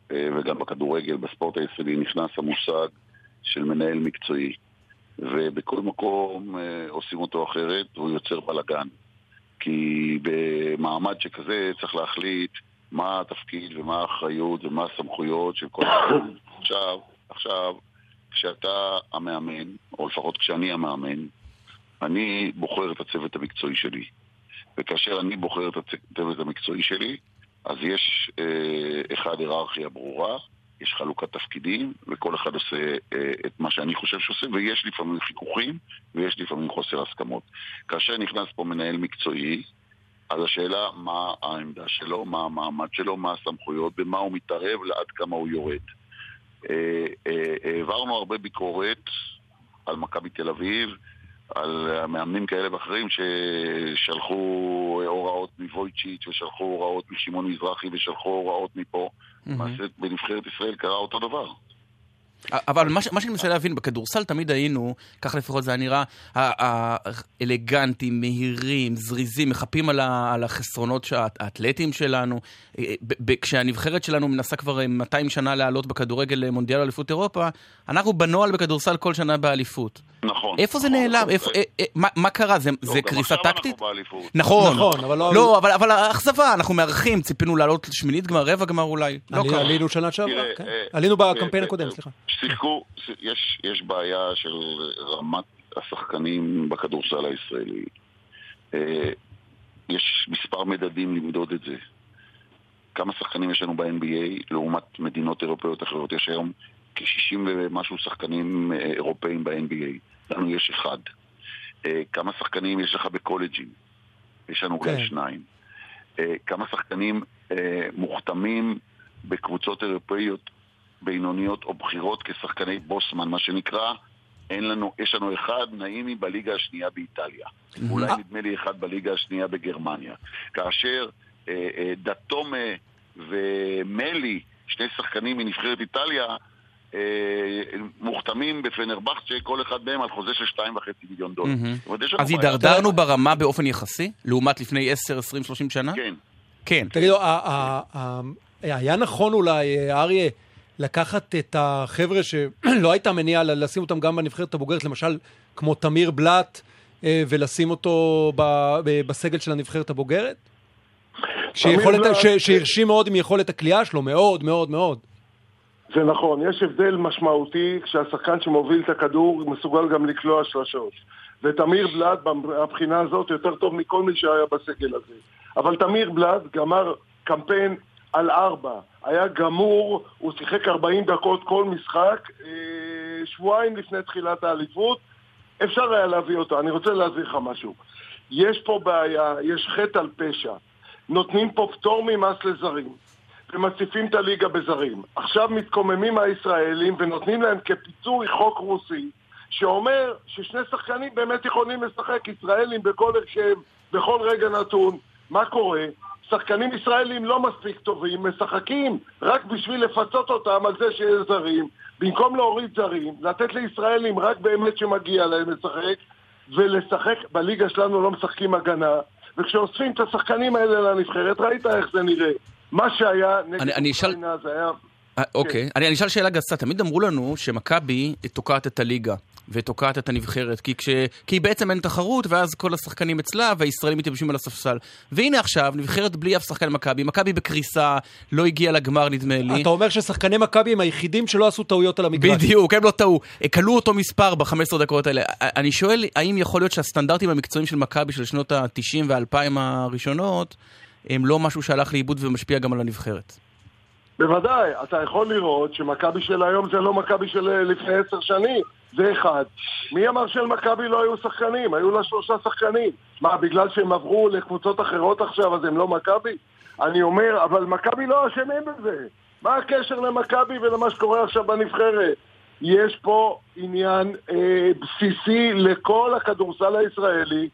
וגם בכדורגל, בספורט הישראלי, נכנס המושג של מנהל מקצועי. ובכל מקום עושים אותו אחרת, והוא יוצר בלאגן. כי במעמד שכזה צריך להחליט מה התפקיד ומה האחריות ומה הסמכויות של כל אחד. עכשיו, עכשיו, כשאתה המאמן, או לפחות כשאני המאמן, אני בוחר את הצוות המקצועי שלי. וכאשר אני בוחר את הצוות המקצועי שלי, אז יש אה, אחד היררכיה ברורה, יש חלוקת תפקידים, וכל אחד עושה אה, את מה שאני חושב שעושה, ויש לפעמים חיכוכים, ויש לפעמים חוסר הסכמות. כאשר נכנס פה מנהל מקצועי, אז השאלה מה העמדה שלו, מה המעמד שלו, מה הסמכויות, במה הוא מתערב, לעד כמה הוא יורד. אה, אה, העברנו הרבה ביקורת על מכבי תל אביב, על מאמנים כאלה ואחרים ששלחו הוראות מוויצ'יץ' ושלחו הוראות משמעון מזרחי ושלחו הוראות מפה. למעשה. בנבחרת ישראל קרה אותו דבר. אבל מה, מה שאני מנסה להבין, בכדורסל תמיד היינו, כך לפחות זה היה נראה, האלגנטים, מהירים, זריזים, מחפים על, ה, על החסרונות האתלטיים שלנו. אה, כשהנבחרת שלנו מנסה כבר 200 שנה לעלות בכדורגל למונדיאל אליפות אירופה, אנחנו בנוהל בכדורסל כל שנה באליפות. נכון. איפה זה נכון, נעלם? איפה, אה, אה, מה, מה קרה? זה, לא, זה קריסה טקטית? נכון, נכון, אבל לא... לא, אבל, אבל האכזבה, אנחנו מארחים, ציפינו לעלות לשמינית גמר, רבע גמר אולי. לא. עלינו שנה שעברה, כן. עלינו בקמפיין הקודם, סליחה. שיחקו, יש, יש בעיה של רמת השחקנים בכדורסל הישראלי. אה, יש מספר מדדים למדוד את זה. כמה שחקנים יש לנו ב-NBA לעומת מדינות אירופאיות אחרות? יש היום כ-60 ומשהו שחקנים אה, אירופאים ב-NBA. לנו יש אחד. אה, כמה שחקנים יש לך בקולג'ים? יש לנו אולי כן. שניים. כמה שחקנים מוכתמים בקבוצות אירופאיות בינוניות או בכירות כשחקני בוסמן, מה שנקרא, אין לנו, יש לנו אחד נעימי בליגה השנייה באיטליה. אולי נדמה לי אחד בליגה השנייה בגרמניה. כאשר אה, אה, דתומה ומלי, שני שחקנים מנבחרת איטליה, אה, מוכתמים בפנרבכצ'ה, כל אחד מהם על חוזה של 2.5 מיליון דולר. אז הידרדרנו ברמה באופן יחסי, לעומת לפני 10, 20, 30 שנה? כן. כן. תגידו, היה נכון אולי, אריה, לקחת את החבר'ה שלא הייתה מניעה לשים אותם גם בנבחרת הבוגרת, למשל כמו תמיר בלאט, אה, ולשים אותו בסגל של הנבחרת הבוגרת? שהרשים מאוד עם יכולת הקליעה שלו, מאוד מאוד מאוד. זה נכון, יש הבדל משמעותי כשהשחקן שמוביל את הכדור מסוגל גם לקלוע שלושות. ותמיר בלאט מהבחינה הזאת יותר טוב מכל מי שהיה בסגל הזה. אבל תמיר בלאט גמר קמפיין על ארבע. היה גמור, הוא שיחק 40 דקות כל משחק, אה, שבועיים לפני תחילת האליפות, אפשר היה להביא אותו. אני רוצה להסביר לך משהו. יש פה בעיה, יש חטא על פשע. נותנים פה פטור ממס לזרים, ומציפים את הליגה בזרים. עכשיו מתקוממים הישראלים ונותנים להם כפיצוי חוק רוסי, שאומר ששני שחקנים באמת יכולים לשחק ישראלים בכל הרכב, בכל רגע נתון. מה קורה? שחקנים ישראלים לא מספיק טובים, משחקים רק בשביל לפצות אותם על זה שיש זרים, במקום להוריד זרים, לתת לישראלים רק באמת שמגיע להם לשחק, ולשחק, בליגה שלנו לא משחקים הגנה, וכשאוספים את השחקנים האלה לנבחרת, ראית איך זה נראה. מה שהיה נגד אוקראינה זה היה... אה, אוקיי, אני אשאל שאלה גסה, תמיד אמרו לנו שמכבי תוקעת את הליגה. ותוקעת את הנבחרת, כי, כש... כי בעצם אין תחרות, ואז כל השחקנים אצלה, והישראלים מתייבשים על הספסל. והנה עכשיו, נבחרת בלי אף שחקן מכבי, מכבי בקריסה, לא הגיע לגמר נדמה לי. אתה אומר ששחקני מכבי הם היחידים שלא עשו טעויות על המגרש. בדיוק, הם לא טעו. כלו אותו מספר ב-15 דקות האלה. אני שואל, האם יכול להיות שהסטנדרטים המקצועיים של מכבי של שנות ה-90 וה-2000 הראשונות, הם לא משהו שהלך לאיבוד ומשפיע גם על הנבחרת? בוודאי, אתה יכול לראות שמכבי של היום זה לא מכבי של לפני עשר שנים. זה אחד. מי אמר שלמכבי לא היו שחקנים? היו לה שלושה שחקנים. מה, בגלל שהם עברו לקבוצות אחרות עכשיו אז הם לא מכבי? אני אומר, אבל מכבי לא אשמים בזה. מה הקשר למכבי ולמה שקורה עכשיו בנבחרת? יש פה עניין אה, בסיסי לכל הכדורסל הישראלי,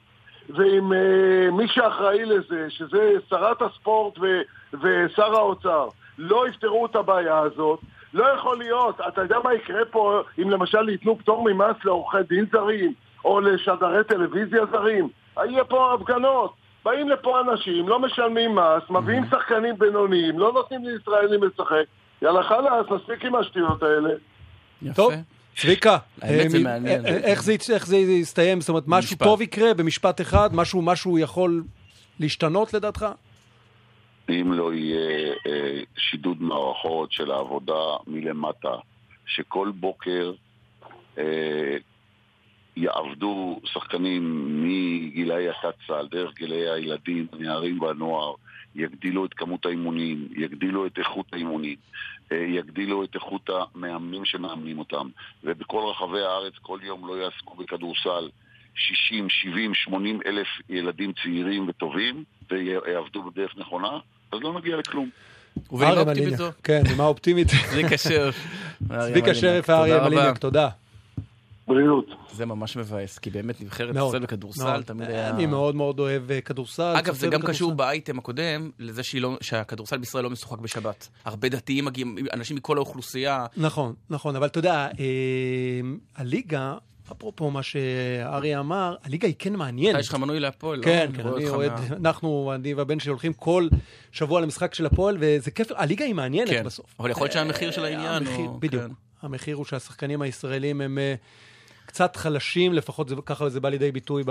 ועם אה, מי שאחראי לזה, שזה שרת הספורט ו, ושר האוצר, לא יפתרו את הבעיה הזאת, לא יכול להיות, אתה יודע מה יקרה פה אם למשל ייתנו פטור ממס לעורכי דין זרים, או לשדרי טלוויזיה זרים? יהיה פה הפגנות. באים לפה אנשים, לא משלמים מס, מביאים mm-hmm. שחקנים בינוניים, לא נותנים לישראלים לשחק. יאללה חלאס, מספיק עם השטויות האלה. יפה. טוב, צביקה, אה, מעניין. אה, איך זה, איך זה יסתיים? זאת אומרת, משהו טוב יקרה במשפט אחד? משהו יכול להשתנות לדעתך? אם לא יהיה אה, שידוד מערכות של העבודה מלמטה, שכל בוקר אה, יעבדו שחקנים מגילאי התת-סל, דרך גילאי הילדים, הנערים והנוער, יגדילו את כמות האימונים, יגדילו את איכות האימונים, אה, יגדילו את איכות המאמנים שמאמנים אותם, ובכל רחבי הארץ כל יום לא יעסקו בכדורסל 60, 70, 80 אלף ילדים צעירים וטובים, ויעבדו בדרך נכונה, אז לא נגיע לכלום. ובנימה אופטימית זו. כן, נימה אופטימית. צביקה שרף. צביקה שרף ואריה מליניאק, תודה. בריאות. זה ממש מבאס, כי באמת נבחרת ישראל בכדורסל תמיד היה... אני מאוד מאוד אוהב אה, כדורסל. אגב, זה גם קשור באייטם הקודם, לזה לא- שהכדורסל בישראל לא משוחק בשבת. הרבה דתיים מגיעים, אנשים מכל האוכלוסייה. נכון, נכון, אבל אתה יודע, אה, הליגה... אפרופו מה שאריה אמר, הליגה היא כן מעניינת. יש לך מנוי להפועל, לא? כן, כן, אני אוהד, אנחנו, אני והבן שלי הולכים כל שבוע למשחק של הפועל, וזה כיף, הליגה היא מעניינת כן, בסוף. אבל יכול להיות שהמחיר של העניין הוא... בדיוק. כן. המחיר הוא שהשחקנים הישראלים הם אה, קצת חלשים, לפחות ככה זה בא לידי ביטוי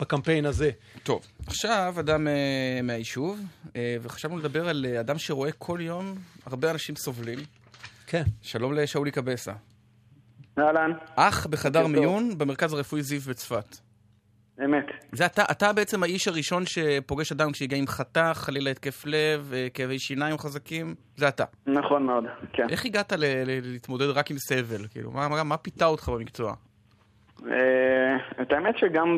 בקמפיין הזה. טוב, עכשיו אדם uh, מהיישוב, uh, וחשבנו לדבר על אדם שרואה כל יום הרבה אנשים סובלים. כן. שלום לשאולי קבסה. אהלן. אח בחדר מיון במרכז הרפואי זיו בצפת. אמת. זה אתה, אתה בעצם האיש הראשון שפוגש אדם כשהגיע עם חתך, חלילה התקף לב, כאבי שיניים חזקים, זה אתה. נכון מאוד, כן. איך הגעת ל- ל- להתמודד רק עם סבל? כאילו, מה, מה, מה פיתה אותך במקצוע? אה, את האמת שגם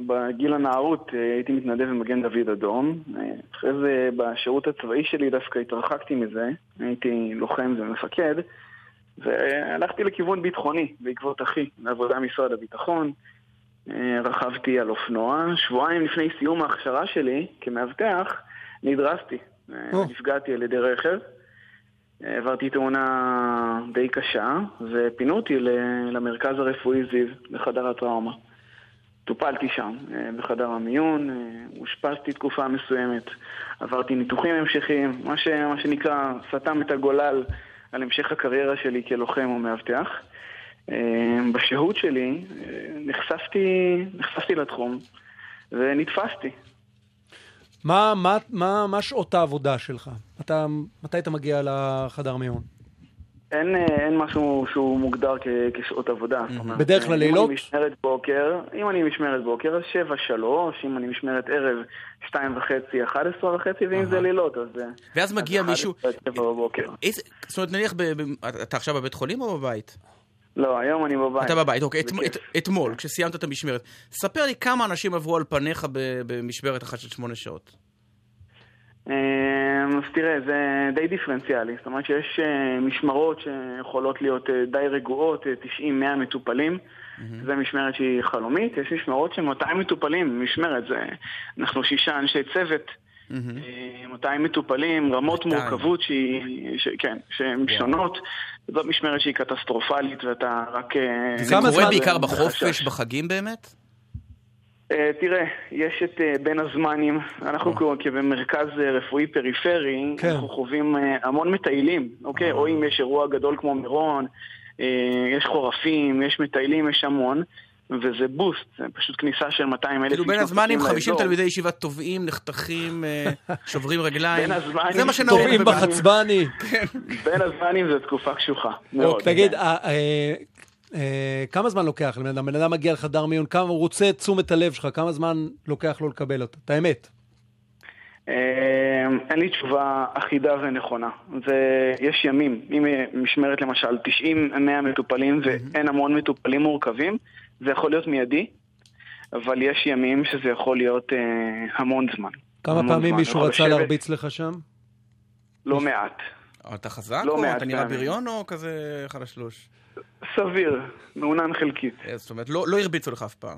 בגיל הנערות אה, הייתי מתנדב במגן דוד אדום. אה, אחרי זה בשירות הצבאי שלי דווקא התרחקתי מזה, הייתי לוחם ומפקד, והלכתי לכיוון ביטחוני בעקבות אחי, לעבודה במשרד הביטחון. רכבתי על אופנוע, שבועיים לפני סיום ההכשרה שלי כמאבטח, נדרסתי. נפגעתי על ידי רכב. העברתי תאונה די קשה, ופינו אותי למרכז הרפואי זיו, לחדר הטראומה. טופלתי שם, אה, בחדר המיון, אה, אושפזתי תקופה מסוימת, עברתי ניתוחים המשכיים, מה, ש, מה שנקרא, סתם את הגולל על המשך הקריירה שלי כלוחם ומאבטח. אה, בשהות שלי נחשפתי, נחשפתי לתחום ונתפסתי. מה, מה, מה, מה שעות העבודה שלך? אתה, מתי אתה מגיע לחדר מיון? אין, אין משהו שהוא מוגדר כ, כשעות עבודה. Mm-hmm. בדרך כלל לילות? אם אני משמרת בוקר, אם אני משמרת בוקר, אז שבע, שלוש, אם אני משמרת ערב, שתיים וחצי, אחת עשרה וחצי, ואם זה לילות, אז... ואז מגיע מישהו... בבוקר. איזה, זאת אומרת, נניח, ב, ב, אתה עכשיו בבית חולים או בבית? לא, היום אני בבית. אתה בבית, אוקיי. את, את, אתמול, כשסיימת את המשמרת, ספר לי כמה אנשים עברו על פניך במשמרת אחת של שמונה שעות. אמ, אז תראה, זה די דיפרנציאלי. זאת אומרת שיש אה, משמרות שיכולות להיות אה, די רגועות, 90-100 אה, מטופלים. Mm-hmm. זה משמרת שהיא חלומית. יש משמרות של 200 מטופלים, משמרת זה... אנחנו שישה אנשי צוות. Mm-hmm. 200 מטופלים, רמות 200. מורכבות שהיא, ש, כן, שהן yeah. שונות. זאת משמרת שהיא קטסטרופלית ואתה רק... זה קורה בעיקר בחופש, בחגים באמת? אה, תראה, יש את אה, בין הזמנים, אנחנו כבמרכז אה, רפואי פריפרי, כן. אנחנו חווים המון מטיילים, אוקיי? או אם יש אירוע גדול כמו מירון, יש חורפים, יש מטיילים, יש המון. וזה בוסט, זה פשוט כניסה של 200 אלף כאילו בין הזמנים 50 תלמידי ישיבה טובעים, נחתכים, שוברים רגליים. בין הזמנים... זה מה שנהוג. טובעים בחצבני. בין הזמנים זו תקופה קשוחה. תגיד, אה, כמה זמן לוקח לבן אדם? בן אדם מגיע לחדר מיון, כמה הוא רוצה את תשומת הלב שלך, כמה זמן לוקח לו לקבל אותה? את האמת. אה, אין לי תשובה אחידה ונכונה. יש ימים, אם משמרת למשל 90-100 מטופלים ואין המון מטופלים מורכבים, זה יכול להיות מיידי, אבל יש ימים שזה יכול להיות אה, המון זמן. כמה המון פעמים זמן. מישהו רצה לשבת להרביץ לך שם? לא מעט. אתה חזק לא או מעט אתה נראה. בריון או כזה חלשלוש? סביר, מעונן חלקית. אה, זאת אומרת, לא לא הרביצו לך אף פעם.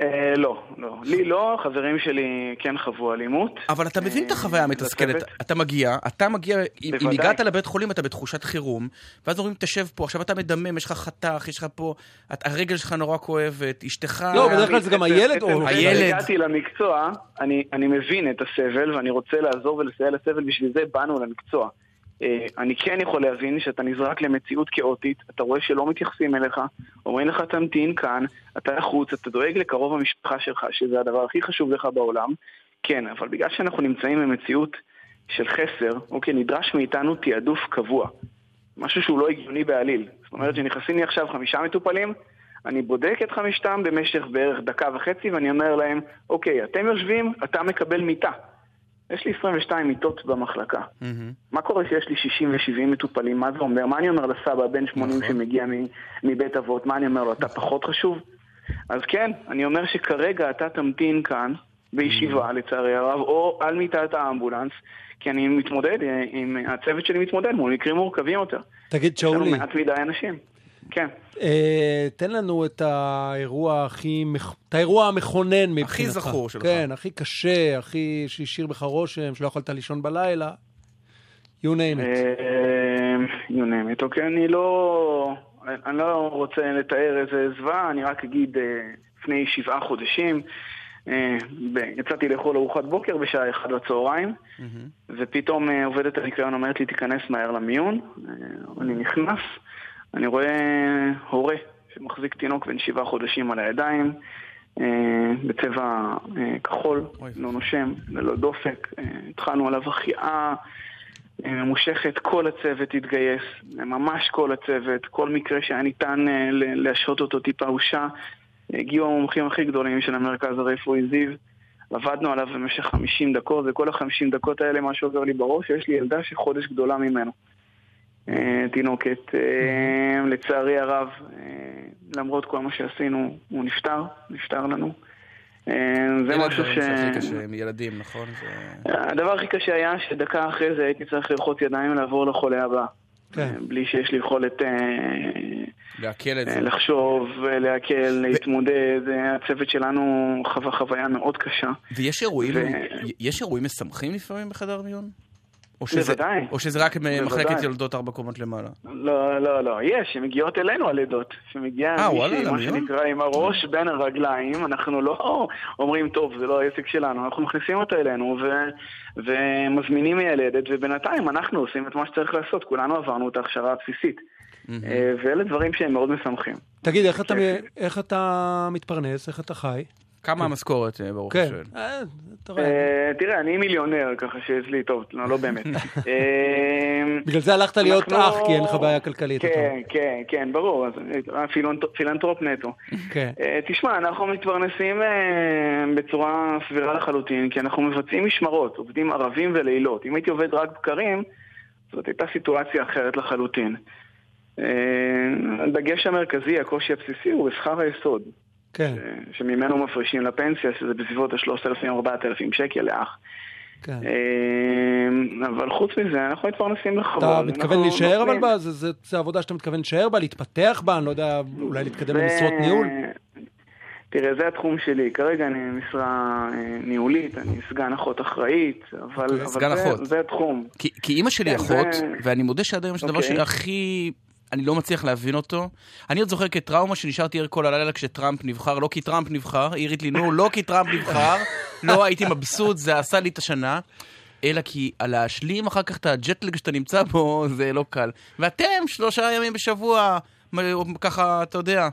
אה, לא, לא. לי לא, חברים שלי כן חוו אלימות. אבל אתה מבין את החוויה המתסכלת. אתה מגיע, אתה מגיע, אם-. הגעת לבית חולים אתה בתחושת חירום, ואז אומרים, תשב פה, עכשיו אתה מדמם, יש לך חתך, יש לך פה, את- הרגל שלך נורא כואבת, אשתך... לא, בדרך כלל זה גם הילד או... הילד. הגעתי למקצוע, אני, אני מבין את הסבל ואני רוצה לעזור ולסייע לסבל, בשביל זה באנו למקצוע. אה, אני כן יכול להבין שאתה נזרק למציאות כאוטית, אתה רואה שלא מתייחסים אליך, אומרים לך תמתין כאן, אתה לחוץ, אתה דואג לקרוב המשפחה שלך, שזה הדבר הכי חשוב לך בעולם. כן, אבל בגלל שאנחנו נמצאים במציאות של חסר, אוקיי, נדרש מאיתנו תעדוף קבוע. משהו שהוא לא הגיוני בעליל. זאת אומרת שנכנסים לי עכשיו חמישה מטופלים, אני בודק את חמישתם במשך בערך דקה וחצי, ואני אומר להם, אוקיי, אתם יושבים, אתה מקבל מיטה. יש לי 22 מיטות במחלקה. מה קורה שיש לי 60 ו-70 מטופלים? מה זה אומר? מה אני אומר לסבא בן 80 שמגיע מ- מבית אבות? מה אני אומר לו? אתה פחות חשוב? אז כן, אני אומר שכרגע אתה תמתין כאן, בישיבה לצערי הרב, או על מיטת האמבולנס, כי אני מתמודד, אה, עם הצוות שלי מתמודד מול מקרים מורכבים יותר. תגיד, יש לנו שאולי, מעט מדי אנשים. כן. אה, תן לנו את האירוע הכי, את האירוע המכונן מבחינתך. זכור שלך. כן, הכי קשה, הכי שהשאיר בך רושם, שלא יכולת לישון בלילה. You name it. אה, you name it, אוקיי, אני לא... אני לא רוצה לתאר איזה זוועה, אני רק אגיד, אה, לפני שבעה חודשים, אה, ב- יצאתי לאכול ארוחת בוקר בשעה אחת בצהריים, ופתאום אה, עובדת הניקיון אומרת לי, תיכנס מהר למיון. אני נכנס, אני רואה הורה שמחזיק תינוק בן שבעה חודשים על הידיים, אה, בצבע אה, כחול, לא נושם, ללא דופק. אה, התחלנו עליו החייאה. אה, ממושכת, כל הצוות התגייס, ממש כל הצוות, כל מקרה שהיה ניתן להשהות אותו טיפה הושע. הגיעו המומחים הכי גדולים של המרכז הרפואי זיו, עבדנו עליו במשך 50 דקות, וכל ה-50 דקות האלה מה שעובר לי בראש, יש לי ילדה שחודש גדולה ממנו. אה, תינוקת. אה, לצערי הרב, אה, למרות כל מה שעשינו, הוא נפטר, נפטר לנו. זה משהו ש... שהכי קשה, עם ילדים, נכון? זה- הדבר הכי קשה היה שדקה אחרי זה הייתי צריך ללחוץ ידיים ולעבור לחולה הבא. כן. בלי שיש לי יכולת לעכל את זה. לחשוב, להקל, להתמודד. הצוות שלנו חווה חוויה מאוד קשה. ויש אירועים, ו- יש אירועים משמחים לפעמים בחדר מיון? או שזה, בוודאי. או שזה רק בוודאי. מחלקת יולדות ארבע קומות למעלה? לא, לא, לא, יש, שמגיעות אלינו הלידות. שמגיעה אה, וואלה, מישהי, מה למיון? שנקרא, עם הראש בין הרגליים, אנחנו לא אומרים, טוב, זה לא העסק שלנו, אנחנו מכניסים אותה אלינו ו- ומזמינים מיילדת, ובינתיים אנחנו עושים את מה שצריך לעשות, כולנו עברנו את ההכשרה הבסיסית. אה, ואלה דברים שהם מאוד משמחים. תגיד, איך אתה מ- איך אתה מתפרנס? איך אתה חי? כמה המשכורת, אה, ברוך כן. השם? אה. אה, תראה, אני מיליונר, ככה שיש לי, טוב, לא, לא באמת. בגלל זה הלכת להיות אח, כי אין לך בעיה כלכלית. כן, כן, כן, ברור, פילנטרופ נטו. כן. תשמע, אנחנו מתפרנסים בצורה סבירה לחלוטין, כי אנחנו מבצעים משמרות, עובדים ערבים ולילות. אם הייתי עובד רק בקרים, זאת הייתה סיטואציה אחרת לחלוטין. הדגש המרכזי, הקושי הבסיסי, הוא בשכר היסוד, כן, שממנו מפרישים לפנסיה, שזה בסביבות ה-3,000-4,000 שקל לאח. כן. אה, אבל חוץ מזה, אנחנו מתפרנסים בכבוד. אתה מתכוון אנחנו להישאר אבל בה? זה- זה- זה עבודה שאתה מתכוון להישאר בה, להתפתח בה? אני לא יודע, אולי להתקדם זה- למשרות ניהול? תראה, זה התחום שלי. כרגע אני משרה אה, ניהולית, אני סגן אחות אחראית, אבל, אבל אוקיי, סגן זה, אחות. זה התחום. כי, כי אימא שלי כן, אחות, זה- ואני מודה שעד היום שזה הדבר אוקיי. שהכי... אני לא מצליח להבין אותו. אני עוד זוכר כטראומה שנשארתי ער כל הלילה כשטראמפ נבחר, לא כי טראמפ נבחר, היא הראית לי, נו, לא כי טראמפ נבחר, לא הייתי מבסוט, זה עשה לי את השנה. אלא כי להשלים אחר כך את הג'טלג שאתה נמצא בו, זה לא קל. ואתם שלושה ימים בשבוע, ככה, אתה יודע,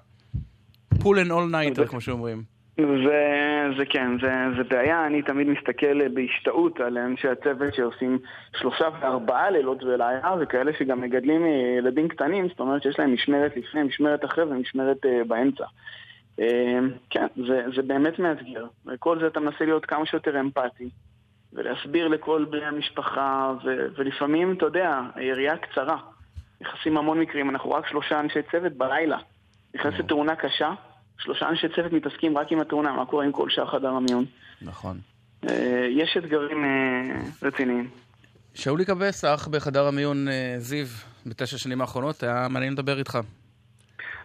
pull and all nighter, כמו שאומרים. זה, זה כן, זה, זה בעיה, אני תמיד מסתכל בהשתאות על אנשי הצוות שעושים שלושה וארבעה לילות ולילה, וכאלה שגם מגדלים ילדים קטנים, זאת אומרת שיש להם משמרת לפני, משמרת אחרי ומשמרת אה, באמצע. אה, כן, זה, זה באמת מאתגר. וכל זה אתה מנסה להיות כמה שיותר אמפתי, ולהסביר לכל בני המשפחה, ו- ולפעמים, אתה יודע, היריעה קצרה. נכנסים המון מקרים, אנחנו רק שלושה אנשי צוות בלילה. נכנסת תאונה קשה, שלושה אנשי צוות מתעסקים רק עם התאונה, מה קורה עם כל שאר חדר המיון. נכון. אה, יש אתגרים אה, רציניים. שאולי קבס, האח בחדר המיון אה, זיו, בתשע שנים האחרונות, היה מעניין לדבר איתך.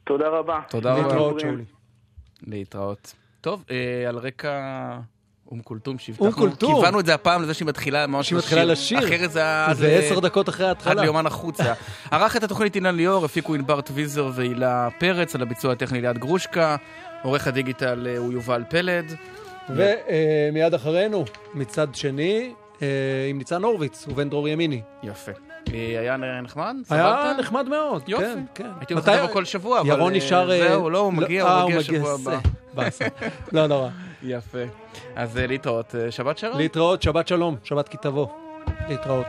תודה רבה. תודה רבה. להתראות, שאולי. להתראות. טוב, על רקע אום כולתום כולתום. כיוונו את זה הפעם לזה שהיא מתחילה ממש שהיא מתחילה לשיר. אחרת זה היה... זה עשר דקות אחרי ההתחלה. עד ליומן החוצה. ערך את התוכנית אילן ליאור, הפיקו ענבר טוויזר והילה פרץ, על הביצוע הטכני ליד גרושקה. עורך הדיגיטל הוא יובל פלד. ומיד אחרינו, מצד שני, עם ניצן הורוביץ ובן דרור ימיני. יפה. היה נחמד? היה נחמד מאוד, יופי. כן, כן. הייתי מחכה בו כל שבוע, אבל. זהו, לא, הוא מגיע, הוא מגיע שבוע הבא. לא נורא. יפה. אז להתראות, שבת שלום. להתראות, שבת שלום, שבת כי תבוא. להתראות.